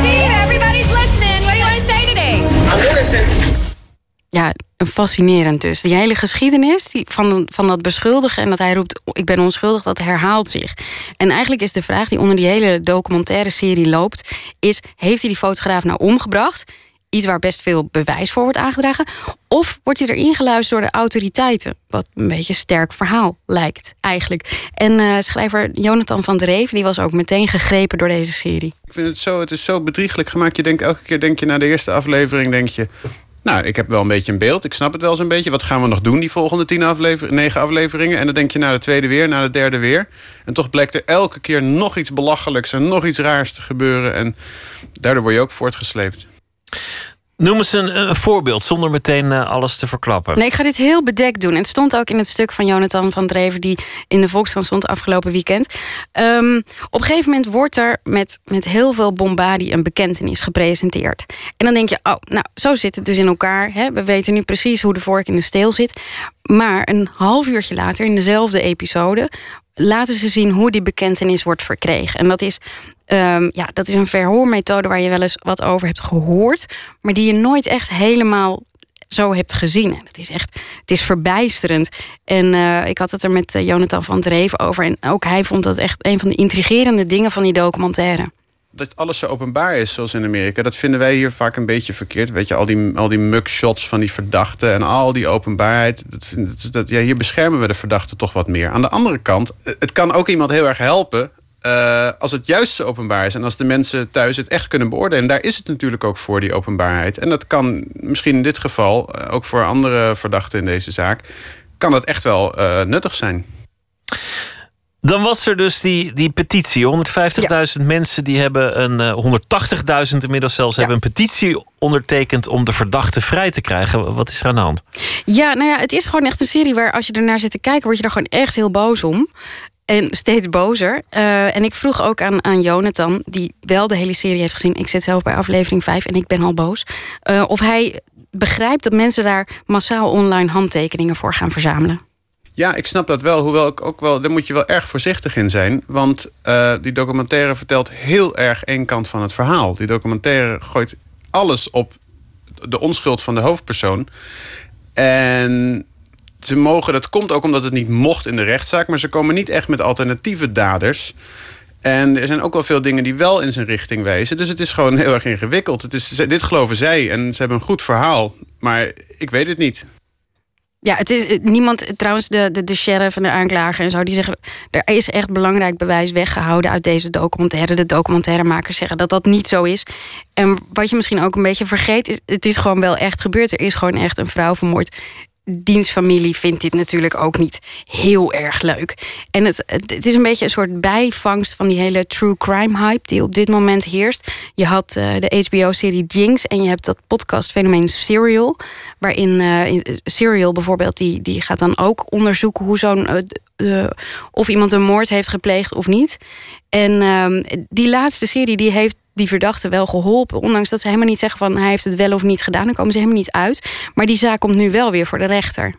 Steve, everybody's listening. What do you want to say today? I'm listening. Ja, fascinerend dus. Die hele geschiedenis die van, van dat beschuldigen en dat hij roept: Ik ben onschuldig, dat herhaalt zich. En eigenlijk is de vraag die onder die hele documentaire serie loopt: is, Heeft hij die fotograaf nou omgebracht? Iets waar best veel bewijs voor wordt aangedragen. Of wordt hij erin geluisterd door de autoriteiten? Wat een beetje een sterk verhaal lijkt, eigenlijk. En uh, schrijver Jonathan van der die was ook meteen gegrepen door deze serie. Ik vind het zo, het is zo bedrieglijk gemaakt. Je denkt elke keer, denk je na de eerste aflevering, denk je. Nou, ik heb wel een beetje een beeld. Ik snap het wel zo'n beetje. Wat gaan we nog doen, die volgende tien aflever negen afleveringen? En dan denk je naar de tweede weer, naar de derde weer. En toch blijkt er elke keer nog iets belachelijks en nog iets raars te gebeuren. En daardoor word je ook voortgesleept. Noem eens een, voorbeeld, zonder meteen uh, alles te verklappen. Nee, ik ga dit heel bedekt doen. En het stond ook in het stuk van Jonathan van Dreven... die in de Volkskrant stond afgelopen weekend. Um, op een gegeven moment wordt er met, met heel veel bombardie... een bekentenis gepresenteerd. En dan denk je, oh, nou, zo zit het dus in elkaar. Hè? We weten nu precies hoe de vork in de steel zit. Maar een half uurtje later, in dezelfde episode laten ze zien hoe die bekentenis wordt verkregen. En dat is, um, ja, dat is een verhoormethode waar je wel eens wat over hebt gehoord, maar die je nooit echt helemaal zo hebt gezien. En het is echt, het is verbijsterend. En uh, ik had het er met uh, Jonathan van Dreven over. En ook hij vond dat echt een van de intrigerende dingen van die documentaire dat alles zo openbaar is, zoals in Amerika. Dat vinden wij hier vaak een beetje verkeerd. Weet je, al die, al die mugshots van die verdachten en al die openbaarheid. Dat, dat, dat, ja, hier beschermen we de verdachten toch wat meer. Aan de andere kant, het kan ook iemand heel erg helpen. Uh, als het juist zo openbaar is en als de mensen thuis het echt kunnen beoordelen. En daar is het natuurlijk ook voor, die openbaarheid. En dat kan misschien in dit geval, uh, ook voor andere verdachten in deze zaak, kan dat echt wel nuttig zijn. Dan was er dus die, die petitie. 150.000 ja. mensen die hebben een uh, 180.000 inmiddels zelfs ja. hebben een petitie ondertekend om de verdachte vrij te krijgen. Wat is er aan de hand? Ja, nou ja, het is gewoon echt een serie waar als je ernaar zit te kijken, word je er gewoon echt heel boos om. En steeds bozer. Uh, en ik vroeg ook aan, aan Jonathan, die wel de hele serie heeft gezien. Ik zit zelf bij aflevering 5 en ik ben al boos. Uh, of hij begrijpt dat mensen daar massaal online handtekeningen voor gaan verzamelen. Ja, ik snap dat wel. Hoewel ik ook wel, daar moet je wel erg voorzichtig in zijn. Want uh, die documentaire vertelt heel erg één kant van het verhaal. Die documentaire gooit alles op de onschuld van de hoofdpersoon. En ze mogen, dat komt ook omdat het niet mocht in de rechtszaak, maar ze komen niet echt met alternatieve daders. En er zijn ook wel veel dingen die wel in zijn richting wijzen. Dus het is gewoon heel erg ingewikkeld. Het is, dit geloven zij en ze hebben een goed verhaal. Maar ik weet het niet. Ja, het is niemand, trouwens, de, de, de sheriff en de aanklager en zo, die zeggen. Er is echt belangrijk bewijs weggehouden uit deze documentaire. De documentairemakers zeggen dat dat niet zo is. En wat je misschien ook een beetje vergeet, is: het is gewoon wel echt gebeurd. Er is gewoon echt een vrouw vermoord. Diens familie vindt dit natuurlijk ook niet heel erg leuk. En het, het is een beetje een soort bijvangst van die hele true crime hype die op dit moment heerst. Je had uh, de HBO-serie Jinx en je hebt dat podcastfenomeen Serial. Waarin uh, Serial bijvoorbeeld, die, die gaat dan ook onderzoeken hoe zo'n. Of iemand een moord heeft gepleegd of niet. En ehm, die laatste serie die heeft die verdachte wel geholpen. Ondanks dat ze helemaal niet zeggen van hij heeft het wel of niet gedaan. Dan komen ze helemaal niet uit. Maar die zaak komt nu wel weer voor de rechter.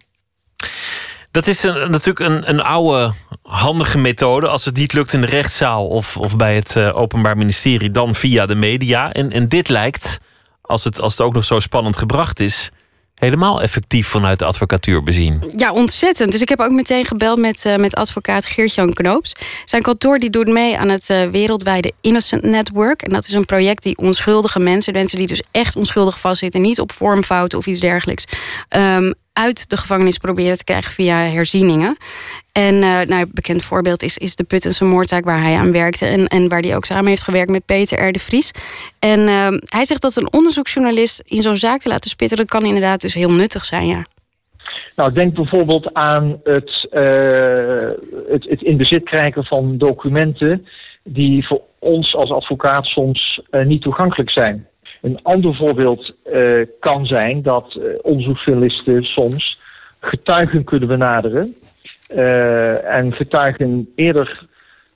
Dat is een, natuurlijk een, een oude, handige methode. Als het niet lukt in de rechtszaal of, of bij het uh, Openbaar Ministerie, dan via de media. En, en dit lijkt, als het, als het ook nog zo spannend gebracht is, helemaal effectief vanuit de advocatuur bezien. Ja, ontzettend. Dus ik heb ook meteen gebeld met, uh, met advocaat Geert-Jan Knoops. Zijn kantoor die doet mee aan het uh, wereldwijde Innocent Network. En dat is een project die onschuldige mensen, mensen die dus echt onschuldig vastzitten, niet op vormfouten of iets dergelijks, um, uit de gevangenis proberen te krijgen via herzieningen. En uh, nou, een bekend voorbeeld is, is de Puttense moordzaak waar hij aan werkte. En, en waar hij ook samen heeft gewerkt met Peter R. de Vries. En uh, hij zegt dat een onderzoeksjournalist in zo'n zaak te laten spitten... dat kan inderdaad dus heel nuttig zijn, ja. Nou, denk bijvoorbeeld aan het, uh, het, het in bezit krijgen van documenten... die voor ons als advocaat soms niet toegankelijk zijn. Een ander voorbeeld uh, kan zijn dat uh, onderzoeksjournalisten soms getuigen kunnen benaderen. Uh, en getuigen eerder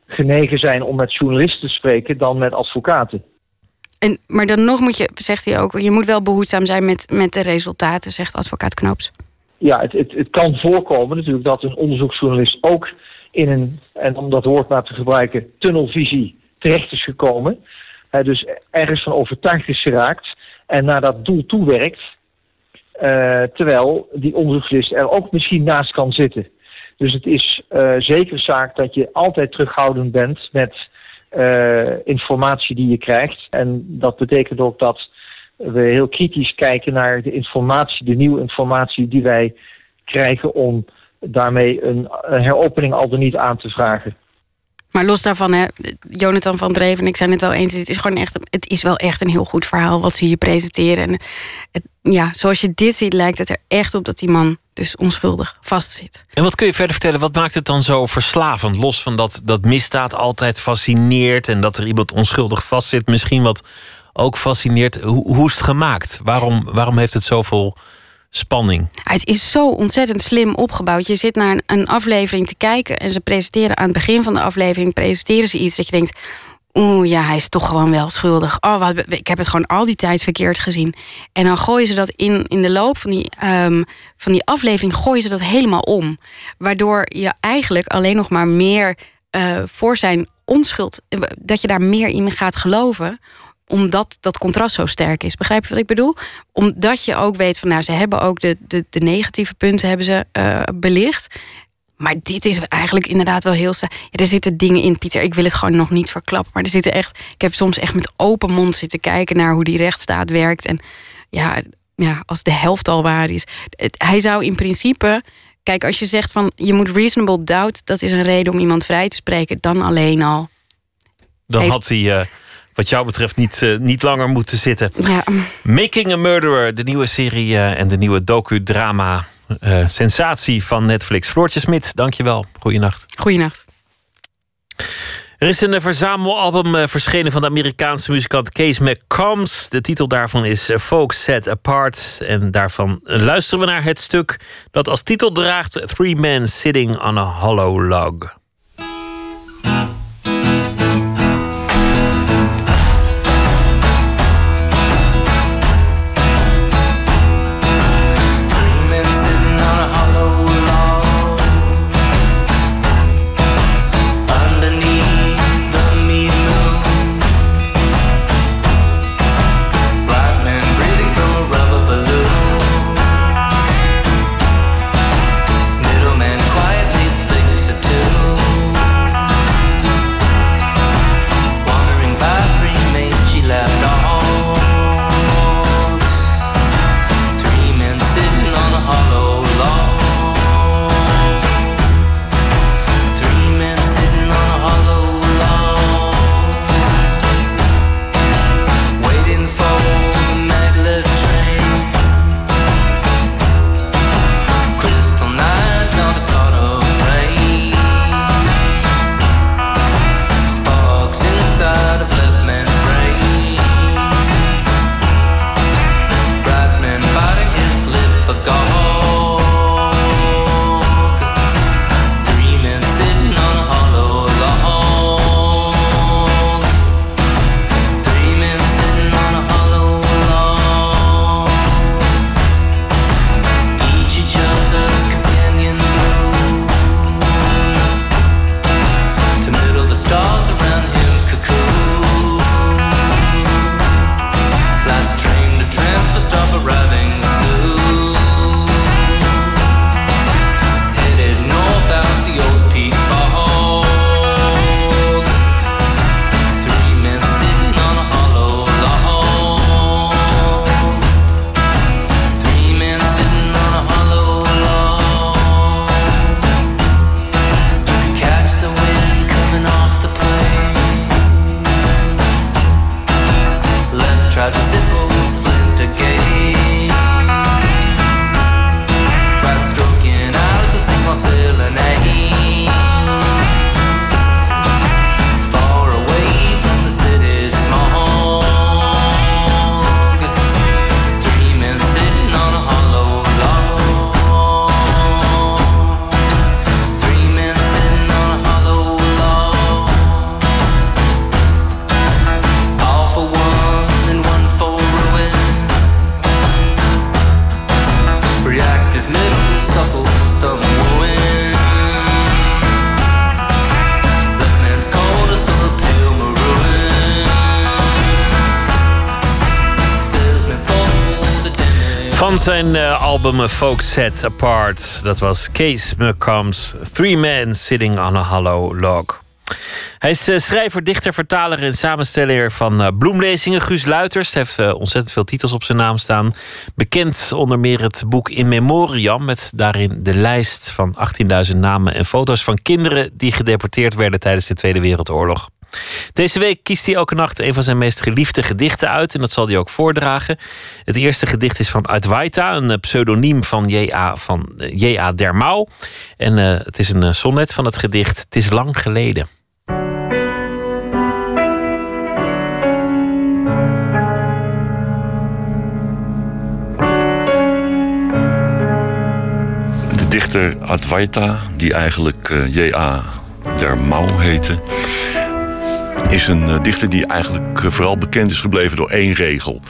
genegen zijn om met journalisten te spreken dan met advocaten. En, maar dan nog moet je, zegt hij ook, je moet wel behoedzaam zijn met, met de resultaten, zegt advocaat Knoops. Ja, het, het, het kan voorkomen natuurlijk dat een onderzoeksjournalist ook in een, en om dat woord maar te gebruiken, tunnelvisie terecht is gekomen. Hij dus ergens van overtuigd is geraakt en naar dat doel toewerkt. Uh, terwijl die onderzoekslist er ook misschien naast kan zitten. Dus het is uh, zeker zaak dat je altijd terughoudend bent met uh, informatie die je krijgt. En dat betekent ook dat we heel kritisch kijken naar de informatie, de nieuwe informatie die wij krijgen om daarmee een, een heropening al dan niet aan te vragen. Maar los daarvan, hè, Jonathan van Dreven, ik zei het al eens, het is gewoon echt, het is wel echt een heel goed verhaal wat ze hier presenteren. En ja, zoals je dit ziet, lijkt het er echt op dat die man dus onschuldig vastzit. En wat kun je verder vertellen? Wat maakt het dan zo verslavend? Los van dat, dat misdaad altijd fascineert en dat er iemand onschuldig vastzit, misschien wat ook fascineert. Hoe, hoe is het gemaakt? Waarom, waarom heeft het zoveel spanning. Het is zo ontzettend slim opgebouwd. Je zit naar een, aflevering te kijken en ze presenteren aan het begin van de aflevering presenteren ze iets dat je denkt. Oeh, ja, hij is toch gewoon wel schuldig. Oh, wat, ik heb het gewoon al die tijd verkeerd gezien. En dan gooien ze dat in, in de loop van die, um, van die aflevering gooien ze dat helemaal om. Waardoor je eigenlijk alleen nog maar meer uh, voor zijn onschuld, dat je daar meer in gaat geloven omdat dat contrast zo sterk is. Begrijp je wat ik bedoel? Omdat je ook weet van nou, ze hebben ook de, de, de negatieve punten hebben ze uh, belicht. Maar dit is eigenlijk inderdaad wel heel. Ja, er zitten dingen in, Pieter. Ik wil het gewoon nog niet verklappen. Maar er zitten echt. Ik heb soms echt met open mond zitten kijken naar hoe die rechtsstaat werkt. En ja, ja als de helft al waar is. Het, hij zou in principe. Kijk, als je zegt van je moet reasonable doubt, dat is een reden om iemand vrij te spreken, dan alleen al. Dan had hij. Uh wat jou betreft niet, uh, niet langer moeten zitten. Ja. Making a Murderer, de nieuwe serie uh, en de nieuwe docu-drama. Uh, sensatie van Netflix. Floortje Smit, dankjewel. Goeienacht. Goeienacht. Er is een verzamelalbum verschenen van de Amerikaanse muzikant Kees McCombs. De titel daarvan is Folks Set Apart. En daarvan luisteren we naar het stuk dat als titel draagt Three Men Sitting on a Hollow Log. Van zijn eh, album Folk Set Apart. Dat was Case McCombs Three Men Sitting on a Hollow Log. Hij is eh, schrijver, dichter, vertaler en samensteller van eh, bloemlezingen. Guus Luiters heeft ontzettend veel titels op zijn naam staan. Bekend onder meer het boek In Memoriam... met daarin de lijst van 18.000 namen en foto's van kinderen... die gedeporteerd werden tijdens de Tweede Wereldoorlog. Deze week kiest hij elke nacht een van zijn meest geliefde gedichten uit. En dat zal hij ook voordragen. Het eerste gedicht is van Advaita, een eh, pseudoniem van J.A. van eh, J.A. En eh, het is een sonnet van het gedicht Het is lang geleden. De dichter Advaita, die eigenlijk J.A. Dermau heette, is een eh, dichter die eigenlijk eh, vooral bekend is gebleven door één regel.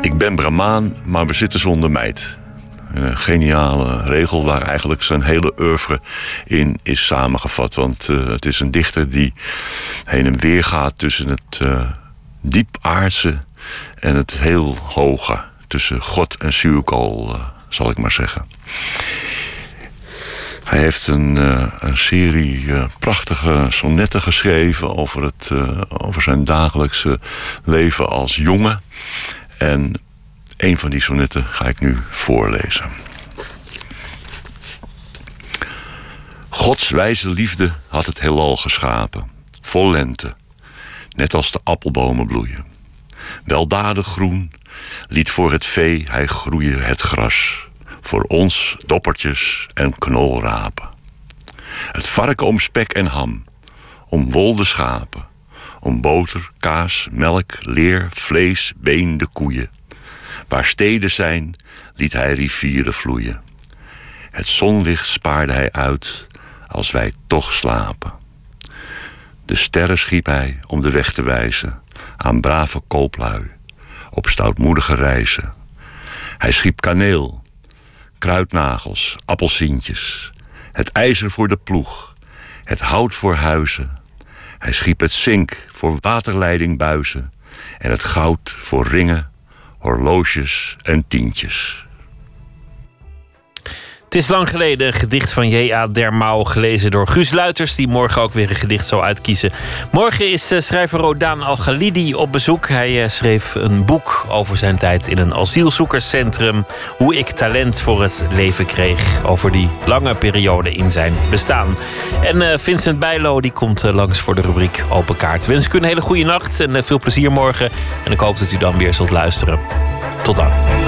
Ik ben Brahmaan, maar we zitten zonder meid. Een geniale regel waar eigenlijk zijn hele oeuvre in is samengevat. Want eh, het is een dichter die heen en weer gaat tussen het eh diep aardse en het heel hoge. Tussen God en zuurkool, eh, zal ik maar zeggen. Hij heeft een, eh, een serie eh, prachtige sonnetten geschreven over, het, eh, over zijn dagelijkse leven als jongen. En een van die sonnetten ga ik nu voorlezen. Gods wijze liefde had het heelal geschapen, vol lente, net als de appelbomen bloeien. Weldadig groen liet voor het vee hij groeien het gras, voor ons doppertjes en knolrapen. Het varken om spek en ham, om wol de schapen, om boter, kaas, melk, leer, vlees, been de koeien. Waar steden zijn, liet hij rivieren vloeien. Het zonlicht spaarde hij uit als wij toch slapen. De sterren schiep hij om de weg te wijzen aan brave kooplui op stoutmoedige reizen. Hij schiep kaneel, kruidnagels, appelsientjes, het ijzer voor de ploeg, het hout voor huizen. Hij schiep het zink voor waterleidingbuizen en het goud voor ringen, horloges en tientjes. Het is lang geleden een gedicht van J.A. Dermau, gelezen door Guus Luiters, die morgen ook weer een gedicht zal uitkiezen. Morgen is eh, schrijver Rodaan Al-Ghalidi op bezoek. Hij eh, schreef een boek over zijn tijd in een asielzoekerscentrum. Hoe ik talent voor het leven kreeg. Over die lange periode in zijn bestaan. En eh, Vincent Bijlo die komt langs voor de rubriek Open Kaart. Wens ik u een hele goede nacht en veel plezier morgen. En ik hoop dat u dan weer zult luisteren. Tot dan.